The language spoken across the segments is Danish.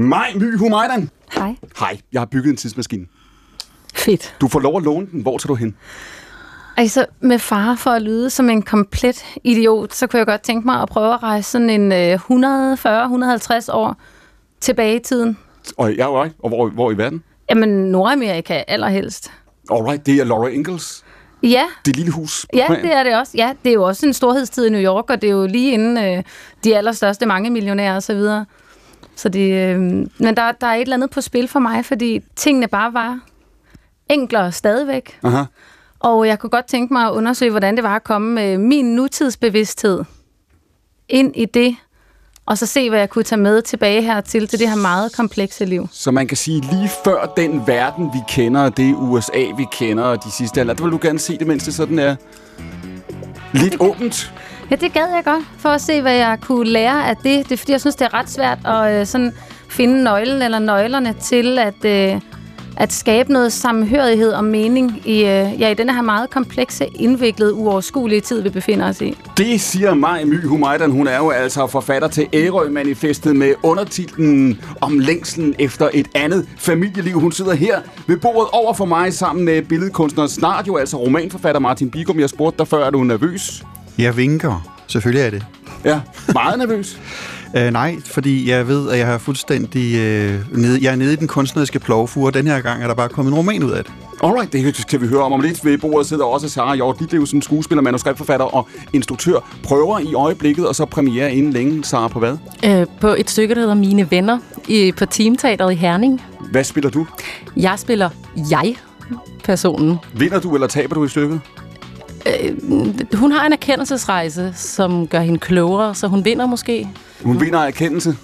Maj My Humajdan. Hej. Hej, jeg har bygget en tidsmaskine. Fedt. Du får lov at låne den. Hvor tager du hen? Altså, med far for at lyde som en komplet idiot, så kunne jeg godt tænke mig at prøve at rejse sådan en øh, 140-150 år tilbage i tiden. Og, ja, right. og hvor, hvor i verden? Jamen, Nordamerika allerhelst. Alright, det er Laura Ingalls. Ja, Det lille hus. ja, det er det også. Ja, det er jo også en storhedstid i New York, og det er jo lige inden øh, de allerstørste mange millionærer og så videre. Så det, øh, men der, der er et eller andet på spil for mig, fordi tingene bare var enklere stadigvæk. Aha. Og jeg kunne godt tænke mig at undersøge, hvordan det var at komme med min nutidsbevidsthed ind i det, og så se, hvad jeg kunne tage med tilbage hertil, til det her meget komplekse liv. Så man kan sige, lige før den verden, vi kender, og det USA, vi kender, og de sidste alder, der vil du gerne se det, mens det sådan er lidt åbent. Ja, det gad jeg godt, for at se, hvad jeg kunne lære af det. Det er fordi, jeg synes, det er ret svært at øh, sådan finde nøglen eller nøglerne til at, øh, at skabe noget samhørighed og mening i, øh, ja, i denne her meget komplekse, indviklede, uoverskuelige tid, vi befinder os i. Det siger Maj My Humaydan. Hun er jo altså forfatter til Ærø-manifestet med undertitlen om længslen efter et andet familieliv. Hun sidder her ved bordet over for mig sammen med billedkunstner, snart jo altså romanforfatter Martin Bigum. Jeg spurgte dig før, er du nervøs? Jeg vinker. Selvfølgelig er det. Ja, meget nervøs. Uh, nej, fordi jeg ved, at jeg har fuldstændig uh, nede, jeg er nede i den kunstneriske plovfure, og den her gang er der bare kommet en roman ud af det. Alright, det kan vi høre om om lidt. Ved bordet sidder også Sarah Hjort Ditlevsen, skuespiller, manuskriptforfatter og instruktør. Prøver i øjeblikket, og så premiere inden længe. Sarah, på hvad? Øh, på et stykke, der hedder Mine Venner i, på Teamteateret i Herning. Hvad spiller du? Jeg spiller jeg-personen. Vinder du, eller taber du i stykket? Øh, hun har en erkendelsesrejse, som gør hende klogere, så hun vinder måske. Hun vinder erkendelse.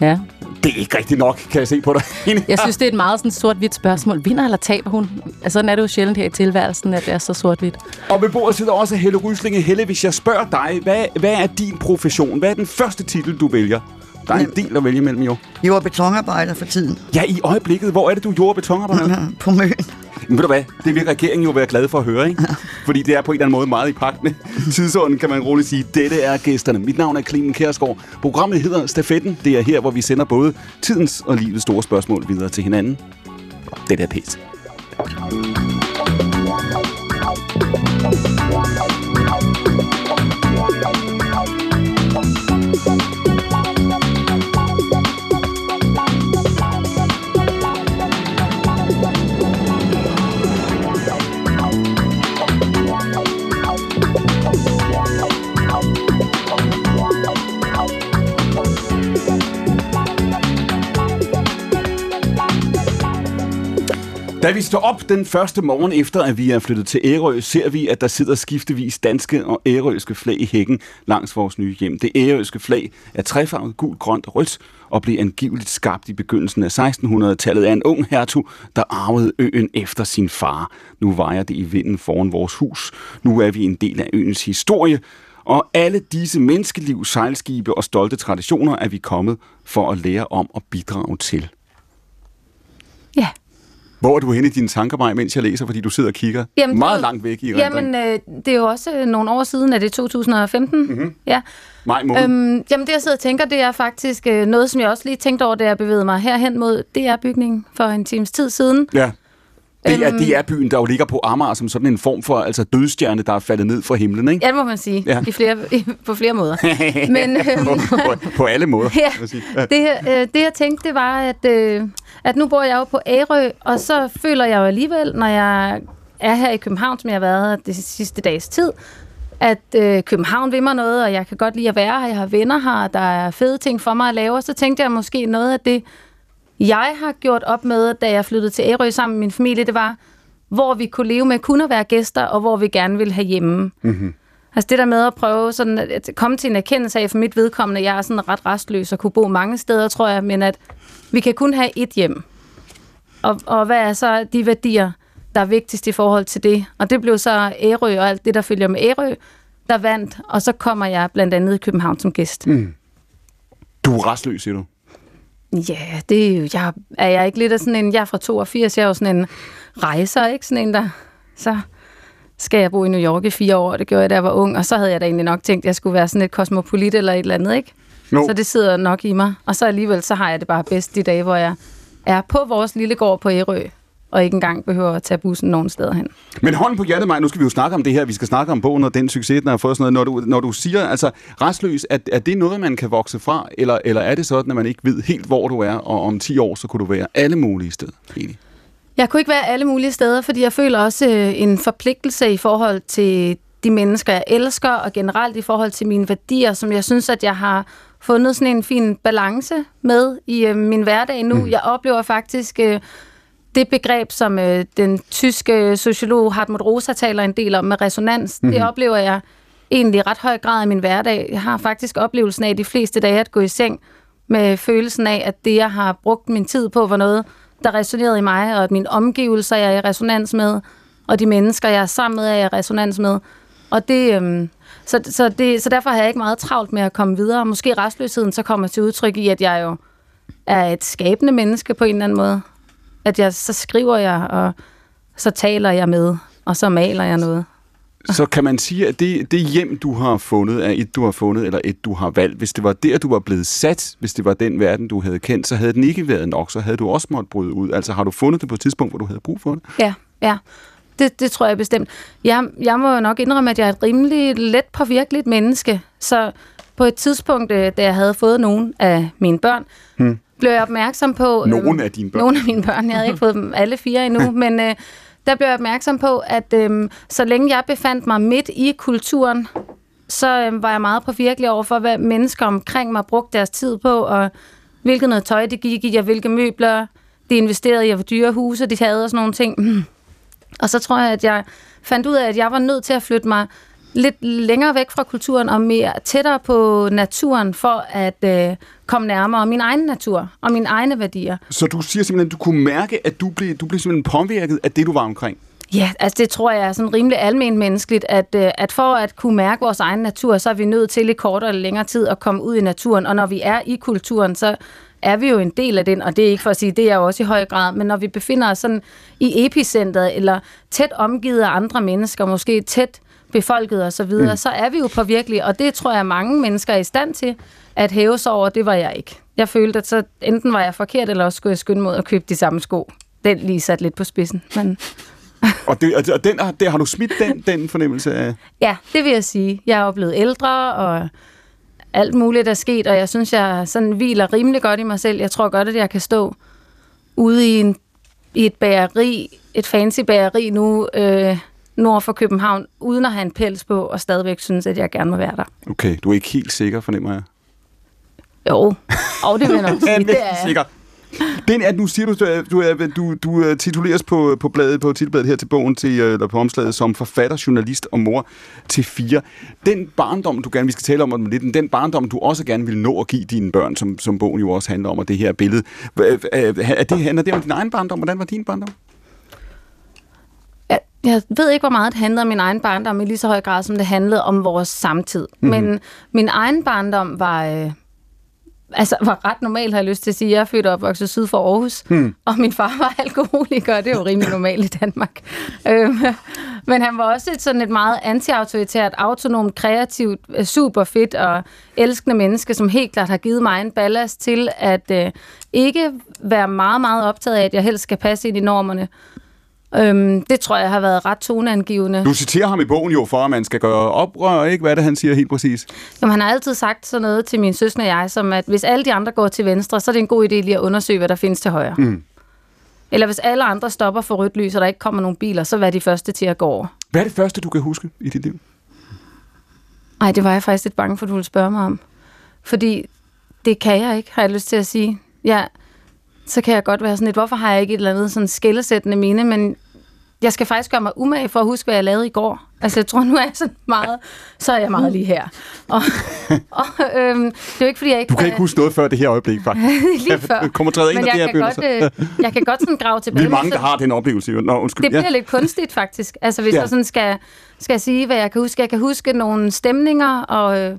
Ja. Det er ikke rigtigt nok, kan jeg se på dig. Jeg synes, det er et meget sådan sort-hvidt spørgsmål. Vinder eller taber hun? Altså, sådan er det jo sjældent her i tilværelsen, at det er så sort-hvidt. Og ved bordet sidder også Helle Ryslinge. Helle, hvis jeg spørger dig, hvad, hvad er din profession? Hvad er den første titel, du vælger? Der er en del at vælge mellem, jo. Jeg var betonarbejder for tiden Ja, i øjeblikket. Hvor er det, du jord- og betonarbejder? på Møn. Men ved du hvad? Det vil regeringen jo være glad for at høre, ikke? Fordi det er på en eller anden måde meget i pagt med tidsånden, kan man roligt sige. Dette er gæsterne. Mit navn er Clemen Kærsgaard. Programmet hedder Stafetten. Det er her, hvor vi sender både tidens og livets store spørgsmål videre til hinanden. Det er pæst. Da vi står op den første morgen efter, at vi er flyttet til Ærø, ser vi, at der sidder skiftevis danske og ærøske flag i hækken langs vores nye hjem. Det ærøske flag er trefarvet gult, grønt og rødt og blev angiveligt skabt i begyndelsen af 1600-tallet af en ung hertug, der arvede øen efter sin far. Nu vejer det i vinden foran vores hus. Nu er vi en del af øens historie, og alle disse menneskeliv, sejlskibe og stolte traditioner er vi kommet for at lære om og bidrage til. Hvor er du henne i dine tanker, Maja, mens jeg læser, fordi du sidder og kigger Jamen, meget det- langt væk i Jamen, øh, det er jo også øh, nogle år siden, at det er 2015. Mm-hmm. Ja. Maj måned. Øhm, jamen, det jeg sidder og tænker, det er faktisk øh, noget, som jeg også lige tænkte over, da jeg bevægede mig herhen mod DR-bygningen for en times tid siden. ja. Det er, øhm, det er byen, der jo ligger på Amager som sådan en form for altså dødstjerne, der er faldet ned fra himlen, ikke? Ja, det må man sige. Ja. I flere, i, på flere måder. Men øhm, på, på, på alle måder. Ja. Ja. det, øh, det jeg tænkte, det var, at, øh, at nu bor jeg jo på Ærø, og så føler jeg jo alligevel, når jeg er her i København, som jeg har været det sidste dages tid, at øh, København vil mig noget, og jeg kan godt lide at være her, jeg har venner her, der er fede ting for mig at lave, og så tænkte jeg måske noget af det, jeg har gjort op med, da jeg flyttede til Ærø sammen med min familie, det var, hvor vi kunne leve med kun at være gæster, og hvor vi gerne ville have hjemme. Mm-hmm. Altså det der med at prøve sådan at komme til en erkendelse af, for mit vedkommende, jeg er sådan ret restløs og kunne bo mange steder, tror jeg, men at vi kan kun have et hjem. Og, og hvad er så de værdier, der er vigtigst i forhold til det? Og det blev så Ærø og alt det, der følger med Ærø, der vandt, og så kommer jeg blandt andet i København som gæst. Mm. Du er restløs, siger du. Ja, det er jo, jeg, er jeg ikke lidt af sådan en, jeg er fra 82, jeg er jo sådan en rejser, ikke? Sådan en, der, så skal jeg bo i New York i fire år, det gjorde jeg, da jeg var ung, og så havde jeg da egentlig nok tænkt, at jeg skulle være sådan et kosmopolit eller et eller andet, ikke? Jo. Så det sidder nok i mig. Og så alligevel, så har jeg det bare bedst de dage, hvor jeg er på vores lille gård på Ærø, og ikke engang behøver at tage bussen nogen steder hen. Men hånden på hjertet, Maja, nu skal vi jo snakke om det her. Vi skal snakke om bogen og den succes, den har fået sådan noget. Når du, når du siger, altså restløs, er, er det noget, man kan vokse fra? Eller, eller er det sådan, at man ikke ved helt, hvor du er, og om 10 år, så kunne du være alle mulige steder? Egentlig. Jeg kunne ikke være alle mulige steder, fordi jeg føler også øh, en forpligtelse i forhold til de mennesker, jeg elsker, og generelt i forhold til mine værdier, som jeg synes, at jeg har fundet sådan en fin balance med i øh, min hverdag nu. Mm. Jeg oplever faktisk øh, det begreb, som øh, den tyske sociolog Hartmut Rosa taler en del om med resonans. Mm. Det oplever jeg egentlig i ret høj grad i min hverdag. Jeg har faktisk oplevelsen af de fleste dage at gå i seng med følelsen af, at det, jeg har brugt min tid på, var noget, der resonerede i mig, og at mine omgivelser jeg er i resonans med, og de mennesker, jeg er sammen med, er jeg i resonans med. Og det, øhm, så, så, det, så derfor har jeg ikke meget travlt med at komme videre. Måske restløsheden så kommer til udtryk i, at jeg jo er et skabende menneske på en eller anden måde. At jeg, så skriver jeg, og så taler jeg med, og så maler jeg noget. Så kan man sige, at det, det hjem, du har fundet, er et, du har fundet, eller et, du har valgt. Hvis det var der, du var blevet sat, hvis det var den verden, du havde kendt, så havde den ikke været nok, så havde du også måttet bryde ud. Altså har du fundet det på et tidspunkt, hvor du havde brug for det? Ja, ja. Det, det tror jeg bestemt. Jeg, jeg må jo nok indrømme, at jeg er et rimelig let påvirkeligt menneske. Så på et tidspunkt, øh, da jeg havde fået nogen af mine børn, hmm. blev jeg opmærksom på... Nogen af dine børn? Nogle af mine børn. Jeg havde ikke fået dem alle fire endnu, men øh, der blev jeg opmærksom på, at øhm, så længe jeg befandt mig midt i kulturen, så øhm, var jeg meget påvirkelig over for, hvad mennesker omkring mig brugte deres tid på, og hvilket noget tøj det gik i, og hvilke møbler de investerede i, og hvor dyre huse de havde, og sådan nogle ting. Og så tror jeg, at jeg fandt ud af, at jeg var nødt til at flytte mig lidt længere væk fra kulturen og mere tættere på naturen for at øh, komme nærmere min egen natur og mine egne værdier. Så du siger simpelthen, at du kunne mærke, at du blev, du blev simpelthen påvirket af det, du var omkring? Ja, altså det tror jeg er sådan rimelig almen menneskeligt, at, øh, at for at kunne mærke vores egen natur, så er vi nødt til i kortere eller længere tid at komme ud i naturen. Og når vi er i kulturen, så er vi jo en del af den, og det er ikke for at sige, det er jo også i høj grad, men når vi befinder os sådan i epicentret, eller tæt omgivet af andre mennesker, måske tæt befolket og så videre, mm. så er vi jo på virkelig, og det tror jeg mange mennesker er i stand til at hæve sig over, det var jeg ikke. Jeg følte, at så enten var jeg forkert, eller også skulle jeg skynde mod at købe de samme sko. Den lige sat lidt på spidsen, men... og det, og den, der har du smidt den, den fornemmelse af? Ja, det vil jeg sige. Jeg er jo blevet ældre, og alt muligt er sket, og jeg synes, jeg sådan hviler rimelig godt i mig selv. Jeg tror godt, at jeg kan stå ude i, en, i et bageri, et fancy bageri nu, øh, nord for København, uden at have en pels på, og stadigvæk synes, at jeg gerne må være der. Okay, du er ikke helt sikker, fornemmer jeg? Jo, og det vil jeg nok sige. det er sikker. Den er, nu siger du, du, du, du øh, tituleres på, på, bladet, på titelbladet her til bogen, til, eller på omslaget, som forfatter, journalist og mor til fire. Den barndom, du gerne vi skal tale om, om lidt, den barndom, du også gerne vil nå at give dine børn, som, som bogen jo også handler om, og det her billede. Er det, handler det om din egen barndom? Hvordan var din barndom? Jeg, ved ikke, hvor meget det handlede om min egen barndom i lige så høj grad, som det handlede om vores samtid. Mm-hmm. Men min egen barndom var... Øh, altså, var ret normal, har jeg lyst til at sige. Jeg er født og opvokset syd for Aarhus, hmm. og min far var alkoholiker, og det er jo rimelig normalt i Danmark. Øh, men han var også et, sådan et meget anti-autoritært, autonomt, kreativt, øh, super fedt og elskende menneske, som helt klart har givet mig en ballast til at øh, ikke være meget, meget optaget af, at jeg helst skal passe ind i normerne. Øhm, det tror jeg har været ret toneangivende. Du citerer ham i bogen jo for, at man skal gøre oprør, ikke? Hvad er det, han siger helt præcis? Jamen, han har altid sagt sådan noget til min søster og jeg, som at hvis alle de andre går til venstre, så er det en god idé lige at undersøge, hvad der findes til højre. Mm. Eller hvis alle andre stopper for rødt lys, og der ikke kommer nogen biler, så vær de første til at gå over. Hvad er det første, du kan huske i dit liv? Nej, det var jeg faktisk lidt bange for, at du ville spørge mig om. Fordi det kan jeg ikke, har jeg lyst til at sige. Jeg, så kan jeg godt være sådan lidt, hvorfor har jeg ikke et eller andet sådan skillesættende mine, men jeg skal faktisk gøre mig umage for at huske, hvad jeg lavede i går. Altså, jeg tror, nu er jeg sådan meget, så er jeg meget lige her. Og, og øhm, det er jo ikke, fordi jeg ikke... Du kan ikke huske noget før det her øjeblik, faktisk. lige før. Jeg kommer træde ind Men af det her godt, øh, jeg kan godt sådan grave tilbage. Vi er mange, der har den oplevelse. Nå, undskyld. Det bliver ja. lidt kunstigt, faktisk. Altså, hvis ja. jeg sådan skal, skal sige, hvad jeg kan huske. Jeg kan huske nogle stemninger, og øh,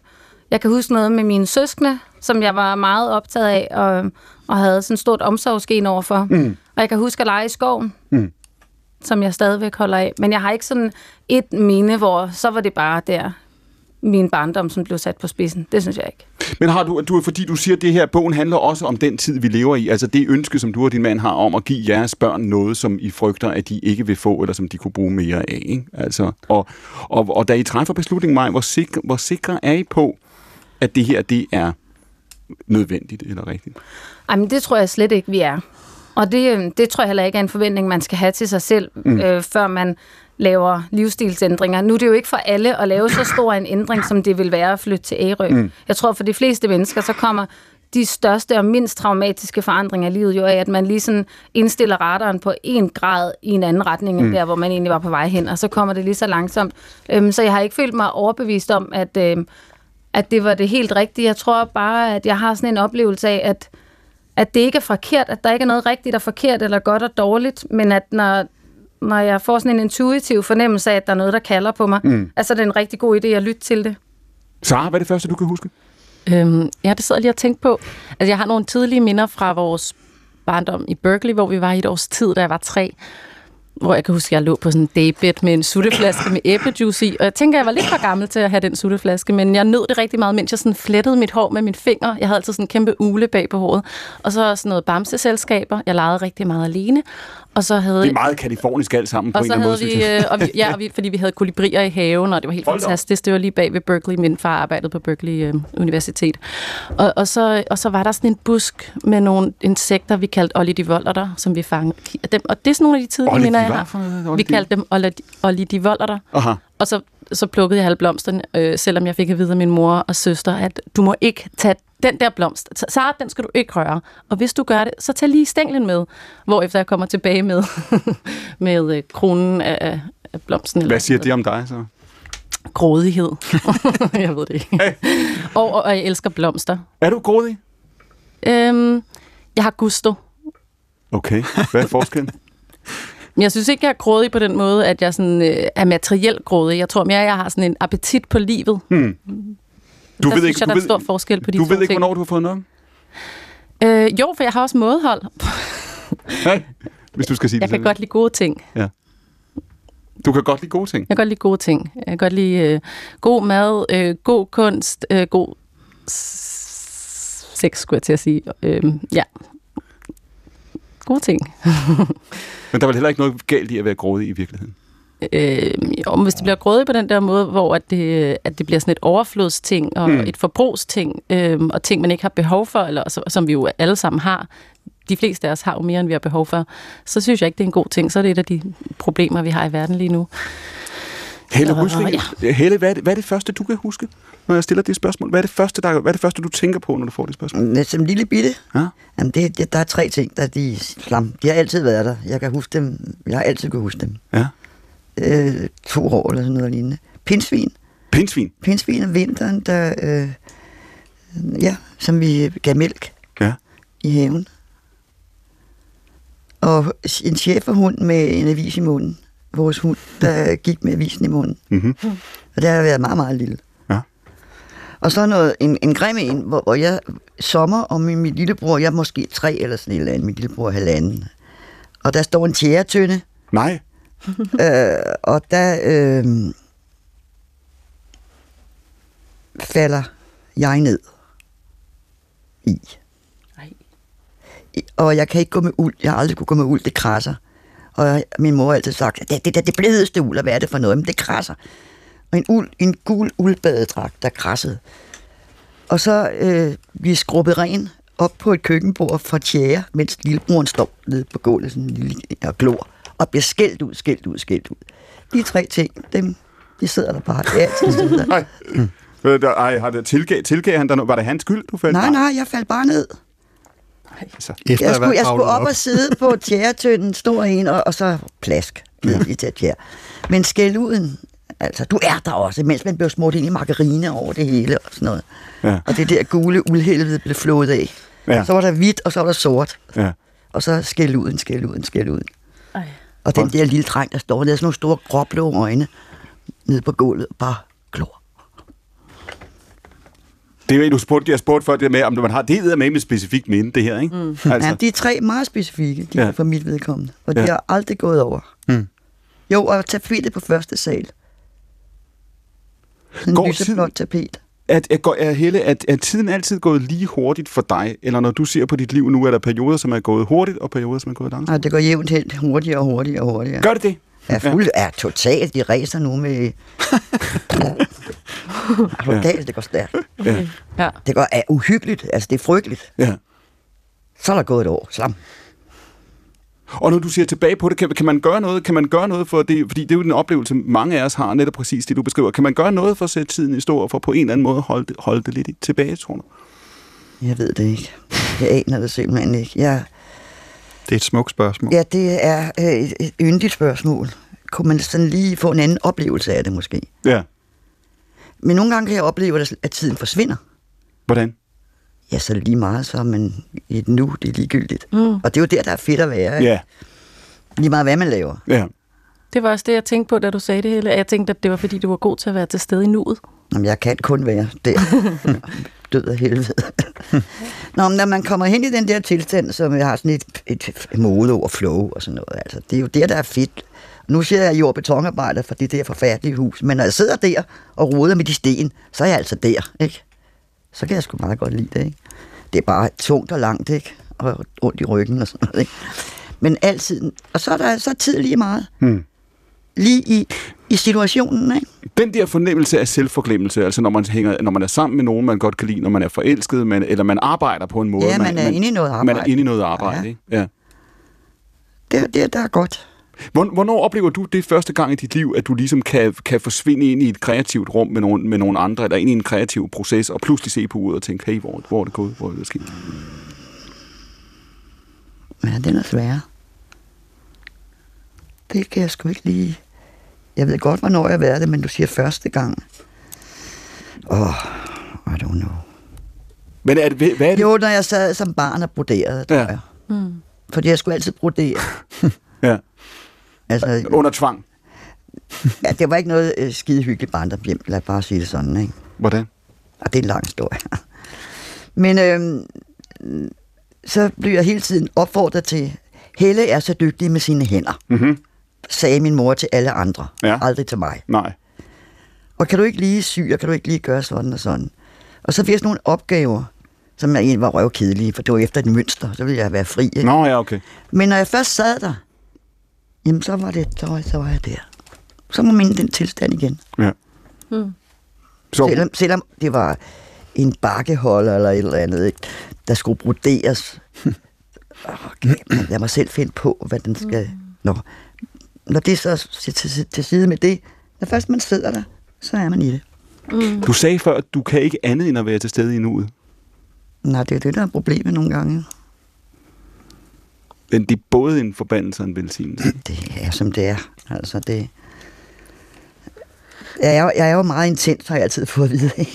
jeg kan huske noget med mine søskende, som jeg var meget optaget af, og, og havde sådan stort omsorgsgen overfor. Mm. Og jeg kan huske at lege i skoven. Mm som jeg stadigvæk holder af. Men jeg har ikke sådan et minde, hvor så var det bare der min barndom, som blev sat på spidsen. Det synes jeg ikke. Men har du, du, fordi du siger, at det her bogen handler også om den tid, vi lever i, altså det ønske, som du og din mand har om at give jeres børn noget, som I frygter, at de ikke vil få, eller som de kunne bruge mere af. Ikke? Altså, og, og, og da I træffer beslutningen, Maj, hvor sikre, hvor sikre er I på, at det her, det er nødvendigt eller rigtigt? Jamen, det tror jeg slet ikke, vi er. Og det, øh, det tror jeg heller ikke er en forventning, man skal have til sig selv, mm. øh, før man laver livsstilsændringer. Nu er det jo ikke for alle at lave så stor en ændring, som det vil være at flytte til Ærø. Mm. Jeg tror, for de fleste mennesker, så kommer de største og mindst traumatiske forandringer i livet jo af, at man lige sådan indstiller radaren på en grad i en anden retning, end mm. der, hvor man egentlig var på vej hen, og så kommer det lige så langsomt. Øhm, så jeg har ikke følt mig overbevist om, at, øhm, at det var det helt rigtige. Jeg tror bare, at jeg har sådan en oplevelse af, at, at det ikke er forkert, at der ikke er noget rigtigt og forkert, eller godt og dårligt, men at når, når jeg får sådan en intuitiv fornemmelse af, at der er noget, der kalder på mig, mm. altså det er en rigtig god idé at lytte til det. Sara, hvad er det første, du kan huske? Øhm, ja, det sidder jeg lige og tænke på. Altså, jeg har nogle tidlige minder fra vores barndom i Berkeley, hvor vi var i et års tid, da jeg var tre hvor jeg kan huske, at jeg lå på sådan en daybed med en sutteflaske med æblejuice i, og jeg tænker, at jeg var lidt for gammel til at have den sutteflaske, men jeg nød det rigtig meget, mens jeg sådan flettede mit hår med min finger. Jeg havde altid sådan en kæmpe ule bag på håret, og så sådan noget bamseselskaber. Jeg legede rigtig meget alene, og så havde... Det er meget kalifornisk alt sammen på og en så eller anden måde. vi, øh, og vi, ja, og vi, fordi vi havde kolibrier i haven, og det var helt Hold da op. fantastisk. Det var lige bag ved Berkeley. Min far arbejdede på Berkeley øh, Universitet. Og, og, så, og så var der sådan en busk med nogle insekter, vi kaldte olidivolter, som vi fangede. Og det er sådan nogle af de tidlige minder, var har. for noget, Vi kaldte dem olidivolter. Aha. Og så, så plukkede jeg alle blomsterne, øh, selvom jeg fik at vide af min mor og søster, at du må ikke tage den der blomst. Sara, den skal du ikke røre. Og hvis du gør det, så tag lige stænglen med. Hvorefter jeg kommer tilbage med, med øh, kronen af, af blomsten. Hvad siger det om dig så? Grådighed. jeg ved det ikke. og, og, og jeg elsker blomster. Er du grådig? Øhm, jeg har gusto. Okay. Hvad er forskellen? Men jeg synes ikke, jeg er grådig på den måde, at jeg sådan, øh, er materielt grådig. Jeg tror mere, jeg har sådan en appetit på livet. Hmm. Du der ved synes ikke, jeg, du der er ved, stor forskel på de du ved ikke, ting. hvornår du har fået nok? Øh, jo, for jeg har også mådehold. Hvis du skal sige Jeg det kan selv. godt lide gode ting. Du kan godt lide gode ting. Jeg kan godt lide gode ting. Jeg kan godt lide øh, god mad, øh, god kunst, øh, god sex, skulle jeg til at sige. Øh, ja. Gode ting. Men der er vel heller ikke noget galt i at være grådig i virkeligheden. Øh, men hvis det bliver grådigt på den der måde, hvor at det, at det bliver sådan et overflodsting og mm. et forbrugsting, øh, og ting, man ikke har behov for, eller som vi jo alle sammen har, de fleste af os har jo mere, end vi har behov for, så synes jeg ikke, det er en god ting. Så er det et af de problemer, vi har i verden lige nu. Helle, Så, Rysling, ja. Helle hvad, er det, hvad er det første, du kan huske, når jeg stiller det spørgsmål? Hvad er det første, der, hvad er det første du tænker på, når du får det spørgsmål? Men Som lille bitte. Ja? Jamen, det, det, der er tre ting, der de, slam, de har altid været der. Jeg kan huske dem. Jeg har altid kunne huske dem. Ja. Øh, to år eller sådan noget lignende. Pindsvin. Pindsvin. Pindsvin om vinteren, der, øh, ja, som vi gav mælk Ja. i haven. Og en cheferhund med en avis i munden. Vores hund, der gik med avisen i munden. Mm-hmm. Og det har været meget, meget lille. Ja. Og så noget, en, en grim en, hvor, hvor jeg sommer, og min, min lillebror, jeg er måske tre eller sådan et eller andet, min lillebror er halvanden. Og der står en tjæretønde, Nej. øh, og der øh, falder jeg ned i. Ej. I- Og jeg kan ikke gå med uld. Jeg har aldrig kunne gå med uld. Det krasser. Og min mor har altid sagt, at det, det, det, det blødeste uld, og hvad er det for noget? Men det krasser. Og en, uld, en gul uldbadedragt, der krassede. Og så øh, vi skrubbet ren op på et køkkenbord fra tjære, mens lillebroren står nede på gulvet sådan en lille, og glor, og bliver skældt ud, skældt ud, skældt ud. De tre ting, dem, de sidder der bare. Sidder der. Nej. Ej, har det tilgav, tilgav han der? Var det hans skyld, du faldt? Nej, nej, jeg faldt bare ned. Altså, Efter Jeg skulle, jeg skulle kravlet op og sidde på tjæretønden, stor en, og, og så plask ned i det tjær. Men skælduden, altså, du er der også, mens man blev smurt ind i margarine over det hele og sådan noget. Ja. Og det der gule uldhelvede blev flået af. Ja. Så var der hvidt, og så var der sort. ja. Og så skælduden, skælduden, skælduden. Ej. Og den der lille dreng, der står der, sådan nogle store gråblå øjne nede på gulvet, bare glor. Det er jo, du spurgte, jeg spurgte før det med, om man har, det med med et specifikt minde, det her, ikke? Mm. Altså. Ja, de er tre meget specifikke, de Ja. for mit vedkommende. Og de Ja. har aldrig gået over. Mm. Jo, og tapetet på første sal. Sådan Går en lyseblåt tiden- tapet. Er, er, går- er, Helle, er, er tiden altid gået lige hurtigt for dig? Eller når du ser på dit liv nu, er der perioder, som er gået hurtigt, og perioder, som er gået langsomt? Og det går jævnt hen hurtigere og hurtigere og hurtigere. Gør det det? Er fuld, er totalt, de racer nu med... er du galt, det går stærkt. Ja. Ja. Det går er uhyggeligt, altså det er frygteligt. ja. Så er der gået et år, slam. Og når du ser tilbage på det, kan, kan man gøre noget? Kan man gøre noget for det? Fordi det er jo den oplevelse, mange af os har, netop præcis det, du beskriver. Kan man gøre noget for at sætte tiden i stå, og for på en eller anden måde holde det, holde det lidt i- tilbage, tror du? Jeg ved det ikke. Jeg aner det simpelthen ikke. Jeg, Det er et smukt spørgsmål. ja, det er øh, et, et yndigt spørgsmål. Kunne man sådan lige få en anden oplevelse af det måske? Ja. Men nogle gange kan jeg opleve, at at tiden forsvinder. Hvordan? Ja, så er det lige meget så, men i et nu, det er ligegyldigt. Mm. Og det er jo der, der er fedt at være. Ikke? Ja. Lige meget, hvad man laver. Ja. Det var også det, jeg tænkte på, da du sagde det hele. Jeg tænkte, at det var, fordi du var god til at være til stede i nuet. Jamen, jeg kan kun være der. Død af helvede. Nå, men når man kommer hen i den der tilstand, som jeg har sådan et, et mode over flow og sådan noget, altså, det er jo der, der er fedt. Nu siger jeg jord- betonarbejder for det der forfærdelige hus, men når jeg sidder der og roder med de sten, så er jeg altså der, ikke? Så kan jeg sgu meget godt lide det, ikke? Det er bare tungt og langt, ikke? Og ondt i ryggen og sådan noget, ikke? Men altid, og så er der så er tid lige meget. Hmm. Lige i, i situationen, ikke? Den der fornemmelse af selvforglemmelse, altså når man, hænger, når man er sammen med nogen, man godt kan lide, når man er forelsket, man, eller man arbejder på en måde. Ja, man er inde i noget Man er arbejde. inde i noget arbejde, Ja. ikke? Ja. Det det, der er godt. Hvor- Hvornår oplever du det første gang i dit liv, at du ligesom kan, kan forsvinde ind i et kreativt rum med nogle, med nogle andre, eller ind i en kreativ proces, og pludselig se på uret og tænke, hey, hvor, hvor er det gået? Hvor er det sket? Ja, den er svær. Det kan jeg sgu ikke lige... Jeg ved godt, hvornår jeg har været det, men du siger første gang. Åh, oh, I don't know. Men er det, hvad er det? Jo, når jeg sad som barn og broderede, tror Ja. ja. jeg. Mm. Fordi jeg skulle altid brodere. Ja. Altså, Under tvang. ja, det var ikke noget øh, skide hyggeligt barndomshjem, lad os bare sige det sådan, ikke? Hvordan? Og det er en lang historie. Men øhm, så blev jeg hele tiden opfordret til, Helle er så dygtig med sine hænder, Mm-hmm. Sagde min mor til alle andre. Ja. Aldrig til mig. Nej. Og kan du ikke lige sy, og kan du ikke lige gøre sådan og sådan? Og så fik jeg sådan nogle opgaver, som jeg egentlig var røvkedelige, for det var efter et mønster, så ville jeg være fri. Ikke? Nå, ja, okay. Men når jeg først sad der, jamen så var det, så var, så var jeg der. Så må man i den tilstand igen. Ja. Så, Selvom, selvom det var en bakkeholder eller et eller andet, ikke? der skulle broderes. Okay, lad mig selv finde på, hvad den skal... Nå. Når det så til, til, til side med det, når først man sidder der, så er man i det. du sagde før, at du kan ikke andet end at være til stede i nuet. Nej, det er det, der er problemet nogle gange. Men det er både en forbandelse og en velsignelse. Det er, som det er. Altså, det... Jeg er, jo- jeg er jo meget intens, har jeg altid fået at vide. Ikke?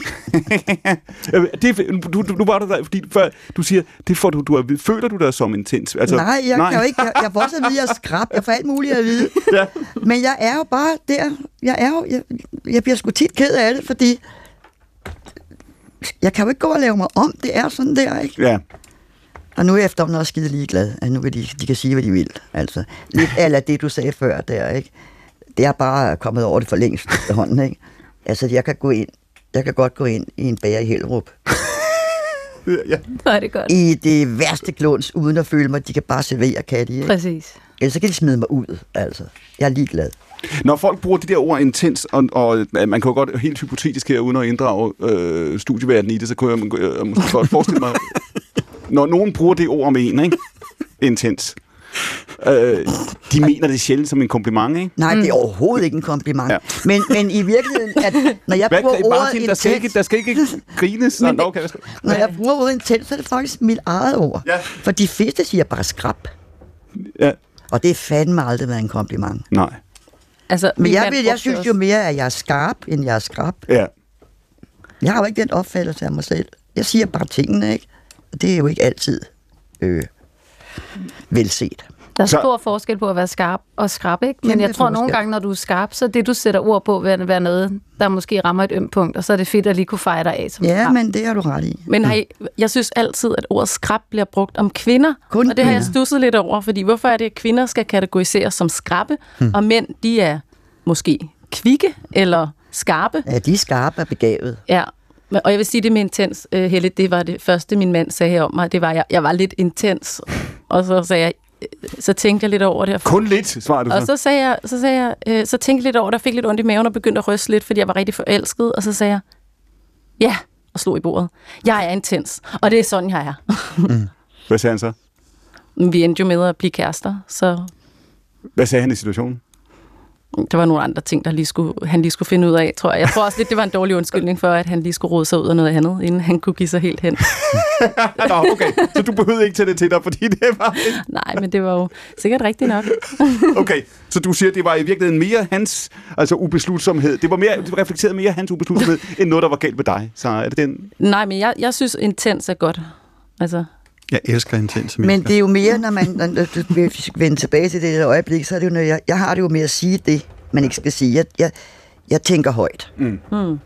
Det, du, du, nu var du der, fordi før, du siger, det får du, du føler du dig som intens? Altså, nej, jeg nej. kan jo ikke. Jeg, jeg får også at vide, at jeg er skrab. Jeg får alt muligt at vide. Ja. Men jeg er jo bare der. Jeg er jo, jeg, jeg bliver sgu tit ked af det, fordi jeg kan jo ikke gå og lave mig om. Det er sådan der, ikke? Ja. Og nu er jeg efterhånden også skide ligeglad. At nu kan de, de kan sige, hvad de vil. Altså, lidt eller det, du sagde før der, ikke? Det er bare kommet over det for længst efterhånden, ikke? Altså, jeg kan gå ind, jeg kan godt gå ind i en bager i Hellerup. ja. Hvor er det godt. I det værste kluns, uden at føle mig, at de kan bare servere, kan de, ikke? Præcis. Ellers så kan de smide mig ud, altså. Jeg er ligeglad. Når folk bruger de der ord intens, og, og man kan jo godt helt hypotetisk her, uden at inddrage øh, studieverdenen i det, så kunne jeg øh, måske godt forestille mig, når nogen bruger det ord om en, ikke? Intens. Øh, de mener det sjældent som en kompliment, ikke? Nej, mm. det er overhovedet ikke en kompliment. Ja. Men, men i virkeligheden, at når jeg Hvad, bruger ordet Martin, der skal, ikke, der skal ikke grines. Men okay, hvad skal- når jeg bruger ordet intens, så er det faktisk mit eget ord. Ja. For de fleste siger bare skrab. ja. Og det er fandme aldrig været en kompliment. Nej. Altså, Men jeg, vil, jeg synes jo mere, at jeg er skarp, end jeg er skrab. Ja. Jeg har jo ikke den opfattelse af mig selv. Jeg siger bare tingene, ikke? Og det er jo ikke altid øh, velset. Der er Så- stor forskel på at være skarp og skrab, ikke? Men jeg tror nogle forskel. gange, når du er skarp, så det, du sætter ord på, vil være noget, der måske rammer et ømt punkt, og så er det fedt at lige kunne fejre dig af som Ja, skrab. men det har du ret i. Men har I, jeg synes altid, at ordet skrab bliver brugt om kvinder. Kun og det har jeg stusset lidt over, fordi hvorfor er det, at kvinder skal kategoriseres som skrabbe, hmm. og mænd, de er måske kvikke eller skarpe. Ja, de er skarpe og begavet. Ja, og jeg vil sige det med intens, uh, Helle, det var det første, min mand sagde her om mig. Det var, jeg, jeg var lidt intens. Og så sagde jeg, øh, så tænkte jeg lidt over det. Kun lidt, svarer du så. Og så sagde jeg, så, sagde jeg, øh, så tænkte jeg lidt over det, og fik lidt ondt i maven og begyndte at ryste lidt, fordi jeg var rigtig forelsket. Og så sagde jeg, ja, og slog i bordet. Jeg er intens, og det er sådan, jeg er. Hvad sagde han så? Vi endte jo med at blive kærester, så Hvad sagde han i situationen? Der var nogle andre ting, der lige skulle, han lige skulle finde ud af, tror jeg. Jeg tror også lidt, det var en dårlig undskyldning for, at han lige skulle rode sig ud af noget andet, inden han kunne give sig helt hen. Nå, okay. Så du behøvede ikke tage det til dig, fordi det var... Nej, men det var jo sikkert rigtigt nok. Okay, så du siger, det var i virkeligheden mere hans altså ubeslutsomhed. Det var mere, det reflekterede mere hans ubeslutsomhed, end noget, der var galt med dig. Så er det den... Nej, men jeg, jeg synes, intens er godt. Altså, Jeg elsker intense Men mennesker. det er jo mere, når man når vil vende tilbage til det der øjeblik, så er det jo, når jeg, jeg har det jo med at sige det, man ikke skal sige. Jeg, jeg, jeg tænker højt. Mm. mm.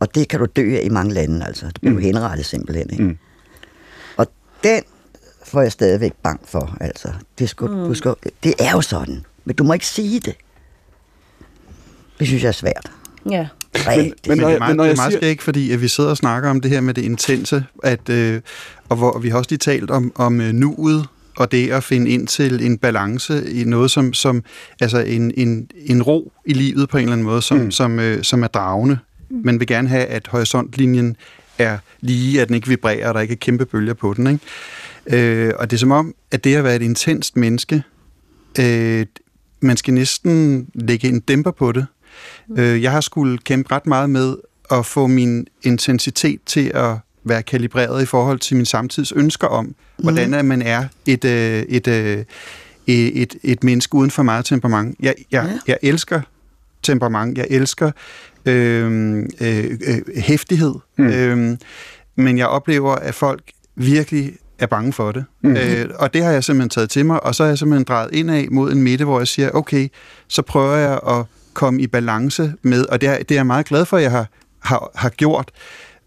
Og det kan du dø af i mange lande, altså. Det bliver mm. henrettet simpelthen, ikke? Mm. Og den får jeg stadigvæk bang for, altså. Det, skulle, mm. du skal, det er jo sådan. Men du må ikke sige det. Det synes jeg er svært. ja. Men Men, når det jeg- er meget, men når det jeg er meget siger- fordi at vi sidder og snakker om det her med det intense, at, øh, og hvor vi har også lige talt om, om øh, nuet, og det at finde ind til en balance i noget som, som altså en, en, en ro i livet på en eller anden måde, som, mm. som, øh, som er dragende. Man vil gerne have, at horisontlinjen er lige, at den ikke vibrerer, og der ikke er kæmpe bølger på den. Ikke? Øh, og det er som om, at det at være et intenst menneske, øh, man skal næsten lægge en dæmper på det. Øh, jeg har skulle kæmpe ret meget med at få min intensitet til at være kalibreret i forhold til min samtids ønsker om, hvordan at man er et, øh, et, øh, et, et menneske uden for meget temperament. Jeg, jeg, Ja. jeg elsker temperament, jeg elsker øh, øh, øh, hæftighed, Mm. mm. øh, men jeg oplever, at folk virkelig er bange for det. Mm. Mm. Øh, og det har jeg simpelthen taget til mig, og så har jeg simpelthen drejet indad mod en midte, hvor jeg siger, okay, så prøver jeg at komme i balance med, og det er, det er jeg meget glad for, at jeg har, har, har gjort.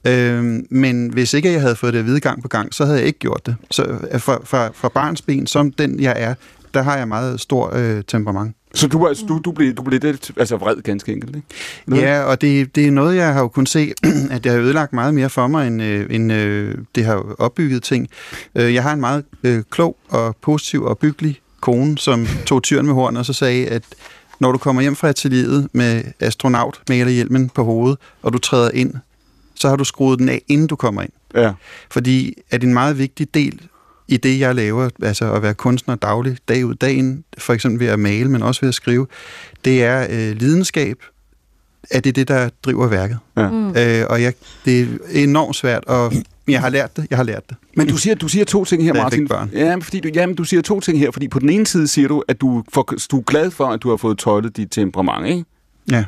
Øhm, men hvis ikke jeg havde fået det at vide gang på gang, så havde jeg ikke gjort det. Så øh, fra, fra, fra barns ben, som den jeg er, der har jeg meget stor øh, temperament. Så du, altså, du, du, blev, du blev lidt altså, vred ganske enkelt, ikke? Noget? Ja, og det, det er noget, jeg har jo kunnet se, at det har ødelagt meget mere for mig, end, øh, end øh, det har opbygget ting. Øh, jeg har en meget øh, klog og positiv og byggelig kone, som tog tyren med horn og så sagde, at når du kommer hjem fra atelieret med astronaut hjelmen på hovedet, og du træder ind, så har du skruet den af, inden du kommer ind. Ja. Fordi at en meget vigtig del i det, jeg laver, altså at være kunstner daglig, dag ud dagen, for eksempel ved at male, men også ved at skrive, det er øh, lidenskab, at det er det, der driver værket. Ja. Mm. Øh, og jeg, det er enormt svært, og jeg har lært det, jeg har lært det. Men du siger, du siger to ting her, Da Martin. børn. Ja, men fordi du, ja, men du siger to ting her, fordi på den ene side siger du, at du, for, du er glad for, at du har fået tøjlet dit temperament, ikke? Ja.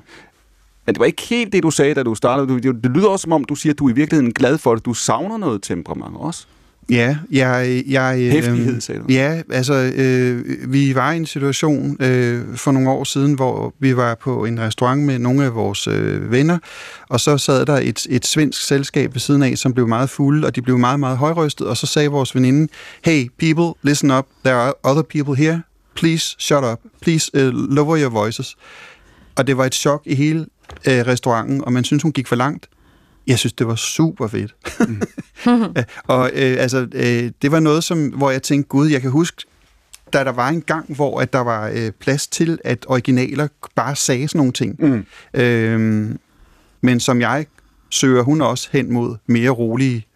Men det var ikke helt det, du sagde, da du startede. Det lyder også som om, du siger, at du er i virkeligheden glad for det. Du savner noget temperament også. Ja, jeg... jeg øh, Hæftighed, sagde du. Ja, altså, øh, vi var i en situation øh, for nogle år siden, hvor vi var på en restaurant med nogle af vores øh, venner, og så sad der et, et svensk selskab ved siden af, som blev meget fulde, og de blev meget, meget højrystet, og så sagde vores veninde, hey, people, listen up, there are other people here, please shut up, please uh, lower your voices. Og det var et chok i hele øh, restauranten, og man synes hun gik for langt. Jeg synes, det var super fedt. og øh, altså, øh, det var noget, som, hvor jeg tænkte, gud, jeg kan huske, da der var en gang, hvor at der var øh, plads til, at originaler bare sagde sådan nogle ting. Mm. Øh, men som jeg søger hun også hen mod mere rolige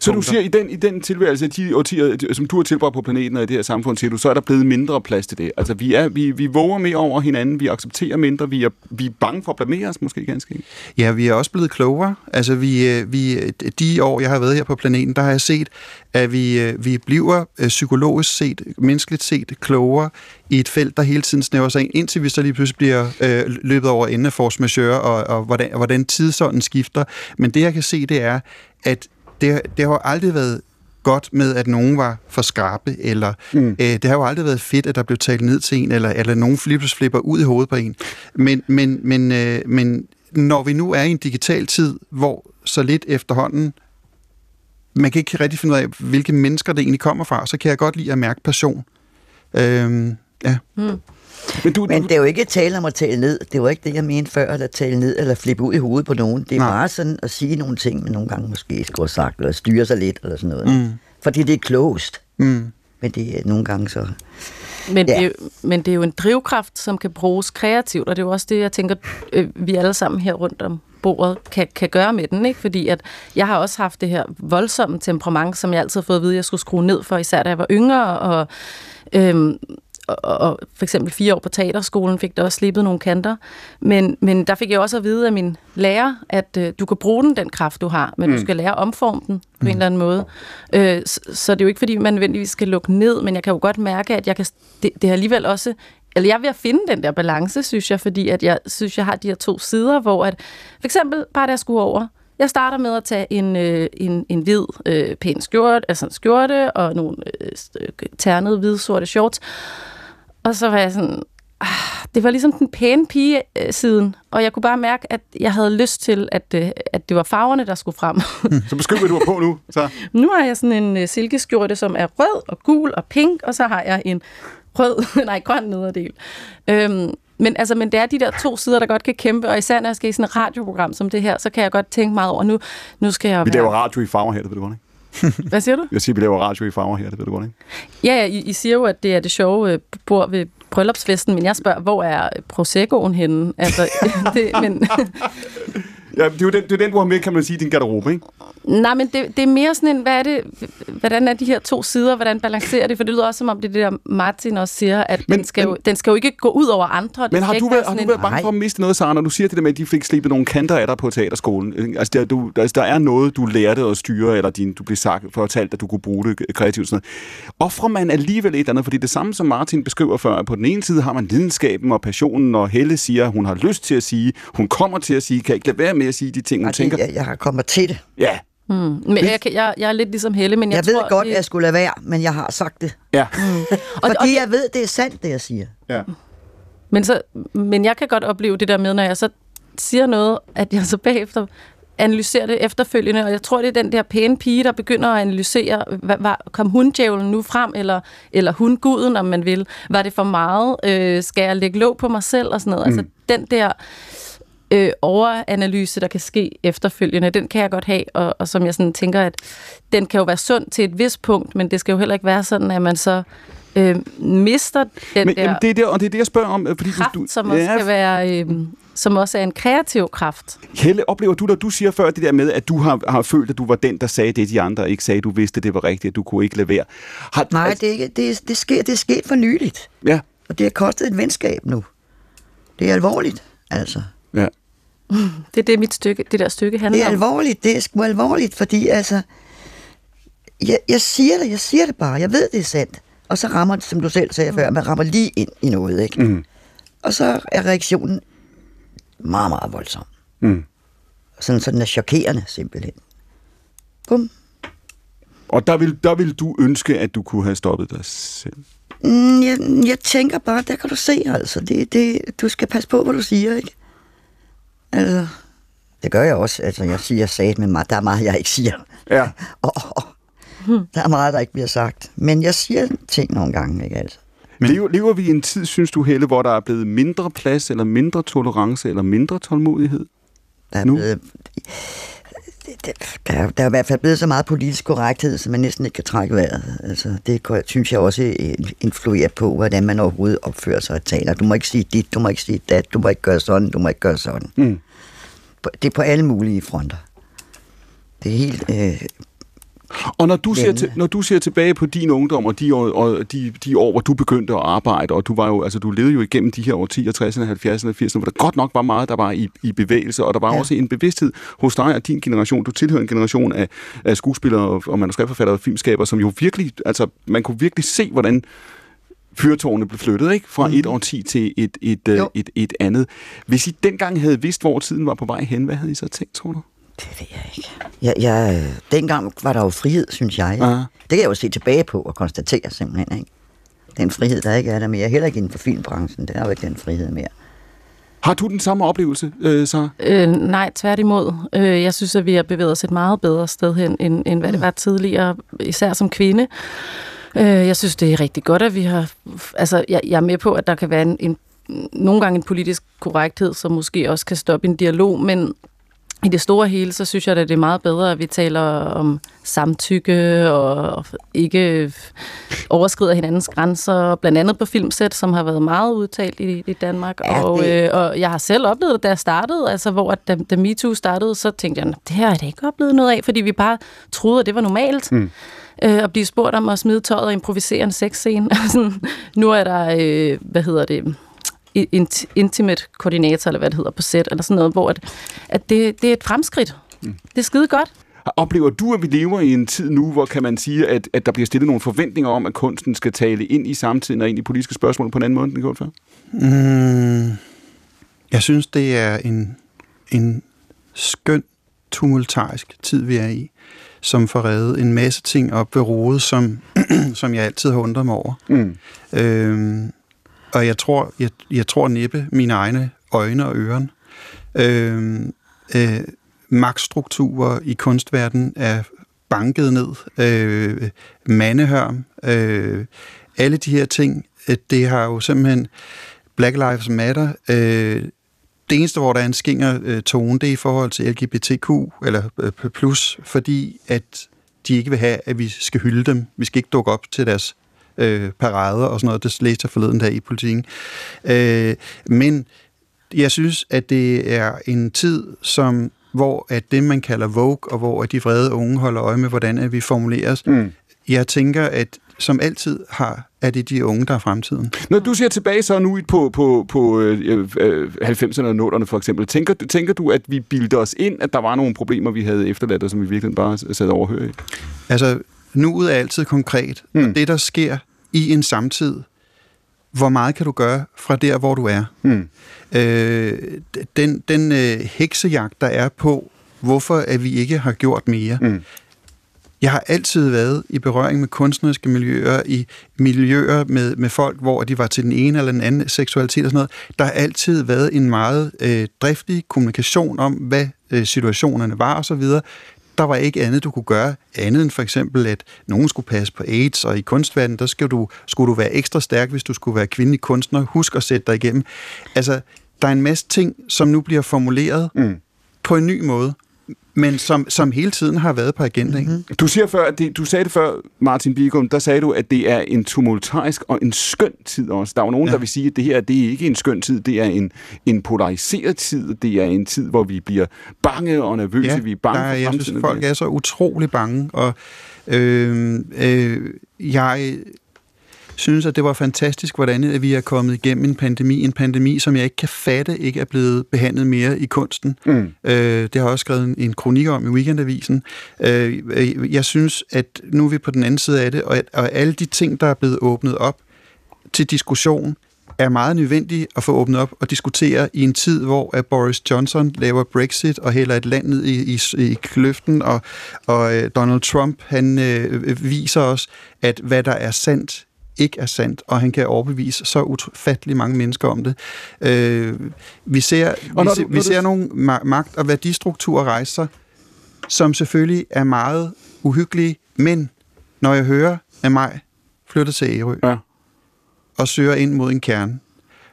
Så du siger, i den, i den tilværelse, de årtier, som du har tilbragt på planeten og i det her samfund, siger du, så er der blevet mindre plads til det. Altså, vi, er, vi, vi våger mere over hinanden, vi accepterer mindre, vi er, vi er bange for at blamere os måske ganske enkelt. Ja, vi er også blevet klogere. Altså, vi, øh, vi, de år, jeg har været her på planeten, der har jeg set, at vi, øh, vi bliver øh, psykologisk set, menneskeligt set, klogere i et felt, der hele tiden snæver sig ind, indtil vi så lige pludselig bliver øh, løbet over ende af force majeure, og, og hvordan, hvordan tidsånden skifter. Men det, jeg kan se, det er, at det, det har jo aldrig været godt med, at nogen var for skarpe, eller Mm. øh, det har jo aldrig været fedt, at der blev talt ned til en, eller, eller nogen flippes flipper ud i hovedet på en. Men, men, men, øh, men når vi nu er i en digital tid, hvor så lidt efterhånden, man kan ikke rigtig finde ud af, hvilke mennesker det egentlig kommer fra, så kan jeg godt lide at mærke passion. Øhm, ja. Mm. Men, du, Men det er jo ikke tale om at tale ned. Det var ikke det, jeg mente før, at tale ned eller flippe ud i hovedet på nogen. Det er Nej. Bare sådan at sige nogle ting, men nogle gange måske skulle have sagt, eller styre sig lidt, eller sådan noget. Mm. Fordi det er klogest. Mm. Men det er nogle gange så... Men, Ja. det er, jo- men det er jo en drivkraft, som kan bruges kreativt, og det er jo også det, jeg tænker, øh, vi alle sammen her rundt om bordet kan, kan gøre med den. Ikke? Fordi at jeg har også haft det her voldsomme temperament, som jeg altid har fået at vide, at jeg skulle skrue ned for, især da jeg var yngre, og, øhm, og, og for eksempel fire år på teaterskolen fik der også slibet nogle kanter. Men, men der fik jeg også at vide af min lærer, at øh, du kan bruge den, den kraft, du har, men mm. du skal lære at omforme den på en eller anden måde. Øh, så, så det er jo ikke, fordi man nødvendigvis skal lukke ned, men jeg kan jo godt mærke, at jeg kan, det, det er alligevel også... Eller jeg er ved at finde den der balance, synes jeg, fordi at jeg synes, jeg har de her to sider, hvor at, for eksempel, bare da jeg skulle over, jeg starter med at tage en, øh, en, en hvid, øh, pæn skjorte, altså en skjorte og nogle øh, ternede, hvide, sorte shorts. Og så var jeg sådan, ah, det var ligesom den pæne pige øh, siden, og jeg kunne bare mærke, at jeg havde lyst til, at, øh, at det var farverne, der skulle frem. så beskriv, hvad du har på nu. Så. nu har jeg sådan en øh, silkeskjorte, som er rød og gul og pink, og så har jeg en rød, nej, grøn nederdel. Øhm, men, altså, men det er de der to sider, der godt kan kæmpe, og især når jeg skal i sådan et radioprogram som det her, så kan jeg godt tænke meget over, nu, nu skal jeg Vi være... laver radio i farver her, det ved du godt, ikke? Hvad siger du? Jeg siger, vi laver radio i farver her, det ved du godt, ikke? Ja, ja I, I siger jo, at det er det sjove øh, bord ved bryllupsfesten, men jeg spørger, hvor er Proseccoen henne? Altså, det, men, Ja, det er jo den, det er den, du har med, kan man sige, din garderobe, ikke? Nej, men det, det er mere sådan en, hvad er det, hvordan er de her to sider, hvordan balancerer det? For det lyder også som om, det er det der Martin også siger, at Men- den, skal men- jo, den skal jo ikke gå ud over andre. Men har du, være været, har du været bange for at miste noget, Sara, når du siger det der med, at de fik slibet nogle kanter af dig på teaterskolen? Altså, der, du, der, der er noget, du lærte at styre, eller din, du blev sagt, fortalt, at du kunne bruge det kreativt. Sådan noget. Offrer man alligevel et eller andet? Fordi det samme, som Martin beskriver før, at på den ene side har man lidenskaben og passionen, og Helle siger, at hun har lyst til at sige, hun kommer til at sige, kan ikke lade være med at sige de ting, hun Og tænker. jeg, jeg har kommet til det. Ja, Mm. Men jeg, kan- jeg, jeg er lidt ligesom Helle, men jeg, Jeg, tror... jeg ved godt, at jeg skulle lade være, men jeg har sagt det. ja. og, Fordi jeg ved, det er sandt, det jeg siger. ja. Men, så, men jeg kan godt opleve det der med, når jeg så siger noget, at jeg så bagefter analyserer det efterfølgende, og jeg tror, det er den der pæne pige, der begynder at analysere, hvad, hvad, kom hundjævlen nu frem, eller, eller hundguden, om man vil. Var det for meget? Øh, skal jeg lægge låg på mig selv? Og sådan noget. Mm. Altså den der øh, overanalyse, der kan ske efterfølgende, den kan jeg godt have, og, og som jeg sådan tænker, at den kan jo være sund til et vis punkt, men det skal jo heller ikke være sådan, at man så øh, mister den Men der jamen, det er der, og det er det, jeg spørger om. øh, Fordi kraft, du, som også kan være, øh, som også er en kreativ kraft. Helle, oplever du, når du siger før det der med, at du har, har følt, at du var den, der sagde det, de andre ikke sagde, du vidste, det var rigtigt, at du kunne ikke lade være. Har, Nej, altså- det, er ikke, det, det, sker, det er sket for nyligt. Ja, Og det har kostet et venskab nu. Det er alvorligt, altså. ja. Det er det, mit stykke, det der stykke Det handler er om. alvorligt, det er sgu alvorligt, fordi altså... Jeg, jeg siger det, jeg siger det bare. Jeg ved, det er sandt. Og så rammer det, som du selv sagde før, man rammer lige ind i noget, ikke? Mm. Og så er reaktionen meget, meget voldsom. Mm. Sådan, så den er chokerende, simpelthen. Bum. Og der vil, der vil du ønske, at du kunne have stoppet dig selv. Mm, jeg, jeg tænker bare, der kan du se, altså. Det, det, du skal passe på, hvad du siger, ikke? Altså, det gør jeg også. Altså, jeg siger, jeg sagde men der er meget, jeg ikke siger. Ja. Og, og, der er meget, der ikke bliver sagt. Men jeg siger ting nogle gange, ikke altså? Men... Lever, lever vi i en tid, synes du, Helle, hvor der er blevet mindre plads, eller mindre tolerance, eller mindre tålmodighed? Der er, Nu? blevet, der, er- der er i hvert fald blevet så meget politisk korrekthed, så man næsten ikke kan trække vejret. Altså, det synes jeg også influerer på, hvordan man overhovedet opfører sig og taler. Du må ikke sige dit, du må ikke sige dat, du må ikke gøre sådan, du må ikke gøre sådan. Mm. Det er på alle mulige fronter. Det er helt... Øh, Og når du, ser til, når du ser tilbage på din ungdom og de år, og de, de år, hvor du begyndte at arbejde, og du var jo, altså du levede jo igennem de her årtier, 60'erne, 70'erne, 80'erne, hvor der godt nok var meget, der var i, i bevægelse, og der var ja. Ja. også en bevidsthed hos dig og din generation. Du tilhører en generation af, af skuespillere og, og manuskriptforfattere og filmskaber, som jo virkelig, altså man kunne virkelig se, hvordan fyrtårne blev flyttet, ikke? Fra mm. et årti til et, et, et, Jo. et, et andet. Hvis I dengang havde vidst, hvor tiden var på vej hen, hvad havde I så tænkt, tror du? det ved jeg, øh, dengang var der jo frihed, synes jeg. Ja. Det kan jeg jo se tilbage på og konstatere simpelthen. Ikke? Den frihed, der ikke er der mere. Heller ikke inden for filmbranchen. Der er jo ikke den frihed mere. Har du den samme oplevelse, øh, så? Øh, nej, tværtimod. Øh, jeg synes, at vi har bevæget os et meget bedre sted hen, end, end hvad det var tidligere, især som kvinde. Øh, jeg synes, det er rigtig godt, at vi har... Altså, jeg, jeg er med på, at der kan være en, en nogle gange en politisk korrekthed, som måske også kan stoppe en dialog, men i det store hele, så synes jeg, at det er meget bedre, at vi taler om samtykke og ikke overskrider hinandens grænser, blandt andet på filmsæt, som har været meget udtalt i, i Danmark. Ja, og, det... øh, og jeg har selv oplevet det, da jeg startede, altså hvor at, da, da MeToo startede, så tænkte jeg, det her har jeg ikke oplevet noget af, fordi vi bare troede, at det var normalt. Mm øh, at blive spurgt om at smide tøjet og improvisere en sexscene. nu er der, øh, hvad hedder det, intimate koordinator, eller hvad det hedder på sæt, eller sådan noget, hvor at, at det, det er et fremskridt. Mm. Det er skide godt. Oplever du, at vi lever i en tid nu, hvor kan man sige, at, at der bliver stillet nogle forventninger om, at kunsten skal tale ind i samtiden og ind i politiske spørgsmål på en anden måde, end den gjorde før? Mm, jeg synes, det er en, en skøn, tumultarisk tid, vi er i, som får reddet en masse ting op ved rodet, som, som jeg altid har undret mig over. Mm. Øhm, og jeg tror, jeg, jeg tror næppe mine egne øjne og ører. Øh, øh, magtstrukturer i kunstverdenen er banket ned. Øh, mandehørm. Øh, alle de her ting, øh, det har jo simpelthen Black Lives Matter. Øh, det eneste, hvor der er en skinger øh, tone, det er i forhold til LGBTQ, eller øh, plus, fordi at de ikke vil have, at vi skal hylde dem. Vi skal ikke dukke op til deres øh, parader og sådan noget. Det læste jeg forleden der i politikken. Øh, men jeg synes, at det er en tid, som hvor at det, man kalder Vogue, og hvor at de vrede unge holder øje med, hvordan at vi formuleres. Mm. Jeg tænker, at som altid har, er det de unge, der er fremtiden. Når du ser tilbage så nu på, på, på øh, 90'erne øh, og 0'erne for eksempel, tænker, tænker du, at vi bildte os ind, at der var nogle problemer, vi havde efterladt, og som vi virkelig bare sad overhørt? Altså, nuet er altid konkret, mm. og det, der sker i en samtid, hvor meget kan du gøre fra der, hvor du er? Mm. Øh, den den øh, heksejagt, der er på, hvorfor at vi ikke har gjort mere. Mm. Jeg har altid været i berøring med kunstneriske miljøer, i miljøer med, med folk, hvor de var til den ene eller den anden seksualitet og sådan noget. Der har altid været en meget øh, driftig kommunikation om, hvad øh, situationerne var og så videre der var ikke andet, du kunne gøre, andet end for eksempel, at nogen skulle passe på AIDS, og i kunstverdenen, der skulle du, skulle du være ekstra stærk, hvis du skulle være kvindelig kunstner. Husk at sætte dig igennem. Altså, der er en masse ting, som nu bliver formuleret mm. på en ny måde, men som, som hele tiden har været på agendaen. Mm-hmm. Du, siger før, det, du sagde det før, Martin Bigum, der sagde du, at det er en tumultarisk og en skøn tid også. Der er jo nogen, ja. der vil sige, at det her det er ikke en skøn tid, det er en, en polariseret tid, det er en tid, hvor vi bliver bange og nervøse, ja, vi er bange der, for Jeg synes, folk er så utrolig bange, og øh, øh, jeg synes, at det var fantastisk, hvordan at vi er kommet igennem en pandemi. En pandemi, som jeg ikke kan fatte, ikke er blevet behandlet mere i kunsten. Mm. Øh, det har jeg også skrevet en, en kronik om i Weekendavisen. Øh, jeg synes, at nu er vi på den anden side af det, og, og alle de ting, der er blevet åbnet op til diskussion, er meget nødvendige at få åbnet op og diskutere i en tid, hvor at Boris Johnson laver Brexit og hælder et land ned i, i, i kløften, og, og øh, Donald Trump han øh, viser os, at hvad der er sandt ikke er sandt, og han kan overbevise så ufattelig mange mennesker om det. Øh, vi ser, og vi, du, vi ser du... nogle magt- og værdistrukturer rejse sig, som selvfølgelig er meget uhyggelige, men når jeg hører af mig flytter til Ærø ja. og søger ind mod en kerne,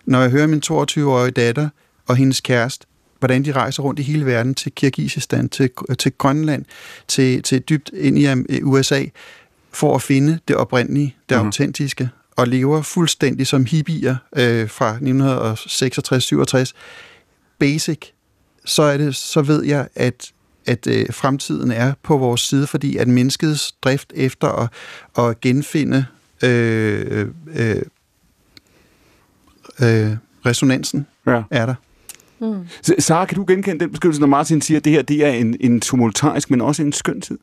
når jeg hører min 22-årige datter og hendes kæreste, hvordan de rejser rundt i hele verden til Kirgisistan, til, til Grønland, til, til dybt ind i USA, for at finde det oprindelige, det mm. autentiske, og lever fuldstændig som hippier øh, fra 1966-67. Basic, så, er det, så ved jeg, at at øh, fremtiden er på vores side, fordi at menneskets drift efter at, at genfinde øh, øh, øh, resonansen ja. er der. Mm. Sara, kan du genkende den beskrivelse, når Martin siger, at det her det er en, en tumultarisk, men også en skøn tid?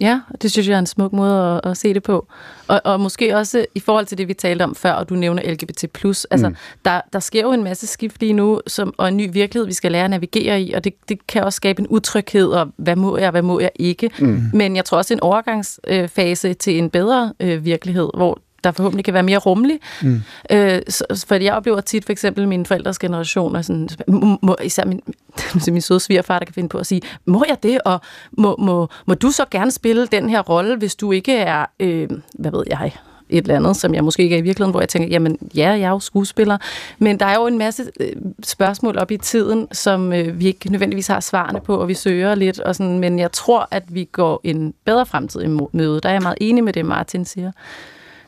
Ja, det synes jeg er en smuk måde at, at se det på. Og, og måske også i forhold til det, vi talte om før, og du nævner LGBT+. Altså, mm. der, der sker jo en masse skift lige nu, som, og en ny virkelighed, vi skal lære at navigere i, og det, det kan også skabe en utryghed, og hvad må jeg, hvad må jeg ikke. Mm. Men jeg tror også, en overgangsfase til en bedre øh, virkelighed, hvor der forhåbentlig kan være mere rummelig. Mm. Øh, så, fordi jeg oplever tit for eksempel mine forældres generation, og sådan, må, må, især min, min søde svigerfar, der kan finde på at sige, må jeg det, og må, må, må du så gerne spille den her rolle, hvis du ikke er, øh, hvad ved jeg, et eller andet, som jeg måske ikke er i virkeligheden, hvor jeg tænker, jamen ja, jeg er jo skuespiller, men der er jo en masse øh, spørgsmål op i tiden, som øh, vi ikke nødvendigvis har svarene på, og vi søger lidt, og sådan, men jeg tror, at vi går en bedre fremtid i møde. Der er jeg meget enig med det, Martin siger.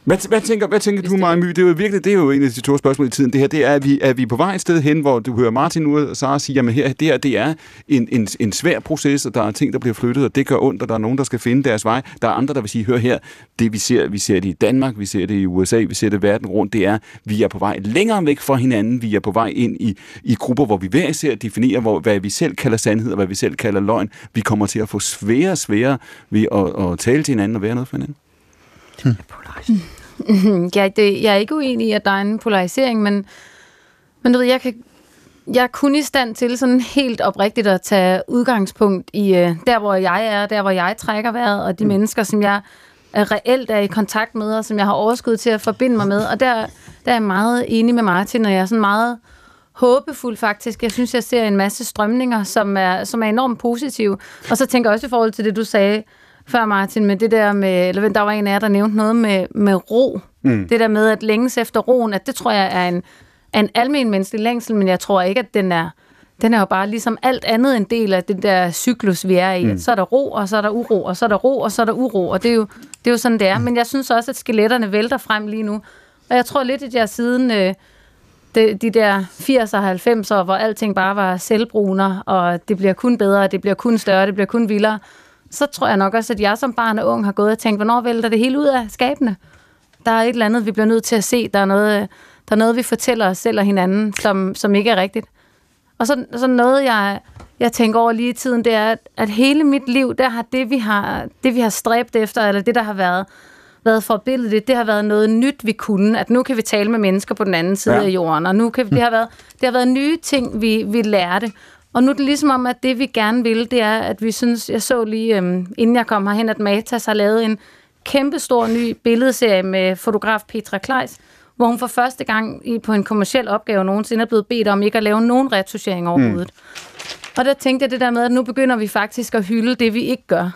Hvad, hvad tænker, hvad tænker du, Maja My? Det er jo virkelig det er jo en af de store spørgsmål i tiden. Det her, det er, at vi, er vi på vej et sted hen, hvor du hører Martin nu og Sara sige, jamen her, det her, det er en, en, en svær proces, og der er ting, der bliver flyttet, og det gør ondt, og der er nogen, der skal finde deres vej. Der er andre, der vil sige, hør her, det vi ser, vi ser det i Danmark, vi ser det i USA, vi ser det verden rundt, det er, vi er på vej længere væk fra hinanden, vi er på vej ind i, i grupper, hvor vi hver især definerer, hvor, hvad vi selv kalder sandhed, og hvad vi selv kalder løgn. Vi kommer til at få svære og svære ved at, at tale til hinanden og være noget for hinanden. Hmm. ja, det, jeg er ikke uenig i, at der er en polarisering, men, men du ved, jeg, kan, jeg er kun i stand til sådan helt oprigtigt at tage udgangspunkt i uh, der, hvor jeg er, der, hvor jeg trækker vejret, og de mm. mennesker, som jeg er reelt er i kontakt med, og som jeg har overskud til at forbinde mig med. Og der, der er jeg meget enig med Martin, og jeg er sådan meget håbefuld faktisk. Jeg synes, jeg ser en masse strømninger, som er, som er enormt positive. Og så tænker jeg også i forhold til det, du sagde, før, Martin, med det der med, eller der var en af jer, der nævnte noget med, med ro. Mm. Det der med at længes efter roen, at det tror jeg er en, er en almen menneskelig længsel, men jeg tror ikke, at den er, den er jo bare ligesom alt andet en del af det der cyklus, vi er i. Mm. Så er der ro, og så er der uro, og så er der ro, og så er der uro, og det er jo, det er jo sådan, det er. Mm. Men jeg synes også, at skeletterne vælter frem lige nu. Og jeg tror lidt, at jeg siden øh, de, de der 80'er og 90'er, hvor alting bare var selvbruner, og det bliver kun bedre, det bliver kun større, det bliver kun vildere, så tror jeg nok også, at jeg som barn og ung har gået og tænkt, hvornår vælter det hele ud af skabene? Der er et eller andet, vi bliver nødt til at se. Der er noget, der er noget vi fortæller os selv og hinanden, som, som ikke er rigtigt. Og så, så noget, jeg, jeg tænker over lige i tiden, det er, at, at hele mit liv, der har det, vi har, det, vi har stræbt efter, eller det, der har været, været forbilledet, det har været noget nyt, vi kunne. At nu kan vi tale med mennesker på den anden side ja. af jorden, og nu kan, det, har været, det har været nye ting, vi, vi lærte. Og nu er det ligesom om, at det vi gerne vil, det er, at vi synes, jeg så lige, øhm, inden jeg kom herhen, at Matas har lavet en kæmpestor ny billedserie med fotograf Petra Kleis, hvor hun for første gang i, på en kommersiel opgave nogensinde er blevet bedt om ikke at lave nogen retuschering overhovedet. Mm. Og der tænkte jeg det der med, at nu begynder vi faktisk at hylde det, vi ikke gør.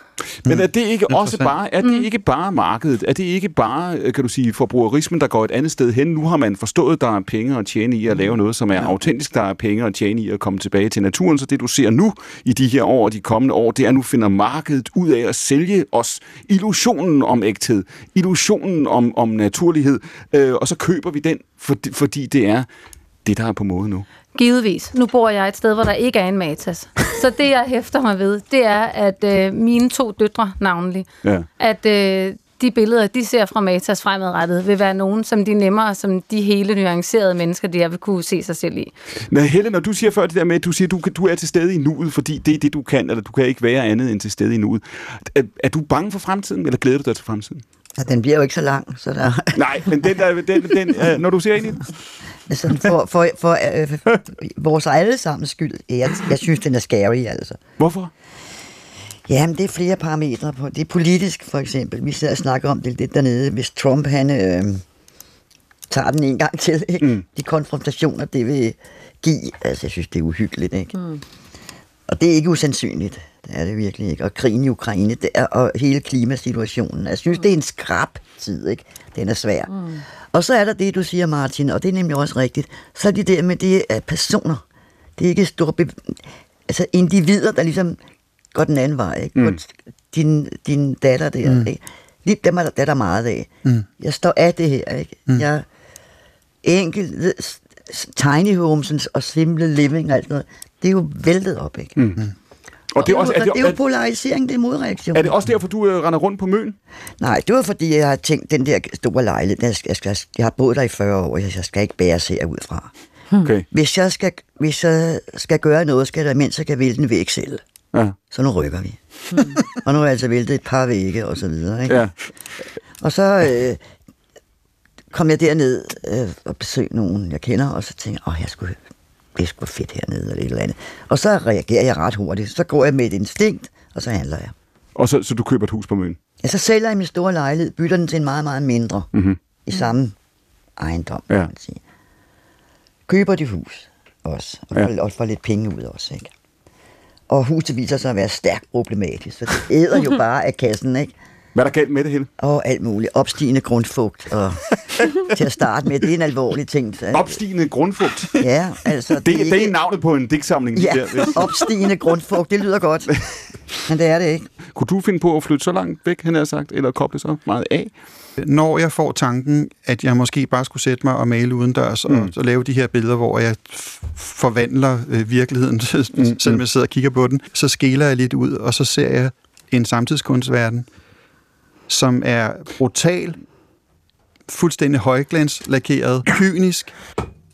Men er det ikke mm. også bare, er det mm. ikke bare markedet? Er det ikke bare, øh, kan du sige, forbrugerismen, der går et andet sted hen? Nu har man forstået, at der er penge at tjene i at lave noget, som er ja. autentisk. Der er penge at tjene i at komme tilbage til naturen. Så det, du ser nu i de her år og de kommende år, det er, at nu finder markedet ud af at sælge os illusionen om ægthed, illusionen om, om naturlighed, øh, og så køber vi den, fordi, fordi det er det, der er på mode nu. Givetvis. Nu bor jeg et sted, hvor der ikke er en Matas. Så det, jeg hæfter mig ved, det er, at øh, mine to døtre navnlig, ja. at øh, de billeder, de ser fra Matas fremadrettet, vil være nogen, som de nemmere, som de hele nuancerede mennesker, de vil kunne se sig selv i. Men Helle, når du siger før det der med, at du siger, at du, du er til stede i nuet, fordi det er det, du kan, eller du kan ikke være andet end til stede i nuet. Er, er du bange for fremtiden, eller glæder du dig til fremtiden? Ja, den bliver jo ikke så lang, så der... Nej, men den der, den, den, øh, når du ser ind i den? Altså, for, for, for øh, vores allesammens skyld, jeg, jeg synes, den er scary, altså. Hvorfor? Jamen, det er flere parametre på. Det er politisk, for eksempel. Vi sidder og snakker om det lidt dernede. Hvis Trump, han øh, tager den en gang til, ikke? Mm. De konfrontationer, det vil give. Altså, jeg synes, det er uhyggeligt, ikke? Mm. Og det er ikke usandsynligt. Det er det virkelig ikke. Og krigen i Ukraine, det er, og hele klimasituationen. Jeg synes, mm. det er en skrab tid, ikke? Den er svær. Mm. Og så er der det, du siger, Martin, og det er nemlig også rigtigt. Så er det der med det er personer. Det er ikke store be- altså individer, der ligesom går den anden vej. Ikke? Mm. Din, din datter der, mm. ikke? Lige dem er der, der er der meget af. Mm. Jeg står af det her, ikke? Mm. Jeg enkelt tiny homes og simple living og alt noget, det er jo væltet op, ikke? Mm. Og det er, også, er, det, det er jo polarisering, det er modreaktion. Er det også derfor, du øh, render rundt på møn? Nej, det var fordi, jeg har tænkt, den der store lejlighed, jeg, jeg, skal, jeg har boet der i 40 år, jeg skal ikke bære sig ud fra. Okay. Hvis, jeg skal, hvis jeg skal gøre noget, skal der mens jeg kan vælte en væg selv. Ja. Så nu rykker vi. Hmm. og nu har jeg altså væltet et par vægge og så videre. Ikke? Ja. Og så øh, kom jeg derned øh, og besøgte nogen, jeg kender, og så tænkte jeg, åh, jeg skulle det er sgu fedt hernede, eller et eller andet. Og så reagerer jeg ret hurtigt. Så går jeg med et instinkt, og så handler jeg. Og så, så du køber et hus på Møn? Ja, så sælger jeg min store lejlighed, bytter den til en meget, meget mindre. Mm-hmm. i samme ejendom, Ja. kan man sige. Køber de hus også, og Ja. får, og får lidt penge ud også, ikke? Og huset viser sig at være stærkt problematisk, så det æder jo bare af kassen, ikke? Hvad er der galt med det hele? Og alt muligt. Opstigende grundfugt. Og til at starte med, det er en alvorlig ting. Så- Opstigende grundfugt. Ja, altså... Det, det, det er navnet på en digtsamling. Ja, Der, hvis. opstigende grundfugt, det lyder godt. Men det er det ikke. Kunne du finde på at flytte så langt væk, han har sagt, eller koble så meget af? Når jeg får tanken, at jeg måske bare skulle sætte mig og male udendørs, mm. og så lave de her billeder, hvor jeg forvandler øh, virkeligheden, mm. selvom jeg sidder og kigger på den, så skæler jeg lidt ud, og så ser jeg en samtidskunstverden, som er brutal, fuldstændig højglanslakeret, kynisk,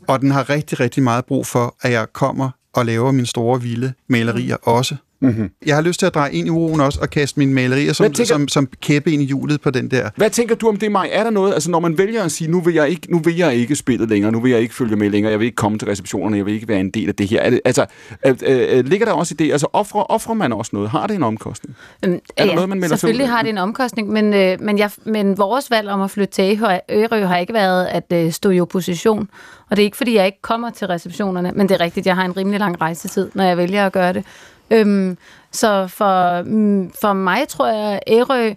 og den har rigtig, rigtig meget brug for, at jeg kommer og laver mine store, vilde malerier også. Mm-hmm. Jeg har lyst til at dreje ind i uroen også og kaste mine malerier som, tænker- som, som kæppe ind i hjulet på den der. Hvad tænker du om det, Maj? Er der noget, altså når man vælger at sige, nu vil jeg ikke, nu vil jeg ikke spille længere, nu vil jeg ikke følge med længere, jeg vil ikke komme til receptionerne, jeg vil ikke være en del af det her. Er det, altså, øh, øh, ligger der også i det, altså offrer, offrer man også noget? Har det en omkostning? Øhm, Er der noget, man melder selvfølgelig af? har det en omkostning, men, øh, men, jeg, men vores valg om at flytte til Ærø har ikke været at øh, stå i opposition. Og det er ikke, fordi jeg ikke kommer til receptionerne, men det er rigtigt, jeg har en rimelig lang rejsetid, når jeg vælger at gøre det. Øhm, så for, mm, for mig tror jeg, Ærø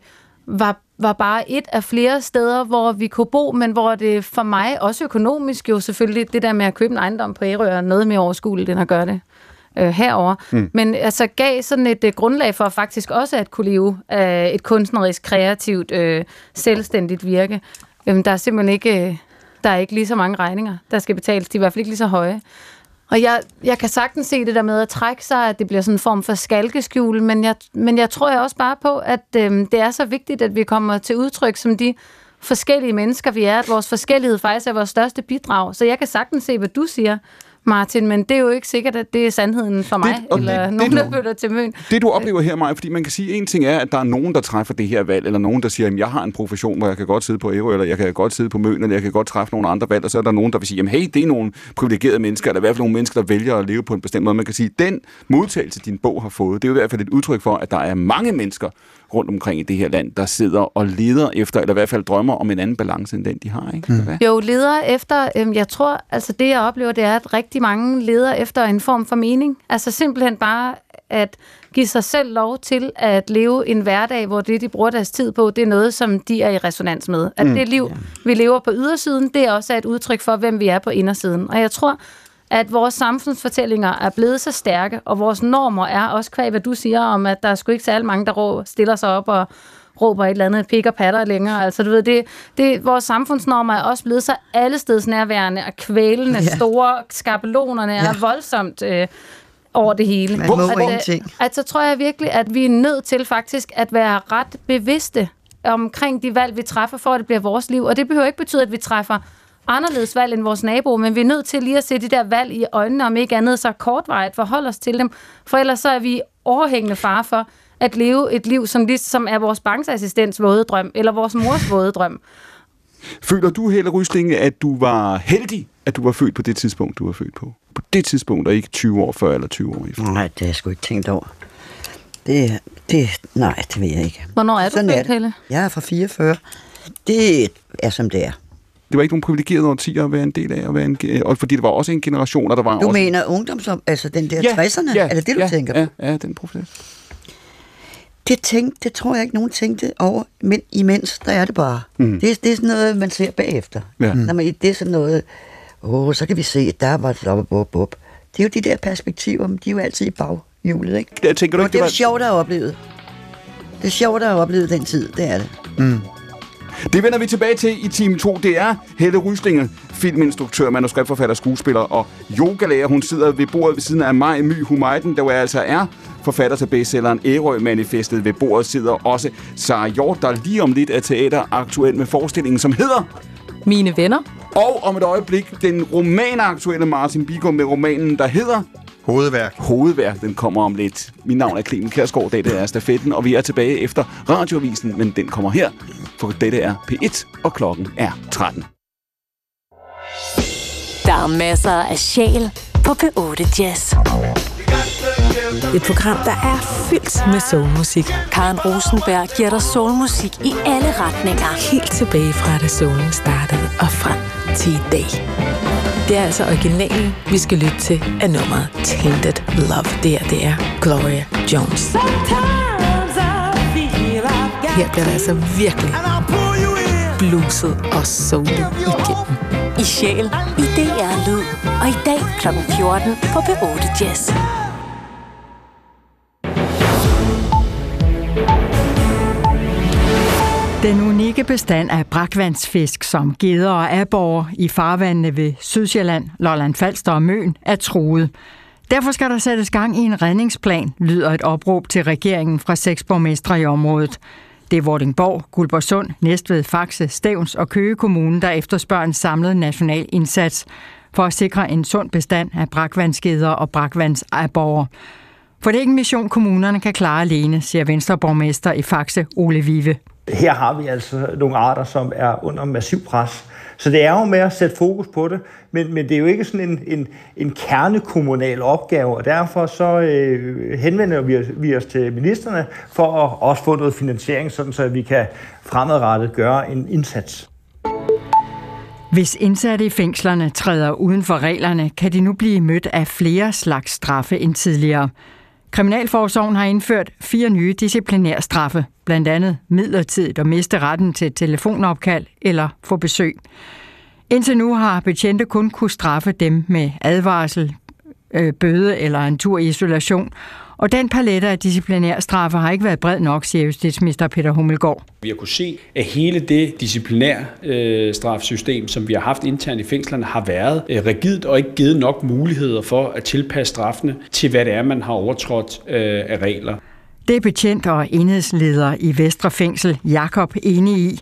var, var bare et af flere steder, hvor vi kunne bo, men hvor det for mig, også økonomisk jo selvfølgelig, det der med at købe en ejendom på Ærø er noget mere overskueligt, end at gøre det øh, herover. Mm. Men altså gav sådan et øh, grundlag for faktisk også at kunne leve af et kunstnerisk, kreativt, øh, selvstændigt virke. Øhm, der er simpelthen ikke, øh, der er ikke lige så mange regninger, der skal betales. De er i hvert fald ikke lige så høje. Og jeg, jeg kan sagtens se det der med at trække sig, at det bliver sådan en form for skalkeskjul, men jeg, men jeg tror jeg også bare på, at øhm, det er så vigtigt, at vi kommer til udtryk som de forskellige mennesker, vi er, at vores forskellighed faktisk er vores største bidrag. Så jeg kan sagtens se, hvad du siger, Martin, men det er jo ikke sikkert, at det er sandheden for mig, og eller det- nogen, det- der føler til møn. Det du oplever her, Maja, fordi man kan sige, en ting er, at der er nogen, der træffer det her valg, eller nogen, der siger, at jeg har en profession, hvor jeg kan godt sidde på Ærø, eller jeg kan godt sidde på Møn, eller jeg kan godt træffe nogle andre valg, og så er der nogen, der vil sige, jamen hey, det er nogle privilegerede mennesker, eller i hvert fald nogle mennesker, der vælger at leve på en bestemt måde. Man kan sige, at den modtagelse, din bog har fået, det er jo i hvert fald et udtryk for, at der er mange mennesker rundt omkring i det her land, der sidder og leder efter, eller i hvert fald drømmer om en anden balance, end den de har. Ikke? Mm. Jo, leder efter, øhm, jeg tror, altså det jeg oplever, det er, at rigtig mange leder efter en form for mening. Altså simpelthen bare at give sig selv lov til at leve en hverdag, hvor det, de bruger deres tid på, det er noget, som de er i resonans med. At mm, det liv, vi lever på ydersiden, det er også et udtryk for, hvem vi er på indersiden. Og jeg tror, at vores samfundsfortællinger er blevet så stærke, og vores normer er også kvæg, hvad du siger om, at der er sgu ikke særlig mange, der rå, stiller sig op og råber et eller andet pik og patter længere. Altså, du ved, det, det, vores samfundsnormer er også blevet så allesteds nærværende og kvælende, Ja. store skabelonerne er Ja. voldsomt øh, over det hele. Man må At, ingenting. At så tror jeg virkelig, at vi er nødt til faktisk at være ret bevidste omkring de valg, vi træffer, for at det bliver vores liv. Og det behøver ikke betyde, at vi træffer anderledes valg end vores nabo, men vi er nødt til lige at se de der valg i øjnene, om ikke andet så kortvarigt forholde os til dem, for ellers så er vi overhængende fare for at leve et liv, som ligesom er vores bankassistents våde drøm, eller vores mors våde drøm. Føler du, Helle Ryslinge, at du var heldig, at du var født på det tidspunkt, du var født på? På det tidspunkt, og ikke 20 år før eller 20 år efter? Nej, det har jeg sgu ikke tænkt over. Det, det, nej, det ved jeg ikke. Hvornår er du Sådan født. Helle? Jeg er fra 44. Det er, som det er. Det var ikke nogen privilegerede årtier at være en del af, at være en, og fordi det var også en generation, og der var Du også... mener ungdomsom, altså den der 60'erne? er det det, du ja, tænker ja, på? Ja, den proces. Det, tænk, det tror jeg ikke, nogen tænkte over, men imens, der er det bare. Mm. Det, det er sådan noget, man ser bagefter. Ja. Når man, det er sådan noget, åh, så kan vi se, der var et op, op, op. Det er jo de der perspektiver, men de er jo altid i baghjulet, ikke? Jeg tænker du ikke, det er det jo var... sjovt at have oplevet. Det er sjovt at have oplevet den tid, det er det. Det vender vi tilbage til i time 2. Det er Helle Ryslinge, filminstruktør, manuskriptforfatter, skuespiller og yogalærer. Hun sidder ved bordet ved siden af mig, My Humayden, der jo altså er forfatter til bestselleren Ærø-manifestet. Ved bordet sidder også Sara Hjort, der lige om lidt er teater aktuel med forestillingen, som hedder Mine venner. Og om et øjeblik, den romanaktuelle Martin Bigum med romanen, der hedder Hovedværk. Hovedværk. Den kommer om lidt. Mit navn er Clemen Kærsgaard, dette er Stafetten, og vi er tilbage efter radioavisen, men den kommer her, for dette er P1, og klokken er 13. Der er masser af sjæl på P8 Jazz. Et program, der er fyldt med soulmusik. Karen Rosenberg giver dig soulmusik i alle retninger. Helt tilbage fra da soulen startede og frem til i dag. Det er altså originalen, vi skal lytte til af nummeret Tainted Love. Det her, det er Gloria Jones. Her bliver der altså virkelig bluset og soulet igennem. I sjæl, i DR Lyd. Og i dag kl. 14 på B8 Jazz. Den unikke bestand af brakvandsfisk som geder og aborger i farvandene ved Sydsjælland, Lolland Falster og Møn er truet. Derfor skal der sættes gang i en redningsplan, lyder et opråb til regeringen fra seks borgmestre i området. Det er Vordingborg, Guldborgsund, Næstved, Faxe, Stævns og Køge Kommune, der efterspørger en samlet national indsats for at sikre en sund bestand af brakvandsgeder og brakvandsaborger. For det er ikke en mission, kommunerne kan klare alene, siger Venstreborgmester i Faxe, Ole Vive. Her har vi altså nogle arter, som er under massiv pres. Så det er jo med at sætte fokus på det, men, men det er jo ikke sådan en, en, en kernekommunal opgave, og derfor så øh, henvender vi os, vi os til ministerne for at også få noget finansiering, sådan så vi kan fremadrettet gøre en indsats. Hvis indsatte i fængslerne træder uden for reglerne, kan de nu blive mødt af flere slags straffe end tidligere. Kriminalforsorgen har indført fire nye disciplinærstraffe, blandt andet midlertidigt at miste retten til telefonopkald eller få besøg. Indtil nu har betjente kun kunne straffe dem med advarsel, øh, bøde eller en tur i isolation, og den palette af disciplinærstraffe har ikke været bred nok, siger justitsminister Peter Hummelgaard. Vi har kunne se, at hele det disciplinære øh, strafsystem, som vi har haft internt i fængslerne, har været øh, rigidt og ikke givet nok muligheder for at tilpasse straffene til, hvad det er, man har overtrådt øh, af regler. Det er betjent og enhedsleder i Vestre Fængsel, Jakob, enig i.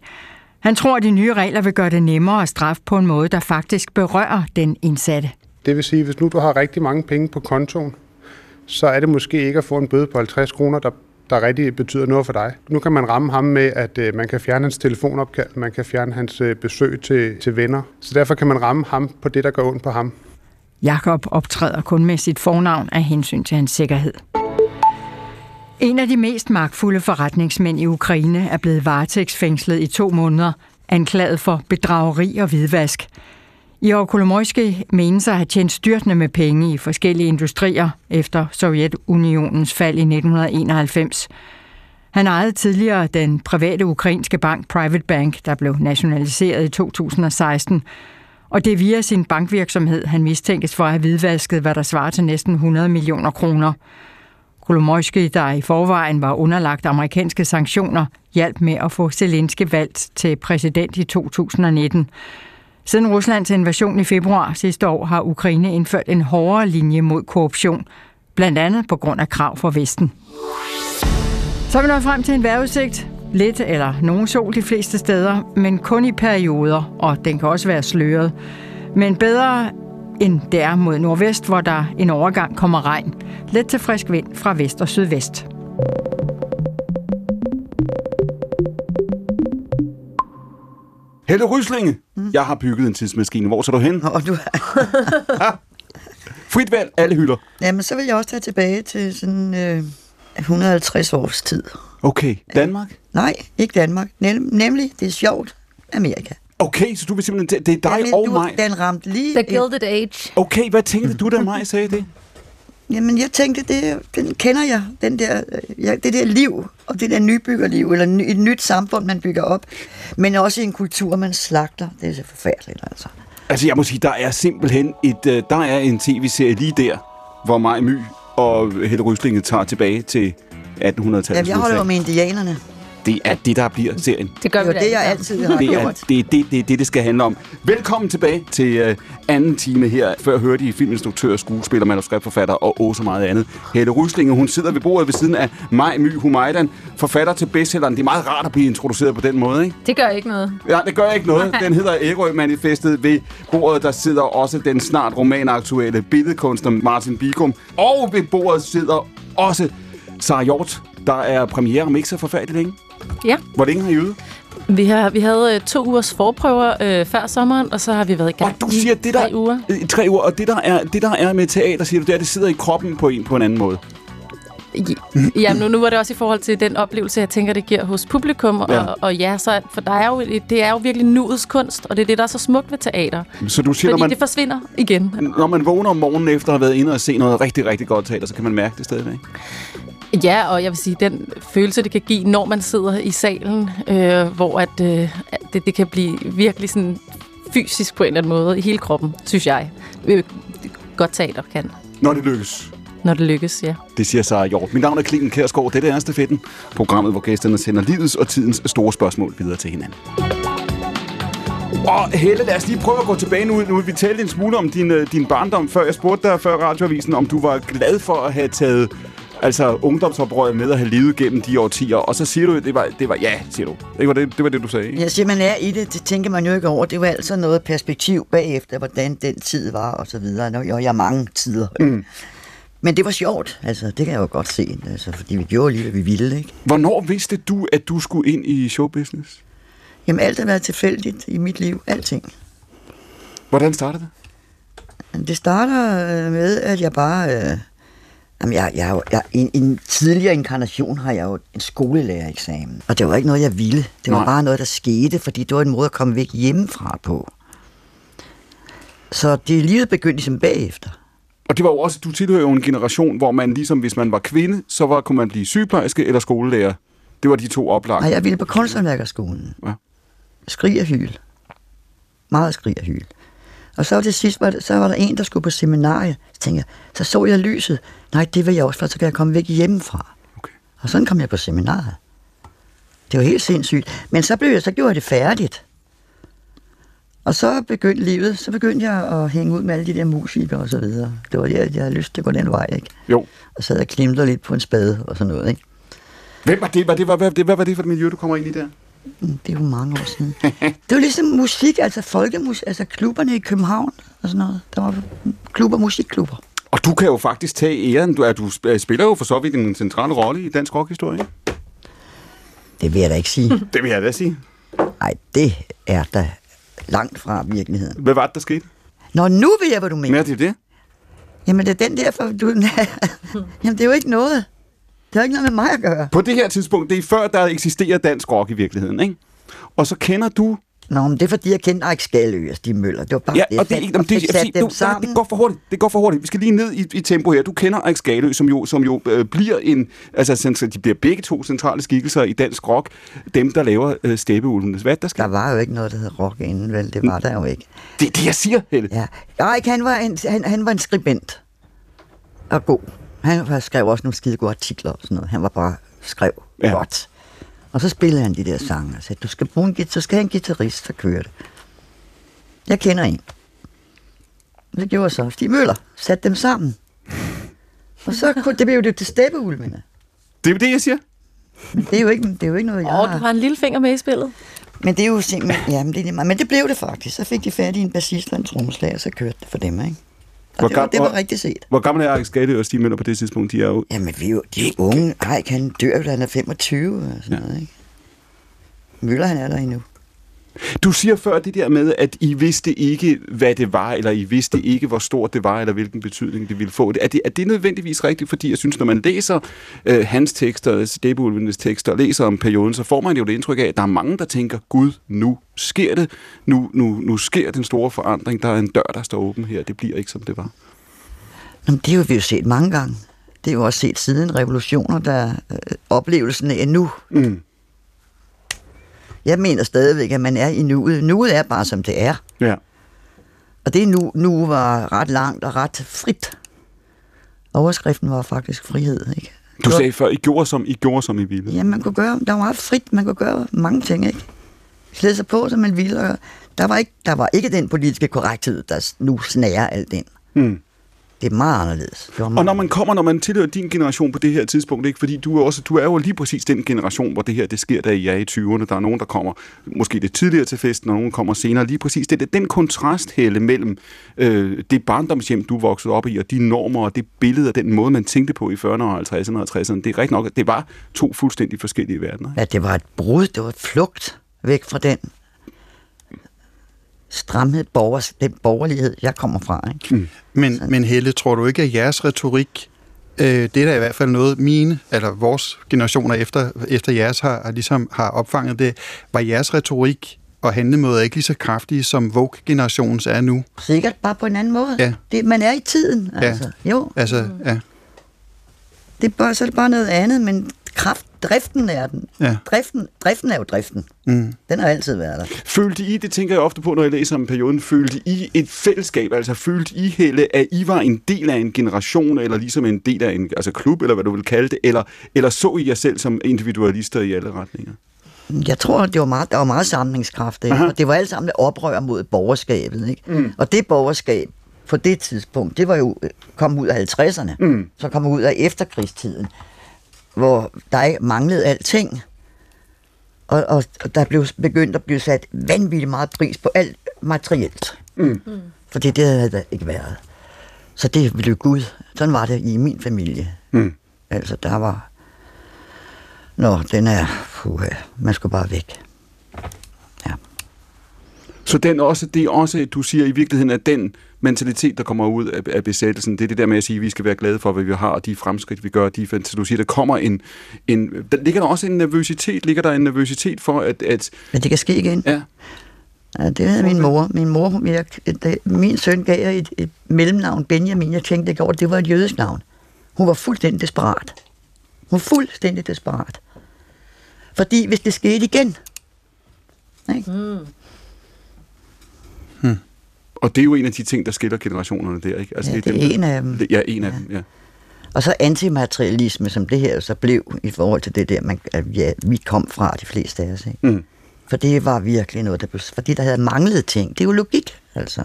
Han tror, at de nye regler vil gøre det nemmere at straffe på en måde, der faktisk berører den indsatte. Det vil sige, hvis nu du har rigtig mange penge på kontoen, så er det måske ikke at få en bøde på 50 kroner, der, der rigtig betyder noget for dig. Nu kan man ramme ham med, at øh, man kan fjerne hans telefonopkald, man kan fjerne hans øh, besøg til, til venner. Så derfor kan man ramme ham på det, der går ondt på ham. Jakob optræder kun med sit fornavn af hensyn til hans sikkerhed. En af de mest magtfulde forretningsmænd i Ukraine er blevet varetægtsfængslet i to måneder, anklaget for bedrageri og hvidvask. Igor Kolomojski menes at have tjent styrtende med penge i forskellige industrier efter Sovjetunionens fald i 1991. Han ejede tidligere den private ukrainske bank Private Bank, der blev nationaliseret i 2016. Og det er via sin bankvirksomhed, han mistænkes for at have hvidvasket, hvad der svarer til næsten 100 millioner kroner. Kolomojski, der i forvejen var underlagt amerikanske sanktioner, hjalp med at få Zelensky valgt til præsident i 2019. Siden Ruslands invasion i februar sidste år har Ukraine indført en hårdere linje mod korruption, blandt andet på grund af krav fra Vesten. Så er vi nået frem til en vejrudsigt. Lidt eller nogen sol de fleste steder, men kun i perioder, og den kan også være sløret. Men bedre end det er mod nordvest, hvor der en overgang kommer regn. Let til frisk vind fra vest og sydvest. Helle Ryslinge, mm. jeg har bygget en tidsmaskine. Hvor så du hen? Og du Frit valg, alle hylder. Jamen, så vil jeg også tage tilbage til sådan øh, 150 års tid. Okay, Danmark? Nej, ikke Danmark. Nem, nemlig, det er sjovt, Amerika. Okay, så du vil simpelthen... Det, det er dig Jamen, og du, mig. Den ramte lige... The Gilded Age. Okay, hvad tænkte du, da mig sagde det? Jamen, jeg tænkte, det, den kender jeg, den der, øh, ja, det der liv, og det der nybyggerliv, eller ny- et nyt samfund, man bygger op, men også en kultur, man slagter. Det er så forfærdeligt, altså. Altså, jeg må sige, der er simpelthen et... øh, Der er en tv-serie lige der, hvor Maj My og Helle Ryslinge tager tilbage til 1800-tallet. Jamen, jeg holder jo med indianerne. Det er det, der bliver serien. Det gør Det vi jo da det, jeg altid har Det er gjort. det, er det, det, det, det skal handle om. Velkommen tilbage til uh, anden time her. Før hørte I filminstruktør, skuespiller, manuskriptforfatter og også meget andet. Helle Ryslinge, hun sidder ved bordet ved siden af Maj My Humaydan, forfatter til bestselleren. Det er meget rart at blive introduceret på den måde, ikke? Det gør ikke noget. Ja, det gør ikke noget. Den hedder Ærø-manifestet. Ved bordet, der sidder også den snart romanaktuelle billedkunstner Martin Bigum. Og ved bordet sidder også Sarah Hjort, der er premiere om ikke så forfærdeligt længe. Ja. Hvor længe har I øvet? Vi, har, vi havde øh, to ugers forprøver øh, før sommeren, og så har vi været i gang Og du siger, i det der, tre uger. Tre uger. Og det der, er, det, der er med teater, siger du, det er, at det sidder i kroppen på en på en anden måde. Ja, nu, nu var det også i forhold til den oplevelse, jeg tænker, det giver hos publikum. Ja. Og, og ja, så, for der er jo, det er jo virkelig nuets kunst, og det er det, der er så smukt ved teater. Så du siger, Fordi man, det forsvinder igen. når man vågner om morgenen efter at have været inde og se noget rigtig, rigtig godt teater, så kan man mærke det stadigvæk. Ja, og jeg vil sige, den følelse, det kan give, når man sidder i salen, øh, hvor at, øh, det, det kan blive virkelig sådan fysisk på en eller anden måde i hele kroppen, synes jeg. Øh, godt teater kan, Når det lykkes. Når det lykkes, ja. Det siger sig Hjort. Mit navn er Klingen Kærsgaard. Dette er Stafetten. Programmet, hvor gæsterne sender livets og tidens store spørgsmål videre til hinanden. Og Helle, lad os lige prøve at gå tilbage nu. nu vi talte en smule om din, øh, din barndom, før jeg spurgte dig før radioavisen, om du var glad for at have taget altså ungdomsoprøret med at have levet gennem de årtier. Og så siger du, at det var, det var ja, siger du. Det var det, det, var det du sagde, ikke? Jeg siger, man er i det, det tænker man jo ikke over. Det var altså noget perspektiv bagefter, hvordan den tid var, og så videre. Nå, jo, jeg har mange tider. Mm. Men det var sjovt, altså, det kan jeg jo godt se, altså, fordi vi gjorde lige, hvad vi ville, ikke? Hvornår vidste du, at du skulle ind i showbusiness? Jamen, alt har været tilfældigt i mit liv, alting. Hvordan startede det? Det starter øh, med, at jeg bare... Øh, jamen, jeg, jeg, jeg, i, en, en tidligere inkarnation har jeg jo en skolelærereksamen. Og det var ikke noget, jeg ville. Det var. Nej. bare noget, der skete, fordi det var en måde at komme væk hjemmefra på. Så det livet begyndte ligesom bagefter. Og det var jo også, du tilhører jo en generation, hvor man ligesom, hvis man var kvinde, så var, kunne man blive sygeplejerske eller skolelærer. Det var de to oplagte. Nej, jeg ville på kunsthåndværkerskolen. Ja. Skrig og hyl. Meget skrig og hyl. Og så til sidst var, det, så var der en, der skulle på seminarie. Så tænkte jeg, så så jeg lyset. Nej, det vil jeg også, for så kan jeg komme væk hjemmefra. Okay. Og sådan kom jeg på seminaret. Det var helt sindssygt. Men så, blev jeg, så gjorde jeg det færdigt. Og så begyndte livet, så begyndte jeg at hænge ud med alle de der musikere og så videre. Det var det, jeg havde lyst til at gå den vej, ikke? Jo. Og så havde jeg klimtet lidt på en spade og sådan noget, ikke? Hvem var det? Var det, var, hvad, det, hvad var det for et miljø, du kommer ind i der? Mm, Det er jo mange år siden. det var ligesom musik, altså folkemusik, altså klubberne i København og sådan noget. Der var klubber, musikklubber. Og du kan jo faktisk tage æren. Du, er, du sp- spiller jo for så vidt en central rolle i dansk rockhistorie. Det vil jeg da ikke sige. Det vil jeg da sige. Nej, det er da langt fra virkeligheden. Hvad var det, der skete? Nå, nu ved jeg, hvad du mener. Men er det det? Jamen, det er den der, for du... Jamen, det er jo ikke noget. Det har ikke noget med mig at gøre. På det her tidspunkt, det er før, der eksisterer dansk rock i virkeligheden, ikke? Og så kender du... Nå, men det er fordi, jeg kendte Erik Skalø og Stig Møller. Det var bare Ja, det. og det, er ikke- jamen, det, jeg dem du, sammen. det går for hurtigt. Det går for hurtigt. Vi skal lige ned i, i tempo her. Du kender Erik Skalø, som jo, som jo øh, bliver en... Altså, de bliver begge to centrale skikkelser i dansk rock. Dem, der laver øh, Steppeulvenes. Hvad er der sker? Der var jo ikke noget, der hed rock inden, vel? Det var der jo ikke. Det er det, jeg siger, Helle. Ja. Erik, han var en, han, han var en skribent. Og god. Han skrev også nogle skide gode artikler og sådan noget. Han var bare skrev ja. godt. Og så spillede han de der sange og sagde, du skal bruge en guitar, så skal have en guitarist, så kører det. Jeg kender en. Det gjorde så. Stig Møller satte dem sammen. Og så kunne, det blev det til steppeulvene. Det er jo det, jeg siger. Men det er jo ikke, det er jo ikke noget, jeg Åh, oh, har. du har en lille finger med i spillet. Men det er jo simpelthen, ja, men det, er men det blev det faktisk. Så fik de fat i en bassist og en trommeslager, og så kørte det for dem, ikke? Hvor det var, det var rigtigt set. Hvor gammel er Erik Skalø og Stig Møller på det tidspunkt? De er jo... Jamen, vi er jo, de er jo unge. Ej, han dør jo, da han er 25 og sådan ja. noget, ikke? Møller, han er der endnu. Du siger før det der med, at I vidste ikke, hvad det var, eller I vidste ikke, hvor stort det var, eller hvilken betydning det ville få. Er det, er det nødvendigvis rigtigt? Fordi jeg synes, når man læser øh, hans tekster, Stebulvenes tekster, og læser om perioden, så får man jo det indtryk af, at der er mange, der tænker, Gud, nu sker det. Nu, nu, nu sker den store forandring. Der er en dør, der står åben her. Det bliver ikke, som det var. Nå, men det har vi jo set mange gange. Det er jo også set siden revolutioner, der øh, oplevelsen af nu. Mm. Jeg mener stadigvæk, at man er i nuet. Nuet er bare, som det er. Ja. Og det nu, nu var ret langt og ret frit. Overskriften var faktisk frihed, ikke? Du sagde før, I gjorde, som I, gjorde, som I ville. Ja, man kunne gøre, der var meget frit, man kunne gøre mange ting, ikke? Klæde sig på, som man ville, og der var ikke, der var ikke den politiske korrekthed, der nu snærer alt ind. Mm. Det er meget anderledes. Det var meget Og når man kommer, når man tilhører din generation på det her tidspunkt, ikke? fordi du er, også, du er jo lige præcis den generation, hvor det her det sker, da I er i 20'erne. Der er nogen, der kommer måske lidt tidligere til festen, og nogen kommer senere. Lige præcis det, det den kontrasthælde mellem øh, det barndomshjem, du voksede op i, og de normer og det billede og den måde, man tænkte på i 40'erne og 50'erne og 60'erne. Det er rigtigt nok, det var to fuldstændig forskellige verdener. Ja, det var et brud, det var et flugt væk fra den stramhed, borger, den borgerlighed, jeg kommer fra. Ikke? Men, men Helle, tror du ikke, at jeres retorik Øh, det er da i hvert fald noget, mine, eller vores generationer efter, efter jeres har, har, ligesom har opfanget det. Var jeres retorik og handlemåder ikke lige så kraftige, som Vogue-generationens er nu? Sikkert bare på en anden måde. Ja. Det, man er i tiden, Ja. altså. Jo, Altså, ja. det er bare, så er det bare noget andet, men kraft, driften er den. Ja. Driften, driften er jo driften. Mm. Den har altid været der. Følte I, det tænker jeg ofte på, når jeg læser om perioden, følte I et fællesskab, altså følte I, Helle, at I var en del af en generation, eller ligesom en del af en altså klub, eller hvad du vil kalde det, eller, eller så I jer selv som individualister i alle retninger? Jeg tror, det var meget, der var meget samlingskraft. Ikke? Aha. Og det var alt sammen et oprør mod borgerskabet. Ikke? Mm. Og det borgerskab på det tidspunkt, det var jo øh, kom ud af 50'erne. Mm. Så kom ud af efterkrigstiden, hvor der manglede alting. Og, og, og der blev begyndt at blive sat vanvittigt meget pris på alt materielt. Mm. Fordi det havde der ikke været. Så det blev Gud. Sådan var det i min familie. Mm. Altså, der var... Nå, den er... Puh, man skulle bare væk. Så den også, det er også, du siger i virkeligheden, at den mentalitet, der kommer ud af, af besættelsen, det er det der med at sige, at vi skal være glade for, hvad vi har, og de fremskridt, vi gør, de, så du siger, der kommer en, en der ligger der også en nervøsitet, ligger der en nervøsitet for, at, at Men det kan ske igen. Ja. Ja, det havde min mor. Min mor, jeg, da, min søn gav jeg et, et mellemnavn, Benjamin. Jeg tænkte ikke over, det var et jødisk navn. Hun var fuldstændig desperat. Hun var fuldstændig desperat. Fordi hvis det skete igen, ikke? Mm. Og det er jo en af de ting, der skiller generationerne der, ikke? Altså, Ja, er det er dem, en af dem. Det- Ja, en af dem, ja. Og så antimaterialisme, som det her så blev i forhold til det der, man, at ja, vi kom fra, de fleste af os. Ikke? Mm. For det var virkelig noget, der blev, fordi der havde manglet ting. Det er jo logik, altså.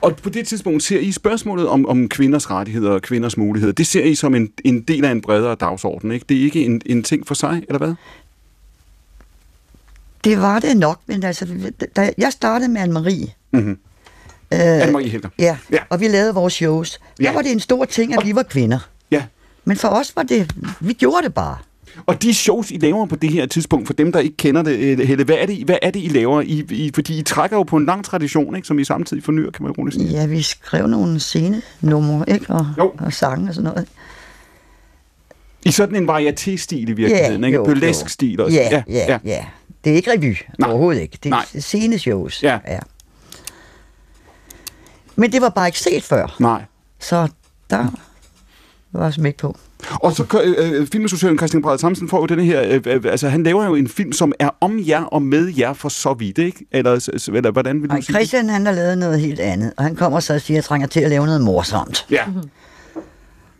Og på det tidspunkt ser I spørgsmålet om, om kvinders rettigheder og kvinders muligheder, det ser I som en, en del af en bredere dagsorden, ikke? Det er ikke en, en ting for sig, eller hvad? Det var det nok, men altså, da jeg startede med Anne-Marie. Mm-hmm. Øh, Anne-Marie Helger. Ja, Ja. og vi lavede vores shows. Der Ja. var det en stor ting, at vi var kvinder. Ja. Men for os var det, vi gjorde det bare. Og de shows, I laver på det her tidspunkt, for dem, der ikke kender det, øh, Helle, hvad er det, hvad er det I laver? I, I, fordi I trækker jo på en lang tradition, ikke, som I samtidig fornyer, kan man roligt sige. Ja, vi skrev nogle scenenumre, ikke? Og, Jo. og sange og sådan noget. I sådan en varieté-stil i virkeligheden, ikke? Burlesk-stil også. Ja, ja, ja, ja. Det er ikke revy, Nej. overhovedet ikke. Det er Nej. sceneshows. Ja. ja. Men det var bare ikke set før. Nej. Så der var smæk på. Og så øh, øh, filminstruktøren Christian Bradet Samsen får jo denne her, øh, øh, altså han laver jo en film, som er om jer og med jer for så vidt, ikke? Eller, eller hvordan vil du Og sige det? Christian han har lavet noget helt andet, og han kommer så og siger, at jeg trænger til at lave noget morsomt. Ja.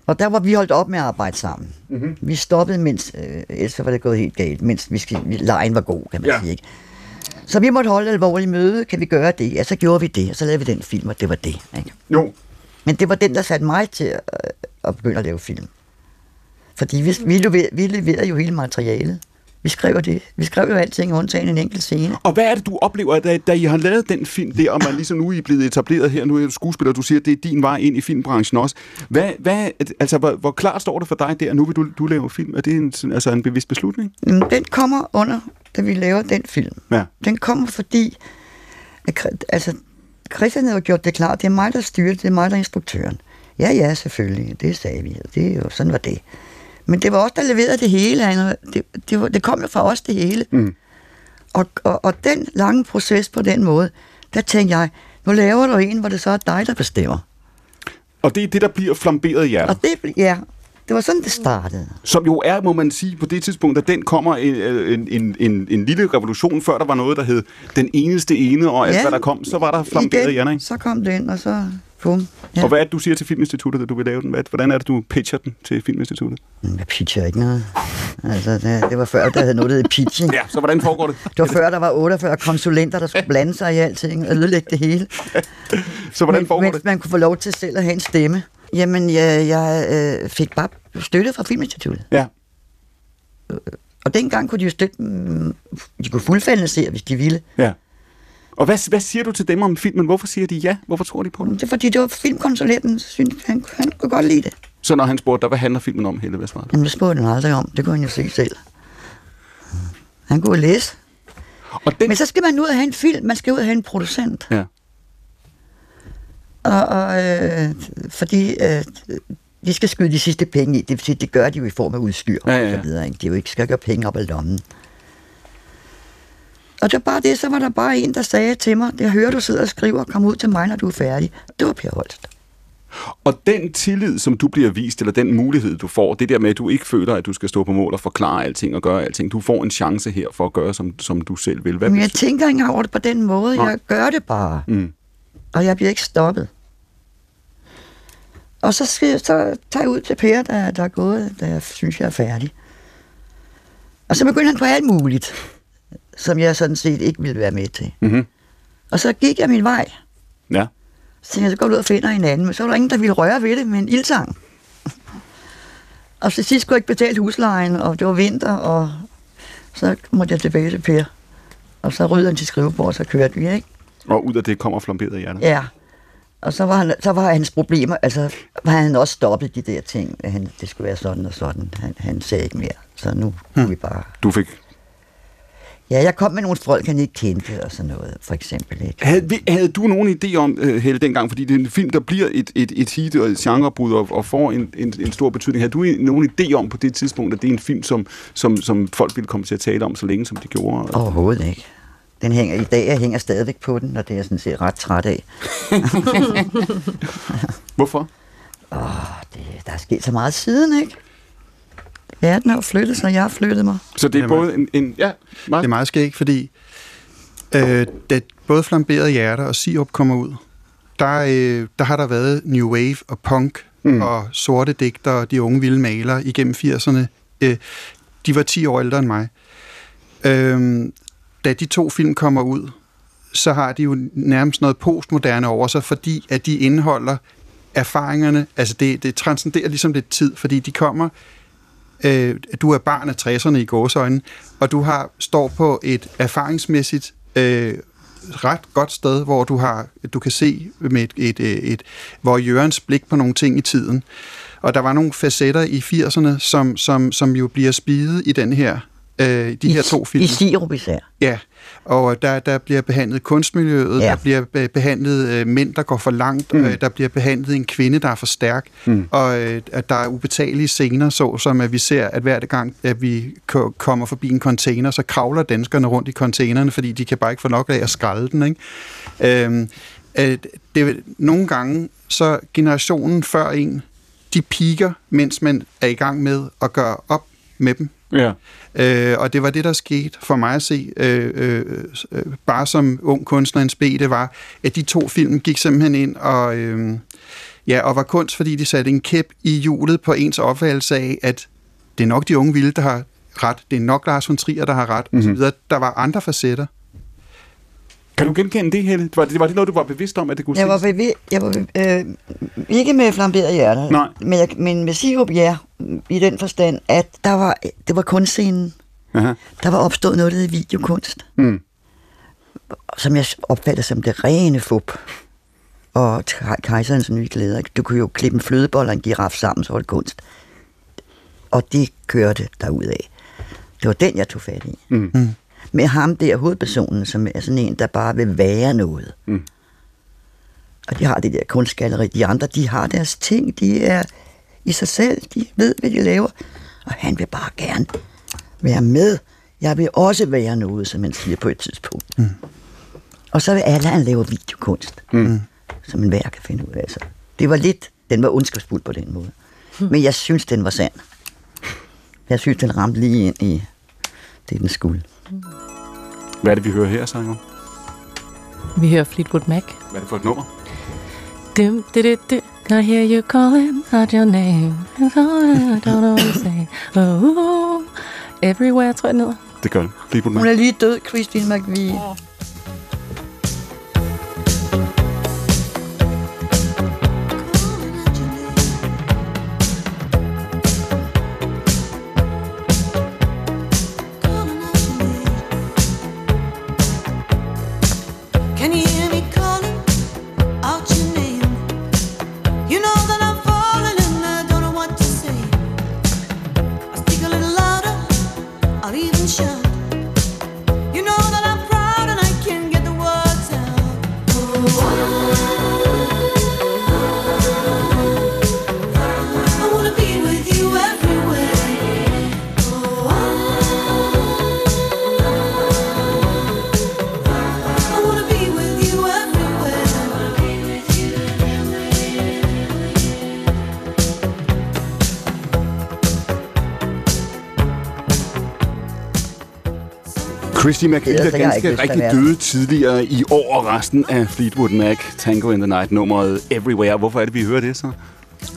Og der var vi holdt op med at arbejde sammen. Mhm. Vi stoppede, mens, øh, ellers var det gået helt galt, mens vi skal, vi, lejen var god, kan man Ja. sige. Ikke? Så vi måtte holde et alvorligt møde, kan vi gøre det? Ja, så gjorde vi det, og så lavede vi den film, og det var det. Ikke? Jo. Men det var den, der satte mig til at, at begynde at lave film. Fordi vi, vi, leverede, vi leverede jo hele materialet. Vi skrev det. Vi skrev jo alting, undtagen en enkelt scene. Og hvad er det, du oplever, da, da I har lavet den film der, og man ligesom nu er I blevet etableret her, nu er du skuespiller, du siger, at det er din vej ind i filmbranchen også. Hvad, hvad, altså, hvor, hvor klart står det for dig der, nu vil du, du lave film? Er det en, altså en bevidst beslutning? Den kommer under, da vi laver den film. Ja. Den kommer fordi, at, altså, Christian havde jo gjort det klart, det er mig, der styrer det, det er mig, der er instruktøren. Ja, ja, selvfølgelig, det sagde vi. Det er jo, sådan var det. Men det var os, der leverede det hele. Det, det, var, det kom jo fra os, det hele. Mm. Og, og, og den lange proces på den måde, der tænkte jeg, nu laver du en, hvor det så er dig, der bestemmer. Og det er det, der bliver flamberet i jer. Og det, ja, det var sådan, det startede. Som jo er, må man sige, på det tidspunkt, at den kommer en, en, en, en, en lille revolution, før der var noget, der hed den eneste ene, og alt Ja. hvad der kom, så var der flamberet i jer, ikke? Så kom den, og så bum. Ja. Og hvad er det, du siger til Filminstituttet, at du vil lave den? Hvordan er det, du pitcher den til Filminstituttet? Jeg pitcher ikke noget. Altså, det, det var før, der havde noget, der hed pitching. Ja, så hvordan foregår det? Det var før, der var 48 konsulenter, der skulle blande sig i alting og ødelægge det hele. Så hvordan Men- foregår mens det? man kunne få lov til selv at have en stemme. Jamen, jeg, jeg øh, fik bare støtte fra Filminstituttet. Ja. Og dengang kunne de jo støtte, mm, de kunne fuldfinansiere, hvis de ville. Ja. Og hvad, hvad siger du til dem om filmen? Hvorfor siger de ja? Hvorfor tror de på den? Det er fordi, det var filmkonsulenten, så synes han, han kunne godt lide det. Så når han spurgte dig, hvad handler filmen om, Helle, hvad svarede du? Jamen, det spurgte han aldrig om. Det kunne han jo se selv. Han kunne læse. Og den... Men så skal man ud og have en film. Man skal ud og have en producent. Ja. Og, og øh, fordi øh, de skal skyde de sidste penge i. Det, vil sige, det gør de jo i form af udstyr Ja, ja, ja. og så videre. Ikke? De jo ikke skal gøre penge op af lommen. Og det var bare det, så var der bare en, der sagde til mig, jeg hører, du sidder og skriver, kom ud til mig, når du er færdig. Det var Per Holst. Og den tillid, som du bliver vist, eller den mulighed, du får, det der med, at du ikke føler, at du skal stå på mål og forklare alting og gøre alting. Du får en chance her for at gøre, som, som du selv vil. Hvad Men jeg betyder- tænker ikke over det på den måde. Nej. Jeg gør det bare. Mm. Og jeg bliver ikke stoppet. Og så, skal, så tager jeg ud til Per, der, der er gået, da jeg synes, jeg er færdig. Og så begynder han på alt muligt, som jeg sådan set ikke ville være med til. Mm-hmm. Og så gik jeg min vej. Ja. Så tænkte jeg, så går du ud og finder en anden. Men så var der ingen, der ville røre ved det med en ildsang. og til sidst kunne jeg ikke betale huslejen, og det var vinter, og så måtte jeg tilbage til Per. Og så rydde han til skrivebord, og så kørte vi, ikke? Og ud af det kommer flamberet hjertet. Ja. Og så var, han, så var hans problemer, altså var han også stoppet de der ting. at Han, det skulle være sådan og sådan. Han, han sagde ikke mere. Så nu kunne vi bare... Du fik... Ja, jeg kom med nogle folk, han ikke kendte og sådan noget, for eksempel. Ikke? Havde, havde du nogen idé om, uh, Helle, dengang, fordi det er en film, der bliver et, et, et hit og et genrebrud og, og får en, en, en stor betydning. Havde du nogen idé om på det tidspunkt, at det er en film, som, som, som folk ville komme til at tale om så længe, som de gjorde? Overhovedet ikke. Den hænger i dag, jeg hænger stadigvæk på den, og det er jeg sådan set ret træt af. Hvorfor? Åh, det, der er sket så meget siden, ikke? Verden har jo flyttet sig, jeg har flyttet mig. Så det er Jamen. både en... en ja, Det er meget skægt, fordi øh, da både Flamberede Hjerter og Sirup kommer ud, der, øh, der har der været New Wave og punk mm. og sorte digter og de unge vilde malere igennem 80'erne. Øh, de var 10 år ældre end mig. Øh, da de to film kommer ud, så har de jo nærmest noget postmoderne over sig, fordi at de indeholder erfaringerne, altså det, det transcenderer ligesom lidt tid, fordi de kommer øh, du er barn af 60'erne i gåsøjne, og du har står på et erfaringsmæssigt øh, ret godt sted, hvor du har du kan se med et, et, et, et hvor Jørgens blik på nogle ting i tiden. Og der var nogle facetter i 80'erne, som, som, som jo bliver spidet i den her øh, de I, her to film. I Sirup især. Ja, og der, der bliver behandlet kunstmiljøet, Ja. der bliver be- behandlet øh, mænd, der går for langt, mm. øh, der bliver behandlet en kvinde, der er for stærk, mm. og øh, at der er ubetalelige scener, så som at vi ser, at hver gang, at vi ko- kommer forbi en container, så kravler danskerne rundt i containerne, fordi de kan bare ikke få nok af at skralde den. Ikke? Øhm, øh, det, nogle gange, så generationen før en, de piker, mens man er i gang med at gøre op med dem. Ja. Øh, og det var det, der skete for mig at se, øh, øh, øh, bare som ung kunstner en spæ, det var, at de to film gik simpelthen ind og, øh, ja, og var kunst, fordi de satte en kæp i hjulet på ens opfattelse af, at det er nok de unge vilde, der har ret, det er nok Lars von Trier, der har ret, mm-hmm. osv. Der var andre facetter. Kan du genkende det, Helle? Var det, var det noget, du var bevidst om, at det kunne Jeg var, ses? bevi- jeg var øh, ikke med flamberet hjerter, Nej. Men, jeg, men med Sirup, ja, i den forstand, at der var, det var kunstscenen. Aha. Der var opstået noget, der hed videokunst, Mm. som jeg opfattede som det rene fup. Og kejserens nye glæder. Du kunne jo klippe en flødebold og en giraf sammen, så var det kunst. Og det kørte derudad. Det var den, jeg tog fat i. Mm. Mm. Med ham der, hovedpersonen, som er sådan en, der bare vil være noget. Mm. Og de har det der kunstgalleri. De andre, de har deres ting. De er i sig selv. De ved, hvad de laver. Og han vil bare gerne være med. Jeg vil også være noget, som man siger på et tidspunkt. Mm. Og så vil alle, han lave videokunst. Mm. Som en værk kan finde ud af. Så det var lidt, den var ondskabsfuld på den måde. Men jeg synes, den var sand. Jeg synes, den ramte lige ind i det, den skulle. Hvad er det, vi hører her, Sanger? Vi hører Fleetwood Mac. Hvad er det for et nummer? Dum, du, du, du. I hear you calling out your name. I don't know what to say. Oh, everywhere, tror jeg, den hedder. Det gør det. Fleetwood Mac. Hun er lige død, Christine McVie. Can Christy McVie, der ganske ikke rigtig døde tidligere i år, og resten af Fleetwood Mac, Tango in the Night, nummeret Everywhere. Hvorfor er det, vi hører det så?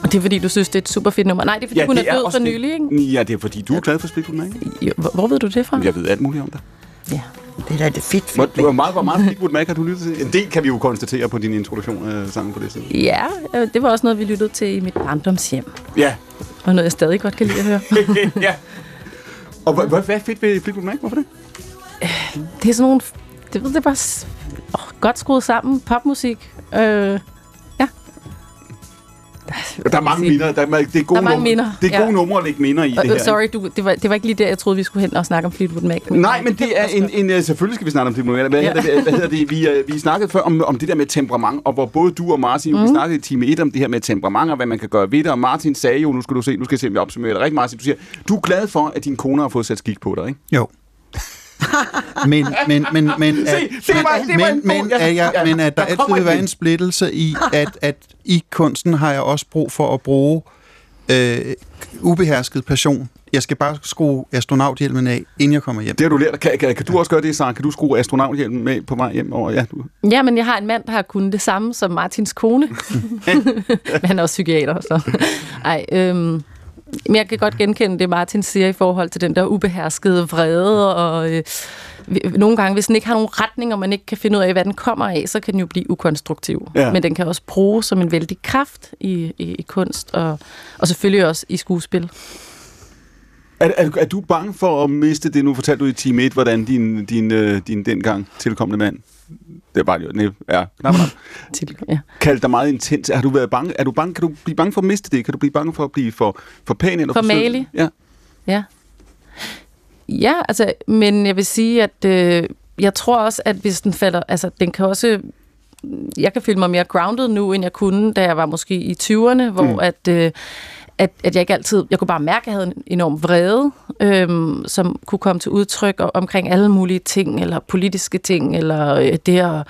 Det er fordi, du synes, det er et super fedt nummer. Nej, det er fordi, ja, hun er død for nylig, ikke? Det. Ja, det er fordi, du er glad for Fleetwood Mac. Jo, hvor, hvor ved du det fra? Jeg ved alt muligt om det. Det er da det fedt, Hvor, fedt. hvor, meget, hvor meget Fleetwood Mac har du lyttet til? En del kan vi jo konstatere på din introduktion af sangen på det side. Ja, øh, det var også noget, vi lyttede til i mit barndomshjem. Ja. Og noget, jeg stadig godt kan lide at høre. ja. Og hvad, hvad er fedt ved Fleetwood Mac? Hvorfor det? Det er sådan nogle... Det, det er bare åh, godt skruet sammen. Popmusik. Øh, Der er mange minder. Der er, det er gode Der er mange numre. minder, Det er gode ja. numre at lægge minder i og, det her. øh, sorry, du, det, var, det var ikke lige der, jeg troede, vi skulle hen og snakke om Fleetwood Mac. Nej, men det er en, en øh, selvfølgelig skal vi snakke om det. Hvad, hvad, Ja. hedder, hvad hedder det? Vi, øh, vi snakkede før om, om det der med temperament, og hvor både du og Martin, mm. vi snakkede i time 1 om det her med temperament, og hvad man kan gøre ved det, og Martin sagde jo, nu skal du se, nu skal jeg se, om jeg opsummerer det rigtigt, Martin, du siger, du er glad for, at din kone har fået sat skik på dig, ikke? Jo. Men, men, men, men, Se, at, det var- det var en men, men, at jeg, men at der der altid vil være en splittelse i, at, at i kunsten har jeg også brug for at bruge øh, ubehersket passion. Jeg skal bare skrue astronauthjelmen af, inden jeg kommer hjem. Det har du lært. Kan, kan, kan du også gøre det, Sara? Kan du skrue astronauthjelmen med på vej hjem? Over? Ja, du. Ja, men jeg har en mand, der har kunnet det samme som Martins kone. men han er også psykiater, så... Ej, øhm, men jeg kan godt genkende det, Martin siger i forhold til den der ubeherskede vrede, og øh, nogle gange, hvis den ikke har nogen retning, og man ikke kan finde ud af, hvad den kommer af, så kan den jo blive ukonstruktiv. Ja. Men den kan også bruges som en vældig kraft i, i, i kunst, og, og selvfølgelig også i skuespil. Er, er, er, du bange for at miste det? Nu fortalte du i time 1, hvordan din, din, øh, din dengang tilkommende mand, det er bare jo, nej, ja, knap, knap, Til, ja. kaldte dig meget intens. Har du været bange? Er du bange? Kan du blive bange for at miste det? Kan du blive bange for at blive for, for pæn eller For for, sød? malig? Ja. Ja. Ja, altså, men jeg vil sige, at øh, jeg tror også, at hvis den falder, altså den kan også, jeg kan føle mig mere grounded nu, end jeg kunne, da jeg var måske i 20'erne, hvor mm. at, øh, at, at jeg ikke altid, jeg kunne bare mærke, at jeg havde en enorm vrede, øhm, som kunne komme til udtryk omkring alle mulige ting, eller politiske ting, eller øh, det her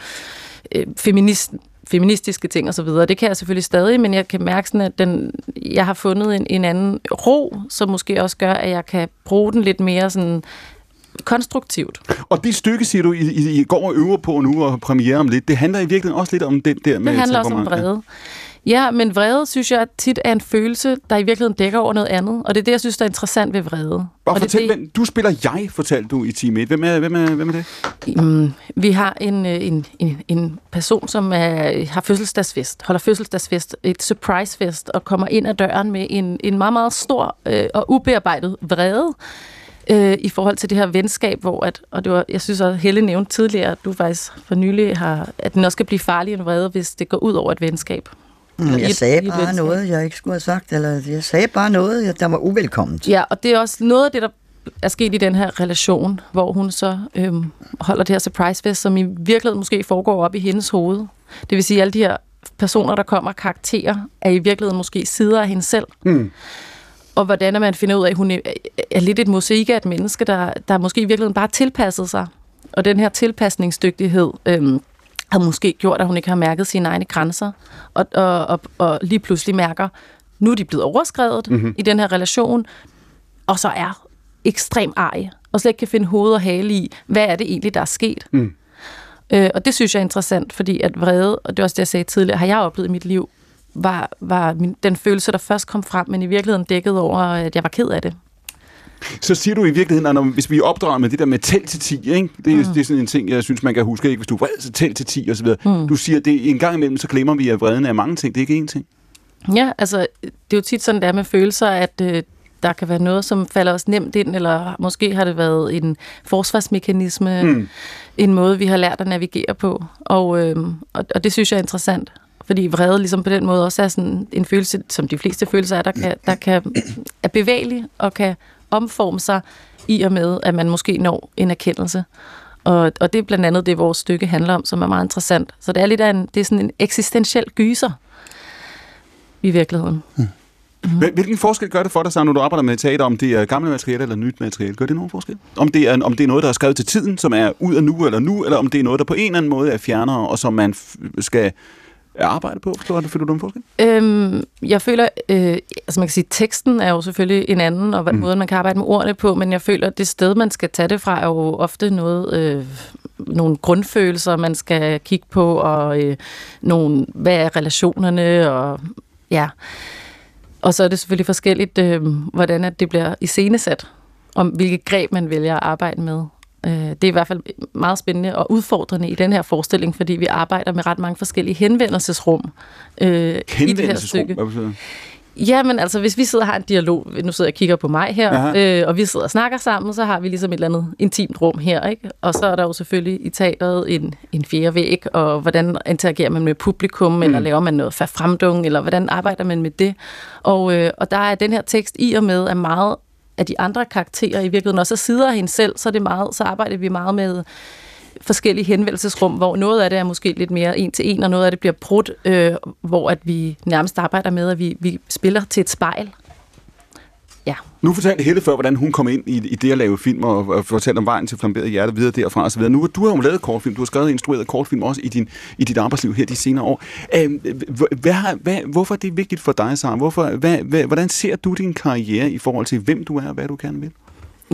øh, feminist, feministiske ting og så videre. Det kan jeg selvfølgelig stadig, men jeg kan mærke sådan, at den, jeg har fundet en, en anden ro, som måske også gør, at jeg kan bruge den lidt mere sådan konstruktivt. Og det stykke, siger du, I, I, går og øver på nu og premiere om lidt, det handler i virkeligheden også lidt om den der med Det handler også om vrede. Ja, men vrede, synes jeg, tit er en følelse, der i virkeligheden dækker over noget andet. Og det er det, jeg synes, der er interessant ved vrede. Og og fortæl, det, hvem, du spiller jeg, fortalte du i time 1. Hvem er, hvem er, hvem er det? Mm, vi har en, øh, en, en, en person, som er, har fødselsdagsfest, holder fødselsdagsfest, et surprisefest, og kommer ind ad døren med en, en meget, meget stor øh, og ubearbejdet vrede øh, i forhold til det her venskab, hvor at, og det var, jeg synes også, Helle nævnte tidligere, at du faktisk for nylig har, at den også kan blive farlig en vrede, hvis det går ud over et venskab. Mm, jeg et- sagde et bare venskab. noget, jeg ikke skulle have sagt, eller jeg sagde bare noget, der var uvelkomment. Ja, og det er også noget af det, der er sket i den her relation, hvor hun så øhm, holder det her surprise-fest, som i virkeligheden måske foregår op i hendes hoved. Det vil sige, at alle de her personer, der kommer karakterer, er i virkeligheden måske sider af hende selv. Mm. Og hvordan er man finder ud af, at hun er, lidt et mosaik af et menneske, der, der måske i virkeligheden bare tilpasset sig. Og den her tilpasningsdygtighed øhm, har måske gjort, at hun ikke har mærket sine egne grænser, og, og, og, og lige pludselig mærker, nu er de blevet overskrevet Mhm. mm-hmm. i den her relation, og så er ekstrem arg, og slet ikke kan finde hoved og hale i, hvad er det egentlig, der er sket. Mm. Øh, og det synes jeg er interessant, fordi at vrede, og det er også det, jeg sagde tidligere, har jeg oplevet i mit liv, var, var min, den følelse, der først kom frem, men i virkeligheden dækket over, at jeg var ked af det. Så siger du i virkeligheden, at når, hvis vi opdrager med det der med tæl til 10, ikke? Det, er, mm. det er sådan en ting, jeg synes, man kan huske, ikke? hvis du er vred, så tæl til 10 osv. Mm. Du siger, at det en gang imellem, så glemmer vi, at vreden er mange ting. Det er ikke én ting. Ja, altså, det er jo tit sådan, der med følelser, at øh, der kan være noget, som falder os nemt ind, eller måske har det været en forsvarsmekanisme, mm. en måde, vi har lært at navigere på. Og, øh, og, og det synes jeg er interessant, fordi vrede ligesom på den måde også er sådan en følelse, som de fleste følelser er, der kan, der kan er bevægelig og kan omforme sig i og med, at man måske når en erkendelse. Og, og det er blandt andet det, vores stykke handler om, som er meget interessant. Så det er lidt af en, det er sådan en eksistentiel gyser i virkeligheden. Hvil- Hvilken forskel gør det for dig, så når du arbejder med teater, om det er gamle materiale eller nyt materiale? Gør det nogen forskel? Om det, er, om det er noget, der er skrevet til tiden, som er ud af nu eller nu, eller om det er noget, der på en eller anden måde er fjernere, og som man f- skal arbejde på? Forstår du, føler du en forskel? Øhm, jeg føler, øh, altså man kan sige, teksten er jo selvfølgelig en anden, og mm. måden man kan arbejde med ordene på, men jeg føler, at det sted, man skal tage det fra, er jo ofte noget, øh, nogle grundfølelser, man skal kigge på, og øh, nogle, hvad er relationerne, og ja. Og så er det selvfølgelig forskelligt, øh, hvordan at det bliver iscenesat, om hvilke greb man vælger at arbejde med. Øh, Det er i hvert fald meget spændende og udfordrende i den her forestilling, fordi vi arbejder med ret mange forskellige henvendelsesrum øh, i det her Henvendelsesrum, stykke. Ja, men altså, hvis vi sidder og har en dialog, nu sidder jeg og kigger på mig her, Aha. øh, og vi sidder og snakker sammen, så har vi ligesom et eller andet intimt rum her, ikke? Og så er der jo selvfølgelig i teateret en, en fjerde væg, og hvordan interagerer man med publikum, mm. eller laver man noget fremdung, eller hvordan arbejder man med det? Og, øh, og der er den her tekst i og med, at meget af de andre karakterer i virkeligheden også er sider af hende selv, så, er det meget, så arbejder vi meget med forskellige henvendelsesrum, hvor noget af det er måske lidt mere en til en, og noget af det bliver brudt, øh, hvor at vi nærmest arbejder med, at vi, vi spiller til et spejl. Ja. Nu fortalte Helle før, hvordan hun kom ind i, i det at lave film, og, og fortalte om vejen til flamberet hjerte videre derfra osv. Nu du har jo lavet kortfilm, du har skrevet og instrueret kortfilm også i, din, i dit arbejdsliv her de senere år. Øh, hvad, hvad, hvorfor er det vigtigt for dig, Sara? Hvorfor, hvad, hvad, hvordan ser du din karriere i forhold til, hvem du er og hvad du gerne vil?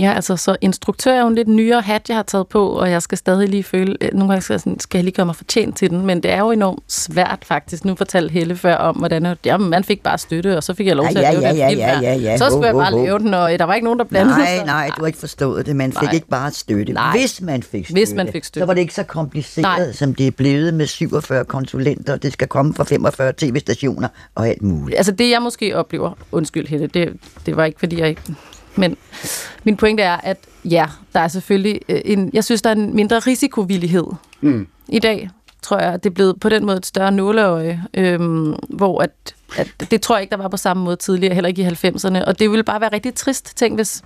Ja, altså så instruktør er jo en lidt nyere hat, jeg har taget på, og jeg skal stadig lige føle, øh, nogle gange skal jeg, sådan, skal jeg lige gøre mig fortjent til den, men det er jo enormt svært faktisk. Nu fortalte Helle før om, hvordan at, jamen, man fik bare støtte, og så fik jeg lov Ja, til at ja, lave ja, den ja, film ja, ja, ja. Så skulle jeg ho, bare ho. lave den, og der var ikke nogen, der blandede Nej, sig. nej, du har ikke forstået det. Man fik Nej. ikke bare støtte. Nej. Hvis man fik støtte, Hvis man fik støtte. så var det ikke så kompliceret, Nej. som det er blevet med 47 konsulenter, og det skal komme fra 45 tv-stationer og alt muligt. Altså det, jeg måske oplever, undskyld Helle, det, det var ikke, fordi jeg ikke... Men min pointe er, at ja, der er selvfølgelig øh, en... Jeg synes, der er en mindre risikovillighed Mm. i dag, tror jeg, det er blevet på den måde et større nåleøje, øhm, hvor at, at det tror jeg ikke, der var på samme måde tidligere, heller ikke i 90'erne. Og det ville bare være rigtig trist, tænk hvis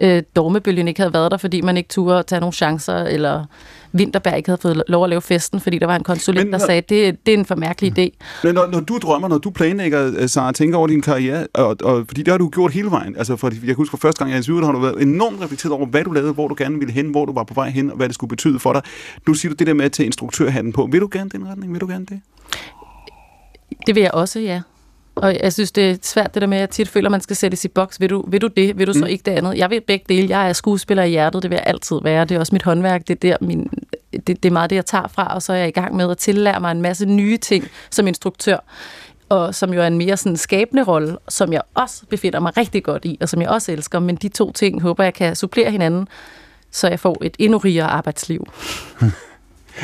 øh, dormebølgen ikke havde været der, fordi man ikke turde at tage nogle chancer, eller Vinterberg ikke havde fået lov at lave festen, fordi der var en konsulent, Men der sagde, det, det er en for mærkelig idé. Men når, når du drømmer, når du planlægger, øh, Sara, tænker over din karriere, og, og, fordi det har du gjort hele vejen. Altså, for, jeg kan huske, for første gang jeg er i Syvret, har du været enormt reflekteret over, hvad du lavede, hvor du gerne ville hen, hvor du var på vej hen, og hvad det skulle betyde for dig. Nu siger du det der med at tage instruktørhatten på. Vil du gerne den retning? Vil du gerne det? Det vil jeg også, ja. Og jeg synes, det er svært det der med, at jeg tit føler, at man skal sættes i boks. Vil du, vil du det? Vil du så Mm. ikke det andet? Jeg vil begge dele. Jeg er skuespiller i hjertet. Det vil jeg altid være. Det er også mit håndværk. Det er, der min, det, det er meget det, jeg tager fra. Og så er jeg i gang med at tillære mig en masse nye ting som instruktør. Og som jo er en mere sådan skabende rolle, som jeg også befinder mig rigtig godt i, og som jeg også elsker. Men de to ting håber jeg kan supplere hinanden, så jeg får et endnu rigere arbejdsliv.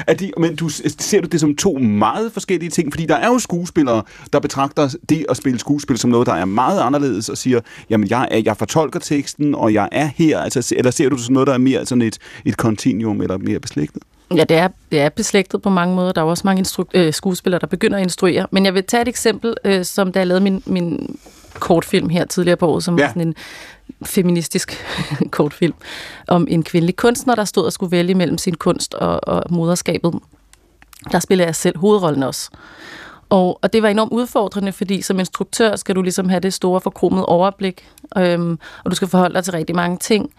Er de, men du, ser du det som to meget forskellige ting? Fordi der er jo skuespillere, der betragter det at spille skuespil som noget, der er meget anderledes, og siger, jamen jeg, er, jeg fortolker teksten, og jeg er her. Altså, eller ser du det som noget, der er mere sådan et, et continuum, eller mere beslægtet? Ja, det er, det er beslægtet på mange måder. Der er også mange instru- øh, skuespillere, der begynder at instruere. Men jeg vil tage et eksempel, øh, som da jeg lavede min, min kortfilm her tidligere på året, som Ja. var sådan en feministisk kortfilm, om en kvindelig kunstner, der stod og skulle vælge mellem sin kunst og, og moderskabet. Der spiller jeg selv hovedrollen også. Og, og det var enormt udfordrende, fordi som instruktør skal du ligesom have det store forkromede overblik, øhm, og du skal forholde dig til rigtig mange ting.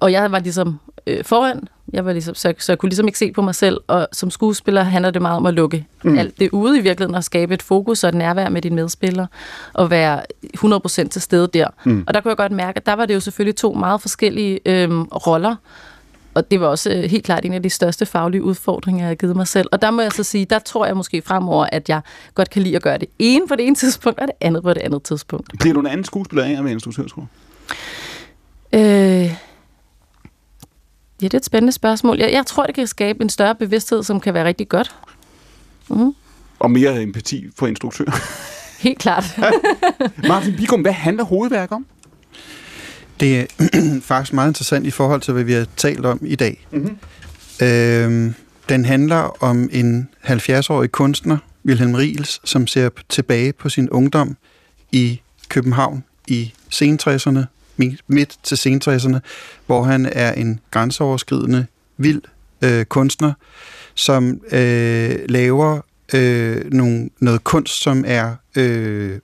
Og jeg var ligesom øh, foran, jeg var ligesom, så, så jeg kunne ligesom ikke se på mig selv, og som skuespiller handler det meget om at lukke Mm. alt det ude i virkeligheden, og skabe et fokus og et nærvær med dine medspillere, og være 100% til stede der. Mm. Og der kunne jeg godt mærke, at der var det jo selvfølgelig to meget forskellige øhm, roller, og det var også øh, helt klart en af de største faglige udfordringer, jeg har givet mig selv. Og der må jeg så sige, der tror jeg måske fremover, at jeg godt kan lide at gøre det ene på det ene tidspunkt, og det andet på det andet tidspunkt. Bliver du en anden skuespiller af at være instruktør, tror du? Øh, ja, det er et spændende spørgsmål. Jeg, jeg tror, det kan skabe en større bevidsthed, som kan være rigtig godt. Mm, Og mere empati for instruktør. helt klart. Martin Bigum, hvad handler hovedværk om? Det er faktisk meget interessant i forhold til, hvad vi har talt om i dag. Mhm. Øhm, den handler om en 70-årig kunstner, Wilhelm Riels, som ser tilbage på sin ungdom i København i sen-60'erne, mi- midt til sentræsserne, hvor han er en grænseoverskridende, vild øh, kunstner, som øh, laver øh, nogle, noget kunst, som er øh,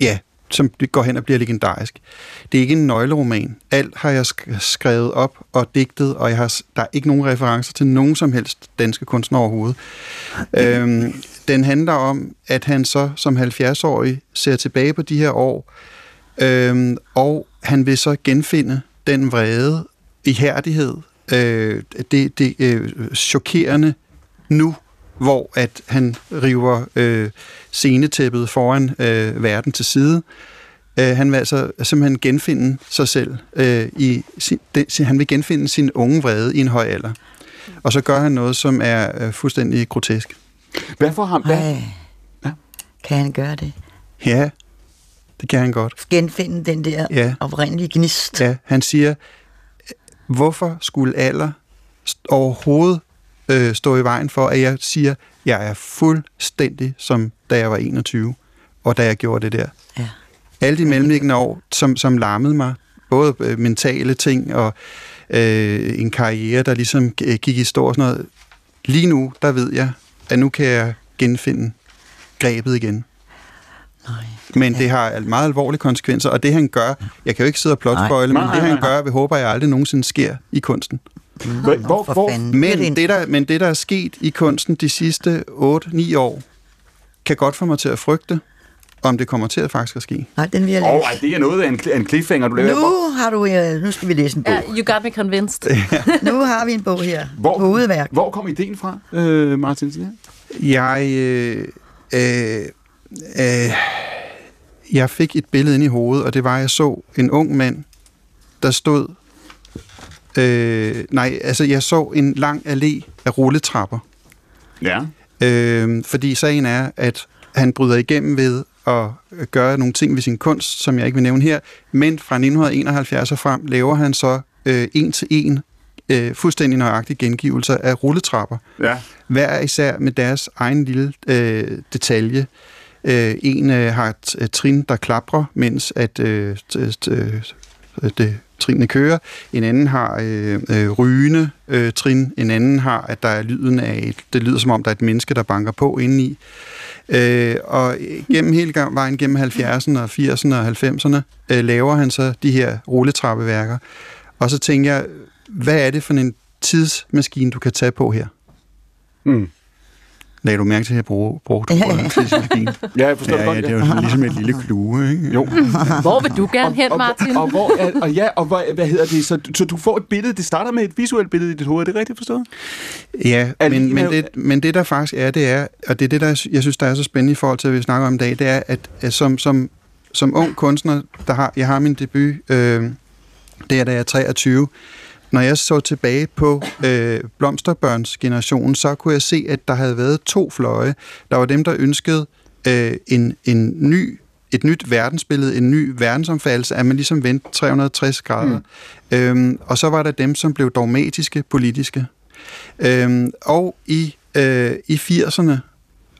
ja, som går hen og bliver legendarisk. Det er ikke en nøgleroman. Alt har jeg sk- skrevet op og digtet, og jeg har, der er ikke nogen referencer til nogen som helst danske kunstnere overhovedet. øhm, den handler om, at han så som 70-årig ser tilbage på de her år, øhm, og han vil så genfinde den vrede, ihærdighed, øh, det, det øh, chokerende nu, hvor at han river øh, scenetæppet foran øh, verden til side. Øh, han vil altså simpelthen genfinde sig selv. Øh, i sin, det, han vil genfinde sin unge vrede i en høj alder. Og så gør han noget, som er øh, fuldstændig grotesk. Hvad for ham? Hvad? Ej. Ja. Kan han gøre det? Ja, det kan han godt. Genfinde den der Ja. oprindelige gnist. Ja, han siger, hvorfor skulle alder overhovedet øh, stå i vejen for, at jeg siger, jeg er fuldstændig som da jeg var 21, og da jeg gjorde det der. Ja. Alle de mellemliggende år, som, som larmede mig, både øh, mentale ting og øh, en karriere, der ligesom g- gik i stå og sådan noget. Lige nu, der ved jeg, at nu kan jeg genfinde grebet igen. Nej. Men det har al- meget alvorlige konsekvenser, og det han gør, jeg kan jo ikke sidde og plotspoile, men Nej, det han nej. gør, vi håber jeg aldrig nogensinde sker i kunsten. Hvor, hvor, For hvor. Bliver Men en- det, der, men det, der er sket i kunsten de sidste 8-9 år, kan godt få mig til at frygte, om det kommer til at faktisk at ske. Nej, den vil jeg Åh, læse. ej, det er noget af en, en cliffhanger, du laver. Hvor, Nu har du, øh, nu skal vi læse en bog. Ja, you got me convinced. Nu har vi en bog her. hvor, Hovedværk. hvor kom ideen fra, øh, Martin? Ja. Jeg, øh, øh, øh, jeg fik et billede ind i hovedet, og det var, at jeg så en ung mand, der stod... Øh, nej, altså jeg så en lang allé af rulletrapper. Ja. Øh, fordi sagen er, at han bryder igennem ved at gøre nogle ting ved sin kunst, som jeg ikke vil nævne her, men fra 1971 og frem laver han så øh, en til en øh, fuldstændig nøjagtige gengivelser af rulletrapper. Ja. Hver især med deres egen lille øh, detalje. Øh, en øh, har et, øh, trin, der klapper, mens at øh, øh, øh, det trinene kører. En anden har øh, øh, rygende øh, trin. En anden har, at der er lyden af et, det lyder som om, der er et menneske, der banker på indeni. Øh, og gennem hele gang, vejen gennem 70'erne og 80'erne og 90'erne øh, laver han så de her rulletrappeværker. Og så tænker jeg, hvad er det for en tidsmaskine, du kan tage på her? Mm. Lagde du mærke til, at jeg brugte brug, Ja, brug, ja. en tidsmaskine? Ja, jeg forstår ja, godt. ja, det er jo ligesom et lille klue, ikke? Jo. Hvor vil du gerne hen, og, Martin? og, og, hvor er, og ja, og hvad, hvad hedder det? Så, så du får et billede, det starter med et visuelt billede i dit hoved, er det rigtigt forstået? Ja, Alene men, men, er det, men det der faktisk er, det er, og det er det, der jeg synes, der er så spændende i forhold til, at vi snakker om i dag, det er, at, at som, som, som ung kunstner, der har, jeg har min debut, øh, det er da jeg er 23, når jeg så tilbage på øh, Blomsterbørns generation, så kunne jeg se, at der havde været to fløje. Der var dem, der ønskede øh, en, en ny, et nyt verdensbillede, en ny verdensomfattelse, at man ligesom vendte 360 grader. Mm. Øhm, og så var der dem, som blev dogmatiske, politiske. Øhm, og i, øh, i 80'erne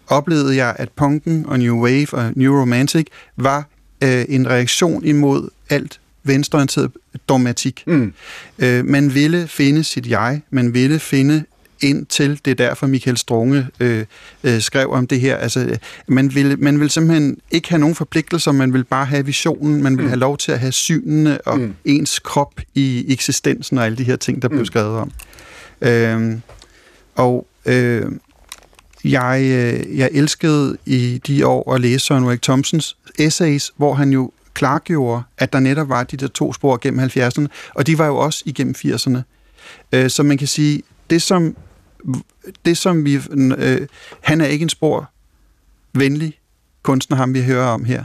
oplevede jeg, at punken og New Wave og New Romantic var øh, en reaktion imod alt venstreorienteret dogmatik. Mm. Øh, man ville finde sit jeg, man ville finde ind til, det er derfor Michael Strunge øh, øh, skrev om det her, altså øh, man ville, man ville simpelthen ikke have nogen forpligtelser, man ville bare have visionen, man ville Mm. have lov til at have synene og Mm. ens krop i eksistensen og alle de her ting, der blev Mm. skrevet om. Øh, og øh, jeg, øh, jeg elskede i de år at læse Søren Ulrik Thomsens essays, hvor han jo klargjorde, at der netop var de der to spor gennem 70'erne, og de var jo også igennem 80'erne. Øh, så man kan sige, det som, det som vi... Øh, han er ikke en spor venlig kunstner, ham vi hører om her.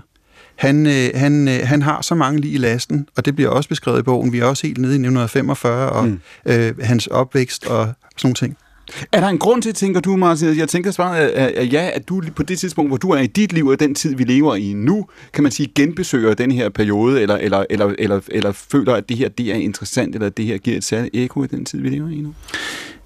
Han, øh, han, øh, han har så mange lige i lasten, og det bliver også beskrevet i bogen. Vi er også helt nede i 1945, og Mm. øh, hans opvækst og sådan nogle ting. Er der en grund til, tænker du, Martin? Jeg tænker svaret er, er ja, at du på det tidspunkt, hvor du er i dit liv, og den tid, vi lever i nu, kan man sige, genbesøger den her periode, eller, eller, eller, eller, eller føler, at det her det er interessant, eller at det her giver et særligt ekko i den tid, vi lever i nu?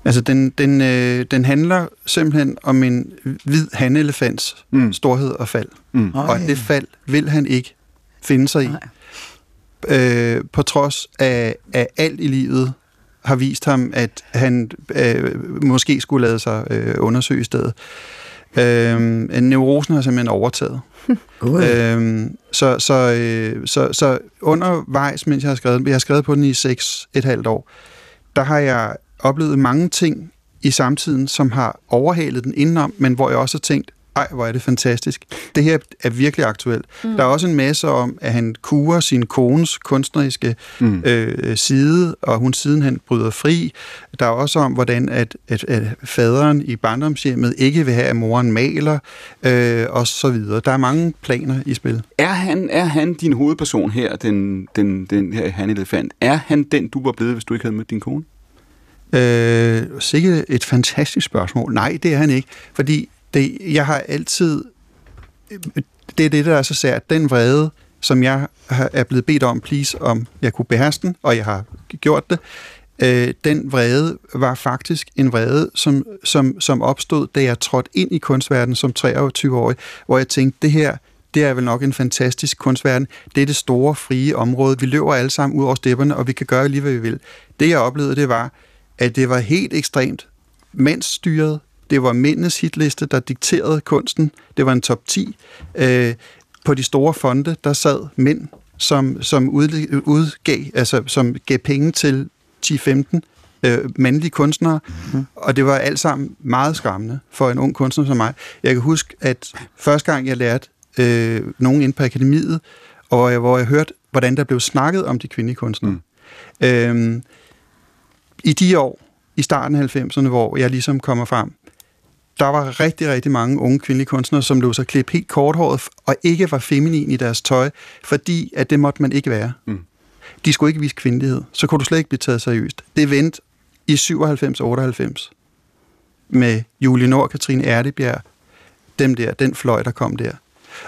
Altså, den, den, øh, den handler simpelthen om en hvid hanelefants Mm. storhed og fald. Mm. Og det fald vil han ikke finde sig i. Øh, på trods af, af alt i livet har vist ham, at han øh, måske skulle lade sig øh, undersøge i stedet. Øh, neurosen har simpelthen overtaget. øhm, så, så, øh, så, så undervejs, mens jeg har skrevet jeg har skrevet på den i seks et halvt år, der har jeg oplevet mange ting i samtiden, som har overhalet den indenom, men hvor jeg også har tænkt, ej, hvor er det fantastisk. Det her er virkelig aktuelt. Mm. Der er også en masse om, at han kurer sin kones kunstneriske Mm. mm. øh, side, og hun siden han bryder fri. Der er også om, hvordan at, at, at faderen i barndomshjemmet ikke vil have, at moren maler, øh, og så videre. Der er mange planer i spil. Er han, er han din hovedperson her, den, den, den her han elefant? Er han den, du var blevet, hvis du ikke havde mødt din kone? Øh, sikkert et fantastisk spørgsmål. Nej, det er han ikke. Fordi det, jeg har altid... Det er det, der er så sært. Den vrede, som jeg har- er blevet bedt om, please, om jeg kunne beherske den, og jeg har gjort det, øh, den vrede var faktisk en vrede, som, som, som opstod, da jeg trådte ind i kunstverdenen som 23-årig, hvor jeg tænkte, det her, det er vel nok en fantastisk kunstverden. Det er det store, frie område. Vi løber alle sammen ud over stepperne, og vi kan gøre lige, hvad vi vil. Det, jeg oplevede, det var, at det var helt ekstremt mandsstyret. Det var mændenes hitliste, der dikterede kunsten. Det var en top 10. Øh, på de store fonde, der sad mænd, som, som ud, udgav, altså som gav penge til 10-15 øh, mandlige kunstnere, mm. og det var alt sammen meget skræmmende for en ung kunstner som mig. Jeg kan huske, at første gang jeg lærte øh, nogen inde på akademiet, og jeg, hvor jeg hørte, hvordan der blev snakket om de kvindelige kunstnere. Mm. Øhm, I de år, i starten af 90'erne, hvor jeg ligesom kommer frem, der var rigtig, rigtig mange unge kvindelige kunstnere, som lå sig klippe helt korthåret og ikke var feminin i deres tøj, fordi at det måtte man ikke være. Mm. De skulle ikke vise kvindelighed. Så kunne du slet ikke blive taget seriøst. Det vendte i 97-98 med Julie Nord, Katrine Erdebjerg, dem der, den fløj, der kom der.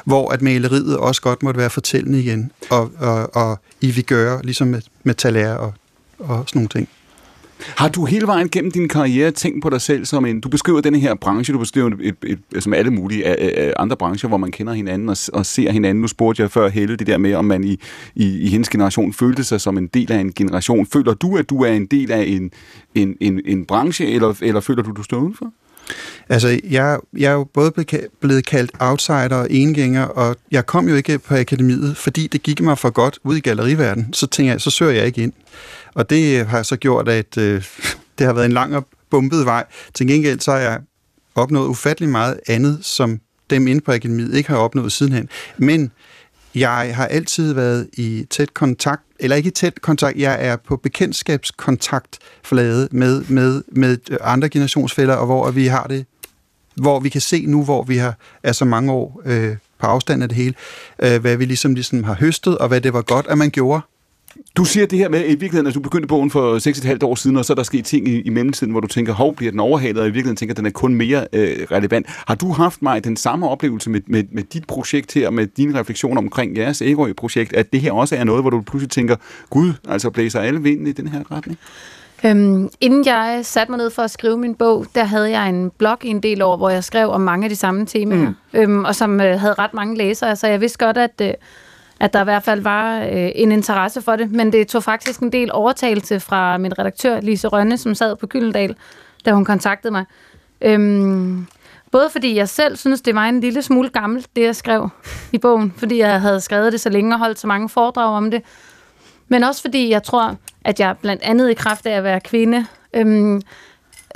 Hvor at maleriet også godt måtte være fortællende igen, og, og, og i vi gøre, ligesom med, med taler og, og sådan nogle ting. Har du hele vejen gennem din karriere tænkt på dig selv som en... Du beskriver den her branche, du beskriver et, et, et, altså som alle mulige øh, øh, øh, andre brancher, hvor man kender hinanden og, og ser hinanden. Nu spurgte jeg før Helle det der med, om man i, i, i hendes generation følte sig som en del af en generation. Føler du, at du er en del af en, en, en, en branche, eller, eller føler du, du står udenfor? Altså, jeg, jeg er jo både blevet kaldt outsider og engænger, og jeg kom jo ikke på akademiet, fordi det gik mig for godt ud i galleriverdenen. Så tænker jeg, så søger jeg ikke ind. Og det har så gjort, at øh, det har været en lang og bumpet vej. Til gengæld så har jeg opnået ufattelig meget andet, som dem inde på akademiet ikke har opnået sidenhen. Men jeg har altid været i tæt kontakt, eller ikke i tæt kontakt, jeg er på bekendtskabskontaktflade med, med, med andre generationsfælder, og hvor vi har det, hvor vi kan se nu, hvor vi har er så mange år øh, på afstand af det hele, øh, hvad vi ligesom, ligesom har høstet, og hvad det var godt, at man gjorde. Du siger det her med, i virkeligheden, at du begyndte bogen for 6,5 år siden, og så er der sket ting i, i mellemtiden, hvor du tænker, hov, bliver den overhalet, og i virkeligheden tænker, at den er kun mere øh, relevant. Har du haft mig den samme oplevelse med, med, med dit projekt her, med dine refleksioner omkring jeres Ærø-projekt, at det her også er noget, hvor du pludselig tænker, gud, altså blæser alle vinden i den her retning? Øhm, inden jeg satte mig ned for at skrive min bog, der havde jeg en blog i en del år, hvor jeg skrev om mange af de samme temaer, mm. øhm, og som øh, havde ret mange læsere, så jeg vidste godt, at, øh, at der i hvert fald var øh, en interesse for det, men det tog faktisk en del overtagelse fra min redaktør, Lise Rønne, som sad på Gyldendal, da hun kontaktede mig. Øhm, både fordi jeg selv synes, det var en lille smule gammelt, det jeg skrev i bogen, fordi jeg havde skrevet det så længe og holdt så mange foredrag om det, men også fordi jeg tror, at jeg blandt andet i kraft af at være kvinde, øhm,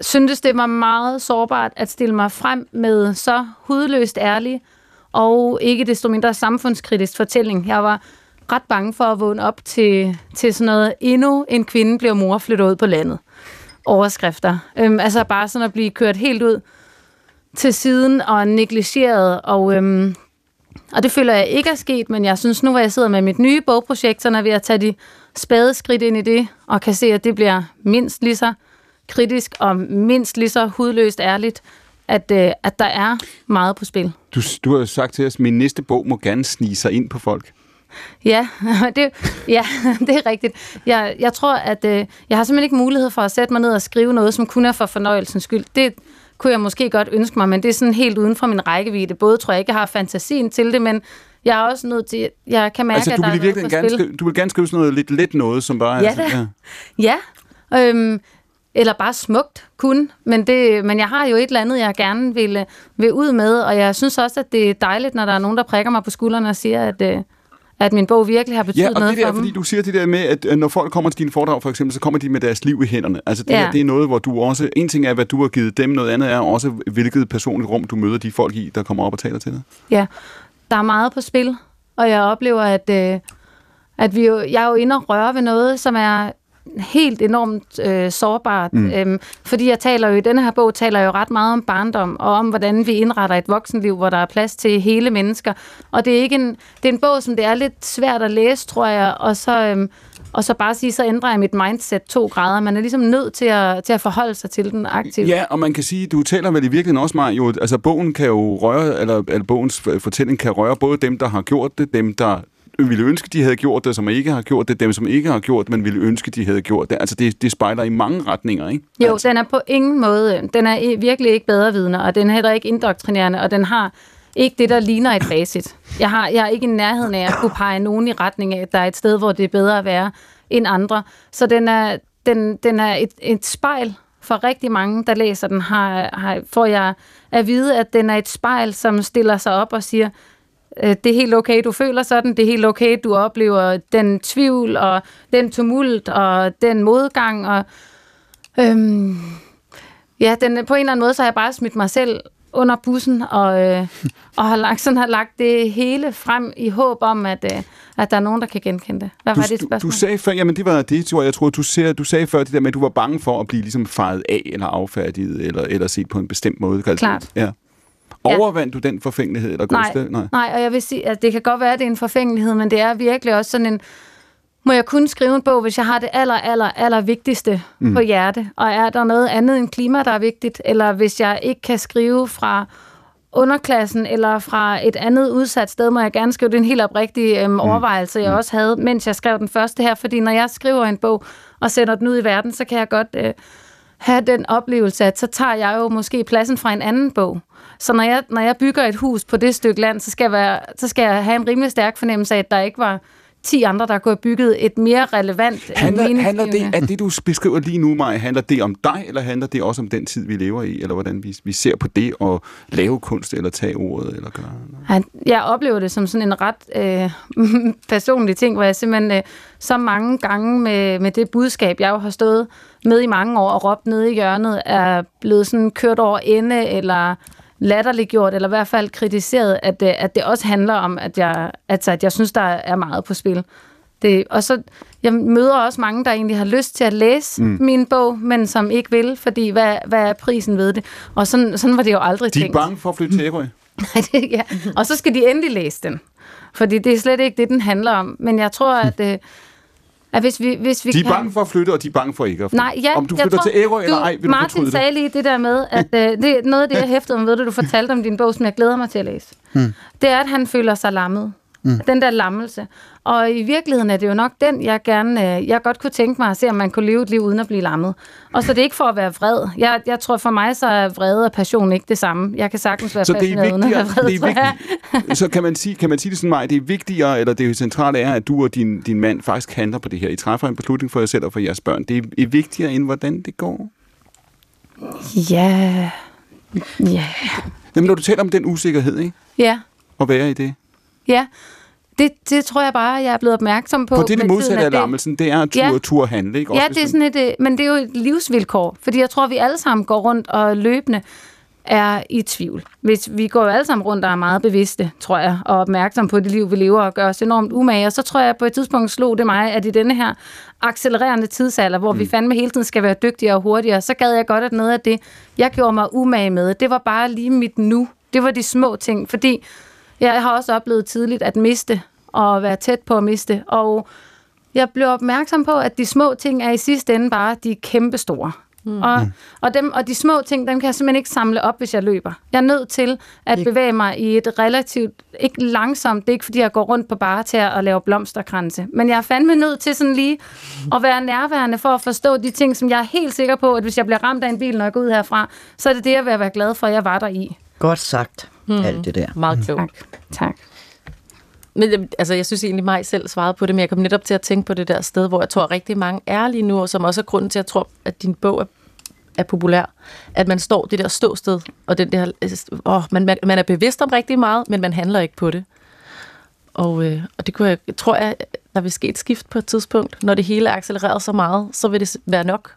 syntes det var meget sårbart at stille mig frem med så hudløst ærlig og ikke desto mindre samfundskritisk fortælling. Jeg var ret bange for at vågne op til, til sådan noget, endnu en kvinde bliver mor flytter ud på landet. Overskrifter. Øhm, altså bare sådan at blive kørt helt ud til siden og negligeret. Og, øhm, og det føler jeg ikke er sket, men jeg synes nu, hvor jeg sidder med mit nye bogprojekt, så er ved at tage de spadeskridt ind i det, og kan se, at det bliver mindst lige så kritisk og mindst lige så hudløst ærligt, at, øh, at der er meget på spil. Du, du har jo sagt til os, at min næste bog må gerne snige sig ind på folk. Ja, det, ja, det er rigtigt. Jeg, jeg tror, at øh, jeg har simpelthen ikke mulighed for at sætte mig ned og skrive noget, som kun er for fornøjelsens skyld. Det kunne jeg måske godt ønske mig, men det er sådan helt uden for min rækkevidde. Både tror jeg ikke, jeg har fantasien til det, men jeg er også nødt til, jeg kan mærke, altså, at du der vil, er noget på virkeligheden gerne skrive, du vil gerne skrive sådan noget lidt let noget, som bare... Ja altså, da. Ja, øhm, eller bare smukt kun, men, det, men jeg har jo et eller andet, jeg gerne vil, øh, vil ud med, og jeg synes også, at det er dejligt, når der er nogen, der prikker mig på skuldrene og siger, at, øh, at min bog virkelig har betydet Ja, og noget det der, for dem. fordi du siger det der med, at øh, når folk kommer til dine foredrag for eksempel, så kommer de med deres liv i hænderne. Altså det, Ja. her, det er noget, hvor du også... En ting er, hvad du har givet dem, noget andet er også, hvilket personligt rum du møder de folk i, der kommer op og taler til dig. Ja, der er meget på spil, og jeg oplever, at, øh, at vi jo, jeg er jo inde og røre ved noget, som er helt enormt øh, sårbart. Mm. Øhm, fordi jeg taler jo i denne her bog, taler jeg jo ret meget om barndom, og om hvordan vi indretter et voksenliv, hvor der er plads til hele mennesker. Og det er, ikke en, det er en bog, som det er lidt svært at læse, tror jeg, og så... Øhm, og så bare sige, så ændrer jeg mit mindset to grader. Man er ligesom nødt til at, til at forholde sig til den aktivt. Ja, og man kan sige, du taler vel i virkeligheden også meget, jo, altså bogen kan jo røre, eller, eller bogens fortælling kan røre både dem, der har gjort det, dem, der ville ønske, de havde gjort det, som ikke har gjort det, dem, som ikke har gjort det, men ville ønske, de havde gjort det. Altså, det, det spejler i mange retninger, ikke? Jo, den er på ingen måde, den er virkelig ikke bedre vidne, og den er heller ikke indoktrinerende, og den har ikke det, der ligner et facit. Jeg har, jeg er ikke i nærheden af at kunne pege nogen i retning af, at der er et sted, hvor det er bedre at være end andre. Så den er, den, den er et, et spejl for rigtig mange, der læser den, har, har, får jeg at vide, at den er et spejl, som stiller sig op og siger, øh, det er helt okay, du føler sådan, det er helt okay, du oplever den tvivl og den tumult og den modgang og øhm, ja, den, på en eller anden måde, så har jeg bare smidt mig selv under bussen og, øh, og har lagt, sådan har lagt det hele frem i håb om, at, øh, at der er nogen, der kan genkende det. Hvad var det et Du, spørgsmål? du sagde før, jamen det var det, tror jeg, jeg tror, du, ser, du sagde før det der med, at du var bange for at blive ligesom fejet af, eller affærdiget, eller, eller set på en bestemt måde. Klart. Ja. Overvandt du den forfængelighed, eller nej, gudste? nej. nej, og jeg vil sige, at det kan godt være, at det er en forfængelighed, men det er virkelig også sådan en, må jeg kun skrive en bog, hvis jeg har det aller, aller, aller vigtigste Mm. mm. på hjerte? Og er der noget andet end klima, der er vigtigt? Eller hvis jeg ikke kan skrive fra underklassen eller fra et andet udsat sted, må jeg gerne skrive. Det er en helt oprigtig øhm, overvejelse, jeg også havde, mens jeg skrev den første her. Fordi når jeg skriver en bog og sender den ud i verden, så kan jeg godt øh, have den oplevelse, at så tager jeg jo måske pladsen fra en anden bog. Så når jeg, når jeg bygger et hus på det stykke land, så skal, jeg være, så skal jeg have en rimelig stærk fornemmelse af, at der ikke var 10 andre, der kunne have bygget et mere relevant Handler, handler det, at det, du beskriver lige nu, Maja, handler det om dig, eller handler det også om den tid, vi lever i, eller hvordan vi, vi ser på det at lave kunst, eller tage ordet, eller gøre Han, jeg oplever det som sådan en ret øh, personlig ting, hvor jeg simpelthen øh, så mange gange med, med det budskab, jeg jo har stået med i mange år og råbt nede i hjørnet, er blevet sådan kørt over ende, eller latterliggjort, eller i hvert fald kritiseret, at, at det også handler om, at jeg, altså, at jeg synes, der er meget på spil. Det, og så, jeg møder også mange, der egentlig har lyst til at læse Mm. min bog, men som ikke vil, fordi hvad, hvad er prisen ved det? Og sådan, sådan var det jo aldrig De er tænkt. bange for at flytte til Ærø. Ja. Og så skal de endelig læse den. Fordi det er slet ikke det, den handler om. Men jeg tror, at, øh, at hvis vi, hvis vi De er kan... bange for at flytte, og de er bange for ikke at flytte. Nej, ja, Om du flytter tror, til Ærø eller du, ej, vil du Martin fortryde sagde lige det der med, at øh, det er noget af det, jeg hæftede mig ved, det du fortalte om din bog, som jeg glæder mig til at læse. Hmm. Det er, at han føler sig lammet. Mm. Den der lammelse. Og i virkeligheden er det jo nok den, jeg gerne, øh, jeg godt kunne tænke mig at se, om man kunne leve et liv uden at blive lammet. Og så det er ikke for at være vred. Jeg, jeg tror for mig, så er vrede og passion ikke det samme. Jeg kan sagtens være Så det er uden at være vred, det er vigtigt. Så kan man sige, kan man sige det sådan, Maja, det er vigtigere, eller det centrale er, at du og din, din mand faktisk handler på det her. I træffer en beslutning for jer selv og for jeres børn. Det er vigtigere, end hvordan det går. Ja. Ja. Jamen, når du taler om den usikkerhed, ikke? Ja. At være i det. Ja. Det, det tror jeg bare, jeg er blevet opmærksom på. For det det modsatte af lammelsen. Det er at turde, Ja. ja. turde handle, ikke? Ja, hvis det er sådan et, øh, men det er jo et livsvilkår, fordi jeg tror, vi alle sammen går rundt og løbende er i tvivl. Hvis vi går jo alle sammen rundt og er meget bevidste, tror jeg, og opmærksom på det liv, vi lever, og gør os enormt umage. Og så tror jeg, at på et tidspunkt slog det mig, at i denne her accelererende tidsalder, hvor mm. vi fandme hele tiden skal være dygtigere og hurtigere, så gad jeg godt, at noget af det, jeg gjorde mig umage med, det var bare lige mit nu. Det var de små ting, fordi jeg har også oplevet tidligt at miste, og være tæt på at miste, og jeg blev opmærksom på, at de små ting er i sidste ende bare de kæmpe store. Mm. Og, og, dem, og de små ting, dem kan jeg simpelthen ikke samle op, hvis jeg løber. Jeg er nødt til at bevæge mig i et relativt, ikke langsomt, det er ikke fordi jeg går rundt på bare til at lave blomsterkranse, men jeg er fandme nødt til sådan lige at være nærværende for at forstå de ting, som jeg er helt sikker på, at hvis jeg bliver ramt af en bil, når jeg går ud herfra, så er det det, jeg vil være glad for, at jeg var der i. Godt sagt, mm. alt det der. Meget klogt. Tak. tak. Men jeg- altså, jeg synes egentlig, mig selv svarede på det, men jeg kom netop til at tænke på det der sted, hvor jeg tror rigtig mange er lige nu, og som også er grunden til, at jeg tror, at din bog er er populær, at man står det der ståsted, og den der, åh, man, man, man er bevidst om rigtig meget, men man handler ikke på det. Og, øh, og det kunne jeg, tror jeg, der vil ske et skift på et tidspunkt. Når det hele er accelereret så meget, så vil det være nok.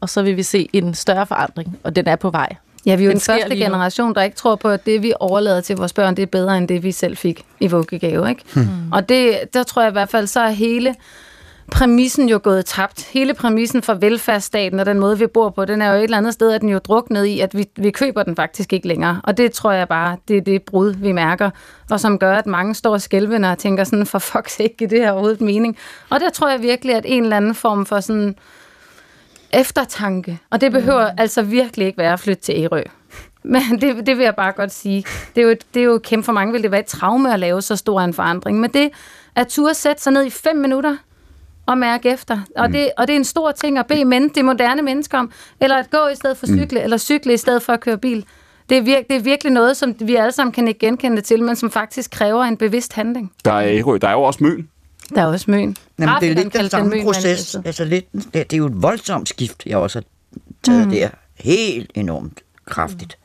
Og så vil vi se en større forandring, og den er på vej. Ja, vi er jo Den den første generation, der ikke tror på, at det, vi overlader til vores børn, det er bedre end det, vi selv fik i vuggegave. Ikke? Hmm. Og det, der tror jeg i hvert fald, så er hele præmissen jo gået tabt. Hele præmissen for velfærdsstaten og den måde, vi bor på, den er jo et eller andet sted, at den jo druknet i, at vi, vi køber den faktisk ikke længere. Og det tror jeg bare, det er det brud, vi mærker, og som gør, at mange står skælvende og tænker sådan, for fuck's giver det her overhovedet mening? Og der tror jeg virkelig, at en eller anden form for sådan eftertanke, og det behøver mm. altså virkelig ikke være at flytte til Ærø. Men det, det vil jeg bare godt sige. Det er, jo, et- det er jo kæmpe for mange, vil det være et traume at lave så stor en forandring. Men det at turde sætte sig ned i fem minutter og mærke efter. Og, det, og det er en stor ting at bede men, det moderne mennesker om. Eller at gå i stedet for cykle, mm. eller cykle i stedet for at køre bil. Det er, virke, det er virkelig noget, som vi alle sammen kan ikke genkende til, men som faktisk kræver en bevidst handling. Der er der er jo også Møn. Der er også møn. Jamen, det er lidt den samme Møn proces. Altså lidt, det, det er jo et voldsomt skift, jeg også har taget Mm. mm. der. Helt enormt kraftigt.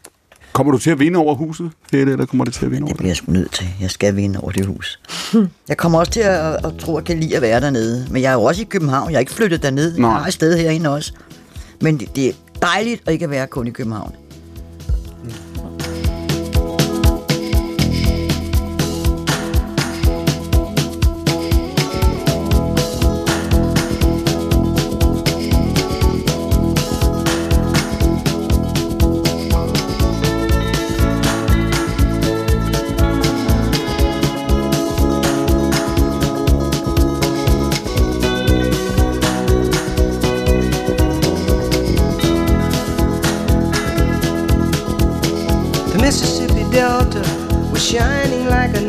Kommer du til at vinde over huset, Helle, eller kommer det til at vinde over Det bliver jeg sgu nødt til. Jeg skal vinde over det hus. Jeg kommer også til at, at tro, at jeg kan lide at være dernede. Men jeg er jo også i København. Jeg er ikke flyttet derned. Jeg har et sted herinde også. Men det, det er dejligt at ikke at være kun i København.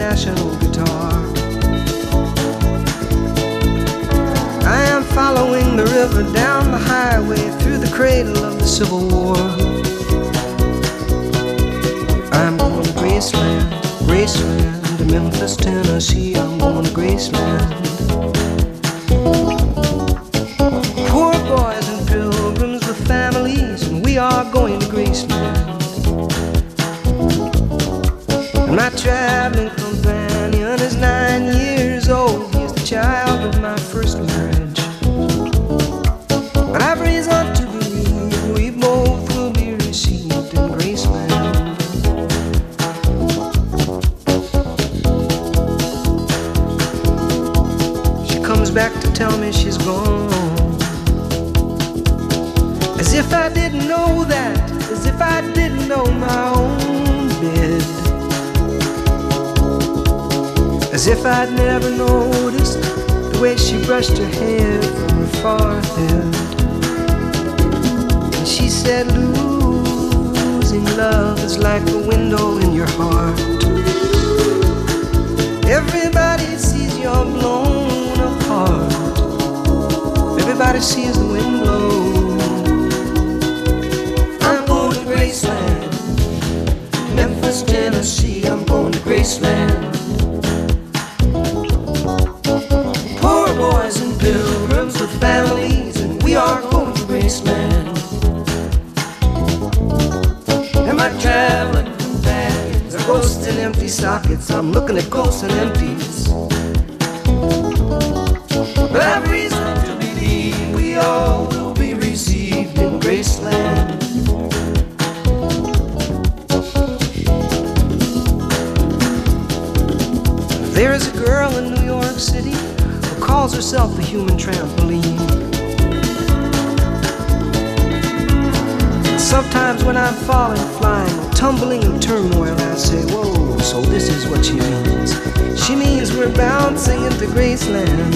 National guitar. I am following the river down the highway through the cradle of the Civil War. I'm going to Graceland, Graceland, to Memphis, Tennessee. I'm going to Graceland. My traveling companion is nine years old. He's the child of my first marriage. But I've reason to believe we both will be received in Graceland. She comes back to tell me she's gone. As if I didn't know that, as if I didn't know my own As if I'd never noticed the way she brushed her hair from her forehead. And she said, Losing love is like a window in your heart. Everybody sees you're blown apart. Everybody sees the wind blow. I'm going to Graceland, Memphis, Tennessee. I'm going to Graceland. Sockets. I'm looking at ghosts and empties. But reason to believe we all will be received in Graceland. There is a girl in New York City who calls herself a human trampoline. Sometimes when I'm falling, flying, tumbling in turmoil, I say, Whoa, so this is what she means. She means we're bouncing into Graceland.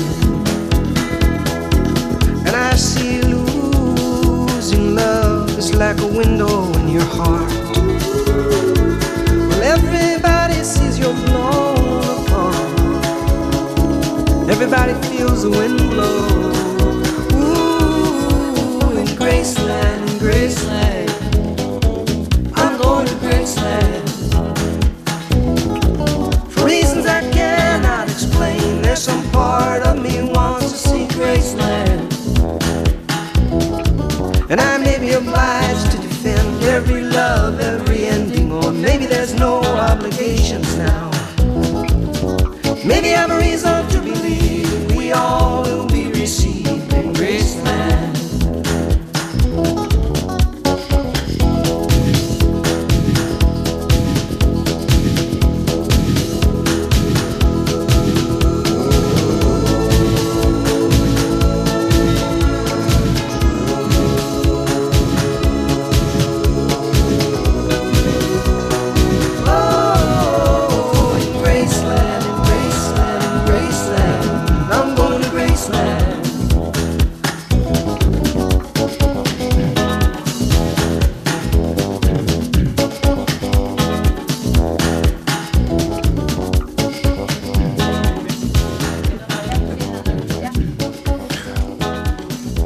And I see losing love is like a window in your heart. Well, everybody sees you're blown apart. Everybody feels the wind blow. Ooh, in Graceland, in Graceland.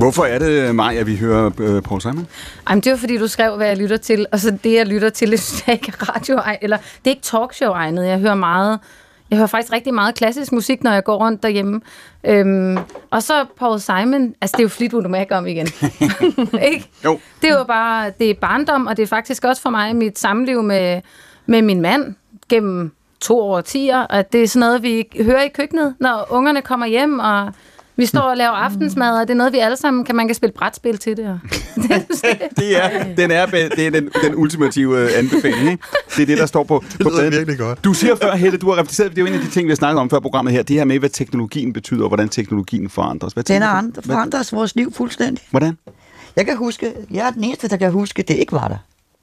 Hvorfor er det, Maja, at vi hører øh, Paul Simon? Ej, men det var fordi, du skrev, hvad jeg lytter til, og så det, jeg lytter til, det er ikke radio eller det er ikke talkshow-egnet. Jeg hører meget, jeg hører faktisk rigtig meget klassisk musik, når jeg går rundt derhjemme. Øhm, og så Paul Simon, altså det er jo Fleetwood Mac om igen. ikke? Jo. Det er jo bare, det er barndom, og det er faktisk også for mig mit samliv med, med min mand gennem to årtier, at det er sådan noget, vi hører i køkkenet, når ungerne kommer hjem, og vi står og laver aftensmad, og det er noget, vi alle sammen kan, man kan spille brætspil til det. Og Det er, den, er, det er den, den ultimative øh, anbefaling, ikke? Det er det, der står på, Det på lyder pladen. virkelig godt. Du siger før, Helle, du har reflekteret, det er jo en af de ting, vi har snakket om før programmet her, det her med, hvad teknologien betyder, og hvordan teknologien forandres. Hvad Den andre, Hvad- forandret vores liv fuldstændig. Hvordan? Jeg kan huske, jeg er den eneste, der kan huske, det ikke var der.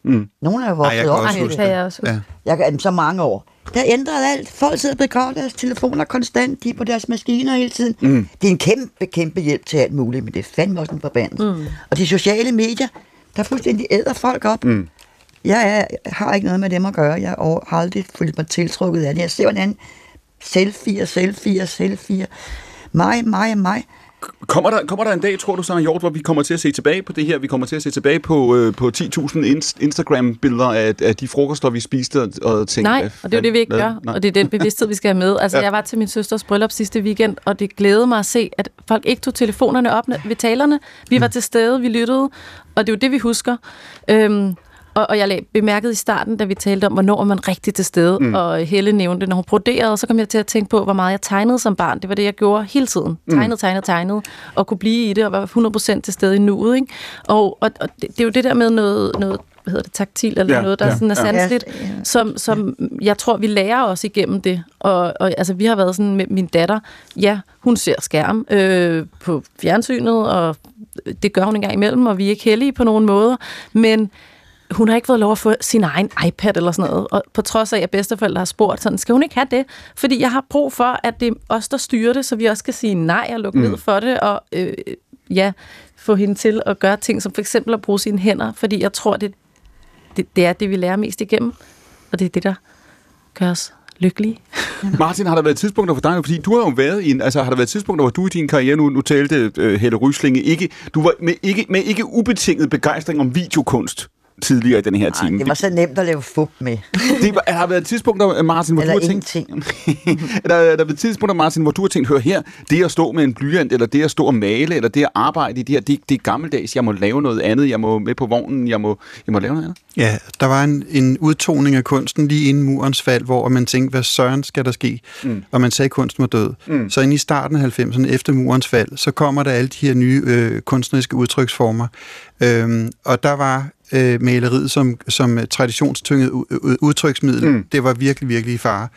Mm. Nogle er jo Ej, jeg vokset kan op også det. jeg også. Ja. Jeg kan så mange år. Der ændrede alt. Folk sidder og begraver deres telefoner konstant. De er på deres maskiner hele tiden. Mm. Det er en kæmpe, kæmpe hjælp til alt muligt, men det er fandme også en forbandelse. Mm. Og de sociale medier, der fuldstændig æder folk op. Mm. Jeg, er, jeg har ikke noget med dem at gøre. Jeg har aldrig følt mig tiltrukket af det. Jeg ser, hvordan selfie, selfie, selfie. Mig, mig, mig. Kommer der, kommer der en dag, tror du så, Hjort, hvor vi kommer til at se tilbage på det her? Vi kommer til at se tilbage på, øh, på 10.000 inst- Instagram-billeder af, af de frokoster, vi spiste og, og tænkte... Nej, og det er jo det, vi ikke hvad- gør, nej. og det er den bevidsthed, vi skal have med. Altså, Ja. ja. jeg var til min søsters bryllup sidste weekend, og det glædede mig at se, at folk ikke tog telefonerne op ved talerne. Vi var til stede, vi lyttede, og det er jo det, vi husker. Øhm, og, og jeg lag- bemærkede i starten, da vi talte om, hvornår er man rigtig til stede, mm. og Helle nævnte, når hun broderede, så kom jeg til at tænke på, hvor meget jeg tegnede som barn. Det var det, jeg gjorde hele tiden. Tegnede, tegnede, tegnede, og kunne blive i det, og var 100% til stede i nuet. Ikke? Og, og, og det, det er jo det der med noget, noget hvad hedder det, taktil, eller Ja, noget, der ja, sådan er ja. sanseligt, Ja, ja. som, som jeg tror, vi lærer os igennem det. Og, og altså, vi har været sådan med min datter, ja, hun ser skærm øh, på fjernsynet, og det gør hun en gang imellem, og vi er ikke heldige på nogen måder, men hun har ikke fået lov at få sin egen iPad eller sådan noget, og på trods af, at bedsteforældre har spurgt sådan, skal hun ikke have det? Fordi jeg har brug for, at det er os, der styrer det, så vi også skal sige nej og lukke mm. ned for det, og øh, ja, få hende til at gøre ting, som for eksempel at bruge sine hænder, fordi jeg tror, det, det, det er det, vi lærer mest igennem, og det er det, der gør os lykkelige. Martin, har der været tidspunkter for dig, fordi du har jo været i en, altså har der været tidspunkter, hvor du i din karriere, nu, nu talte uh, Helle Ryslinge, ikke, du var med ikke, med ikke ubetinget begejstring om videokunst tidligere i den her time. Det var så nemt at lave fup med. det var, har der været tidspunkter, Martin, hvor Eller du har tænkt, er der, er der været tidspunkter, Martin, hvor du har tænkt, hør her, det at stå med en blyant, eller det at stå og male, eller det at arbejde i det her, det, det er gammeldags, jeg må lave noget andet, jeg må med på vognen, jeg må, jeg må lave noget andet. Ja, der var en, en udtoning af kunsten lige inden murens fald, hvor man tænkte, hvad søren skal der ske? Mm. Og man sagde, at kunsten var død. Mm. Så inde i starten af 90'erne, efter murens fald, så kommer der alle de her nye øh, kunstneriske udtryksformer. Øhm, og der var øh, maleriet som, som traditionstynget udtryksmiddel, mm. det var virkelig, virkelig i fare.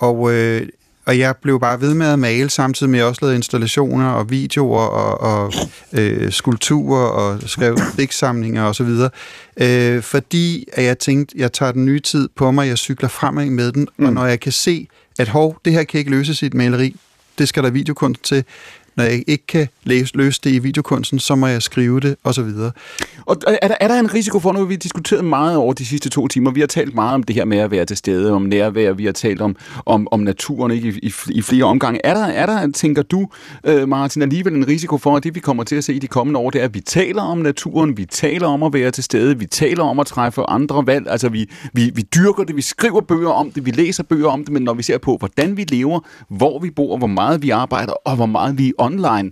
Og, øh, og jeg blev bare ved med at male, samtidig med at jeg også lavede installationer og videoer og, og øh, skulpturer og skrev digtsamlinger og så videre. Øh, fordi at jeg tænkte, jeg tager den nye tid på mig, jeg cykler fremad med den, mm. og når jeg kan se, at hov, det her kan ikke løses i et maleri, det skal der videokunst til. Når jeg ikke kan læse, løse det i videokunsten, så må jeg skrive det, og så videre. Og øh, er der, er der en risiko for, nu har vi diskuteret meget over de sidste to timer, vi har talt meget om det her med at være til stede, om nærvær, vi har talt om, om, om naturen ikke, i, i, i flere omgange. Er der, er der, tænker du, øh, Martin, alligevel en risiko for, at det vi kommer til at se i de kommende år, det er, at vi taler om naturen, vi taler om at være til stede, vi taler om at træffe andre valg, altså vi, vi, vi dyrker det, vi skriver bøger om det, vi læser bøger om det, men når vi ser på, hvordan vi lever, hvor vi bor, hvor meget vi arbejder, og hvor meget vi er online,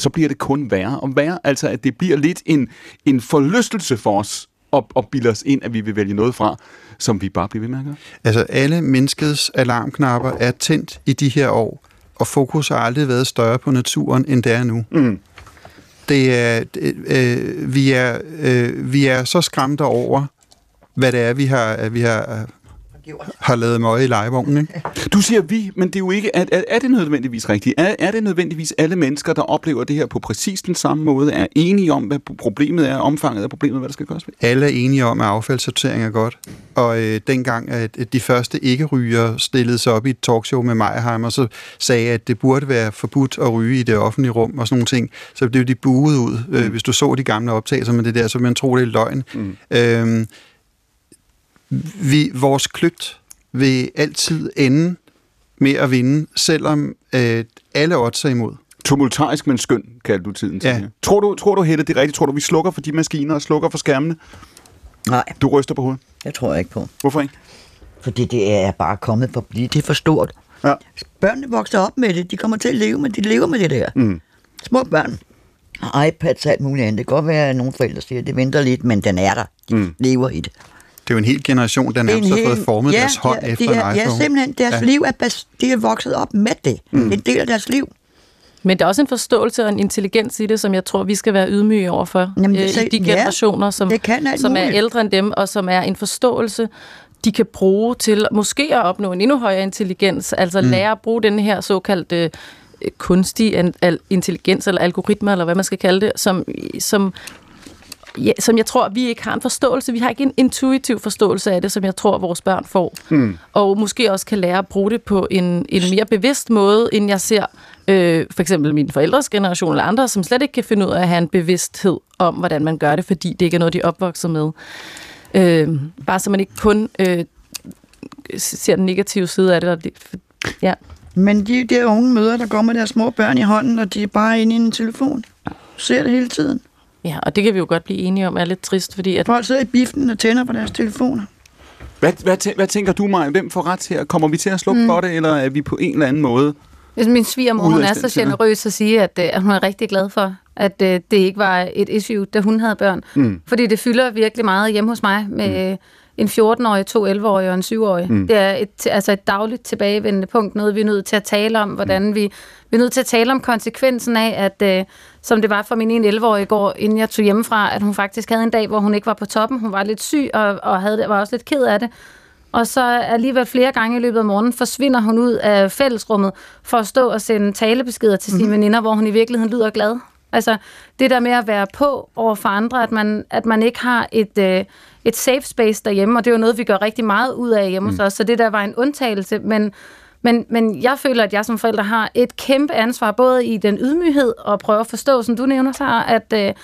så bliver det kun værre og værre. Altså, at det bliver lidt en, en forlystelse for os at, at bilde os ind, at vi vil vælge noget fra, som vi bare bliver ved med at gøre. Altså, alle menneskets alarmknapper er tændt i de her år, og fokus har aldrig været større på naturen, end det er nu. Mm. Det er, øh, vi, er, øh, vi er så skræmte over, hvad det er, vi har, vi har, har lavet møje i legevognen. Ikke? Du siger vi, men det er jo ikke, er, er, er det nødvendigvis rigtigt? Er, er det nødvendigvis alle mennesker, der oplever det her på præcis den samme måde, er enige om, hvad problemet er, omfanget af problemet, hvad der skal gøres ved? Alle er enige om, at affaldssortering er godt. Og øh, dengang, at de første ikke-ryger stillede sig op i et talkshow med Meyerheim, og så sagde, at det burde være forbudt at ryge i det offentlige rum og sådan nogle ting, så blev de buet ud. Mm. Øh, hvis du så de gamle optagelser med det der, så man tro, det er løgn. Mm. Øhm, vi, vores kløgt vil altid ende med at vinde, selvom øh, alle odds er imod. Tumultarisk, men skøn, kalder du tiden til. Ja. Tror du, tror du Helle, det er rigtigt? Tror du, vi slukker for de maskiner og slukker for skærmene? Nej. Du ryster på hovedet. Det tror jeg ikke på. Hvorfor ikke? Fordi det er bare kommet for at blive. Det er for stort. Ja. Børnene vokser op med det. De kommer til at leve med, de lever med det der. Mm. Små børn. Og iPads og alt muligt andet. Det kan godt være, at nogle forældre siger, at det venter lidt, men den er der. De Mm. lever i det. Det er jo en hel generation, der Det er nærmest har fået hel- formet ja, deres hånd ja, efter det er, en Ja, iPhone. simpelthen. Deres ja. liv er, bas- de er vokset op med det. Mm. Det er en del af deres liv. Men der er også en forståelse og en intelligens i det, som jeg tror, vi skal være ydmyge overfor Jamen, øh, så- i de ja, generationer, som, det kan alt som er ældre end dem, og som er en forståelse, de kan bruge til måske at opnå en endnu højere intelligens, altså Mm. lære at bruge den her såkaldte øh, kunstig intelligens, eller algoritmer, eller hvad man skal kalde det, som, som Ja, som jeg tror, vi ikke har en forståelse. Vi har ikke en intuitiv forståelse af det, som jeg tror, vores børn får. Mm. Og måske også kan lære at bruge det på en, en mere bevidst måde, end jeg ser øh, for eksempel min forældres generation eller andre, som slet ikke kan finde ud af at have en bevidsthed om, hvordan man gør det, fordi det ikke er noget, de er opvokset med. Øh, bare så man ikke kun øh, ser den negative side af det. Og det ja. Men de der unge mødre, der går med deres små børn i hånden, og de er bare inde i en telefon. Ser det hele tiden. Ja, og det kan vi jo godt blive enige om er lidt trist, fordi at Folk sidder i biffen og tænder på deres telefoner. Hvad, hvad, tæ- hvad tænker du, Maja? Hvem får ret her? Kommer vi til at slukke Mm. mm. for det, eller er vi på en eller anden måde? Hvis min svigermor, hun er så generøs at sige, at, øh, at hun er rigtig glad for, at øh, det ikke var et issue, da hun havde børn. Mm. Fordi det fylder virkelig meget hjemme hos mig med mm. En 14-årig, to 11-årige og en 7-årig. Mm. Mm. Det er et, altså et dagligt tilbagevendende punkt, noget vi er nødt til at tale om, hvordan Mm. vi, vi er nødt til at tale om konsekvensen af, at øh, som det var for min ene 11-årige i går, inden jeg tog hjemmefra, at hun faktisk havde en dag, hvor hun ikke var på toppen. Hun var lidt syg og, og havde, var også lidt ked af det. Og så alligevel flere gange i løbet af morgenen forsvinder hun ud af fællesrummet for at stå og sende talebeskeder til sine mm-hmm. veninder, hvor hun i virkeligheden lyder glad. Altså det der med at være på over for andre, at man, at man ikke har et, øh, et safe space derhjemme, og det er jo noget, vi gør rigtig meget ud af hjemme mm. hos os, så det der var en undtagelse, men, men, men jeg føler, at jeg som forælder har et kæmpe ansvar, både i den ydmyghed og prøve at forstå, som du nævner, så at, øh,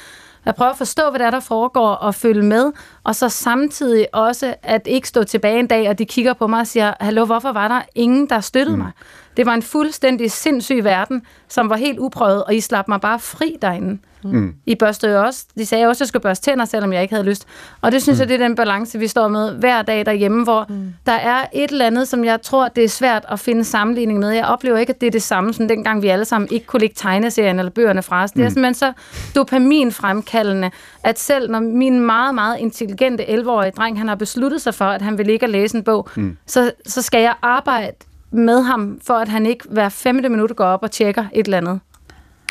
at prøve at forstå, hvad der, er, der foregår, og følge med, og så samtidig også at ikke stå tilbage en dag, og de kigger på mig og siger, hallo, hvorfor var der ingen, der støttede mm. mig? Det var en fuldstændig sindssyg verden, som var helt uprøvet, og I slap mig bare fri derinde. Mm. I børstede jo også, de sagde også, at jeg skulle børste tænder, selvom jeg ikke havde lyst. Og det synes mm. jeg, det er den balance, vi står med hver dag derhjemme, hvor mm. der er et eller andet, som jeg tror, det er svært at finde sammenligning med. Jeg oplever ikke, at det er det samme, som dengang vi alle sammen ikke kunne lægge tegneserien eller bøgerne fra os. Det er Mm. simpelthen så dopaminfremkaldende, at selv når min meget, meget intelligente 11-årige dreng, han har besluttet sig for, at han vil ikke at læse en bog, Mm. så, så skal jeg arbejde med ham, for at han ikke hver femte minut går op og tjekker et eller andet.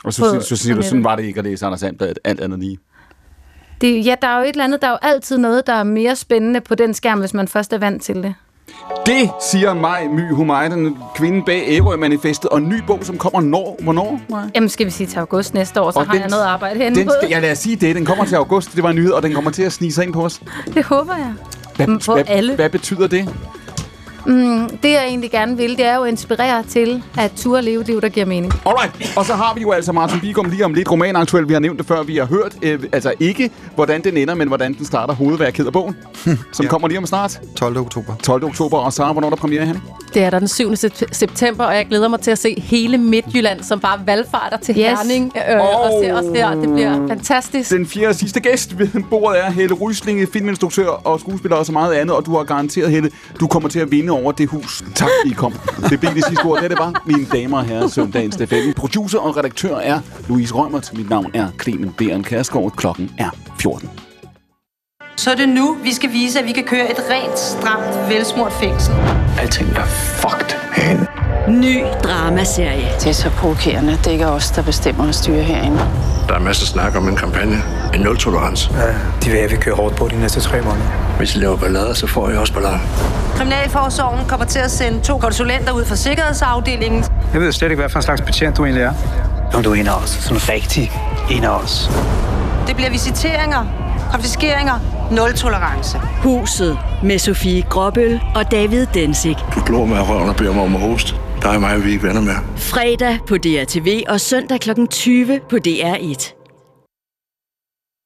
Og så, På- så, siger du, sådan var det ikke at læse Anders Sandblad, alt andet lige. Det, ja, der er jo et eller andet, der er jo altid noget, der er mere spændende på den skærm, hvis man først er vant til det. Det siger mig, My Humay, den kvinde bag Ærø-manifestet, og en ny bog, som kommer når, hvornår? Maj? Jamen, skal vi sige til august næste år, så Og har den- jeg noget arbejde hen Den på. ja, lad os sige det. Den kommer til august. Det var en nyhed, og den kommer til at snige sig ind på os. Det håber jeg. Hvad, på hvad, alle. hvad betyder det? Mm, det, jeg egentlig gerne vil, det er jo at inspirere til at turde leve et liv, der giver mening. Alright, og så har vi jo altså Martin Bigum lige om lidt romanaktuelt. Vi har nævnt det før, vi har hørt, øh, altså ikke hvordan den ender, men hvordan den starter hovedværket af bogen, som ja. kommer lige om snart. 12. oktober. 12. oktober, og Sara, hvornår er der premiere hen? Det er der den 7. sep- september, og jeg glæder mig til at se hele Midtjylland, som bare valgfarter til Yes. Herning øh, og se os der. Det bliver fantastisk. Den fjerde og sidste gæst ved bordet er Helle Ryslinge, filminstruktør og skuespiller og så meget andet, og du har garanteret, Helle, du kommer til at vinde over det hus. Tak, I kom. Det blev det sidste ord. Det, det var, mine damer og herrer, søndagens stafetten. Producer og redaktør er Louise Rømert. Mit navn er Clemen Bæren Kærsgaard. Klokken er 14. Så er det nu, vi skal vise, at vi kan køre et rent, stramt, velsmurt fængsel. Alting er fucked herinde. Ny dramaserie. Det er så provokerende. Det er ikke os, der bestemmer og styrer herinde. Der er masser af snak om en kampagne. En nul-tolerance. Ja, de vil have, vi kører hårdt på de næste tre måneder. Hvis I laver ballader, så får I også ballader. Kriminalforsorgen kommer til at sende to konsulenter ud fra sikkerhedsafdelingen. Jeg ved slet ikke, hvad for en slags betjent du egentlig er. Om du er en af os. Sådan rigtig en af os. Det bliver visiteringer, konfiskeringer, nul tolerance. Huset med Sofie Gråbøl og David Densik. Du glor med røven og beder mig om at hoste. Der er mig, vi er ikke venner med. Fredag på DRTV og søndag kl. 20 på DR1.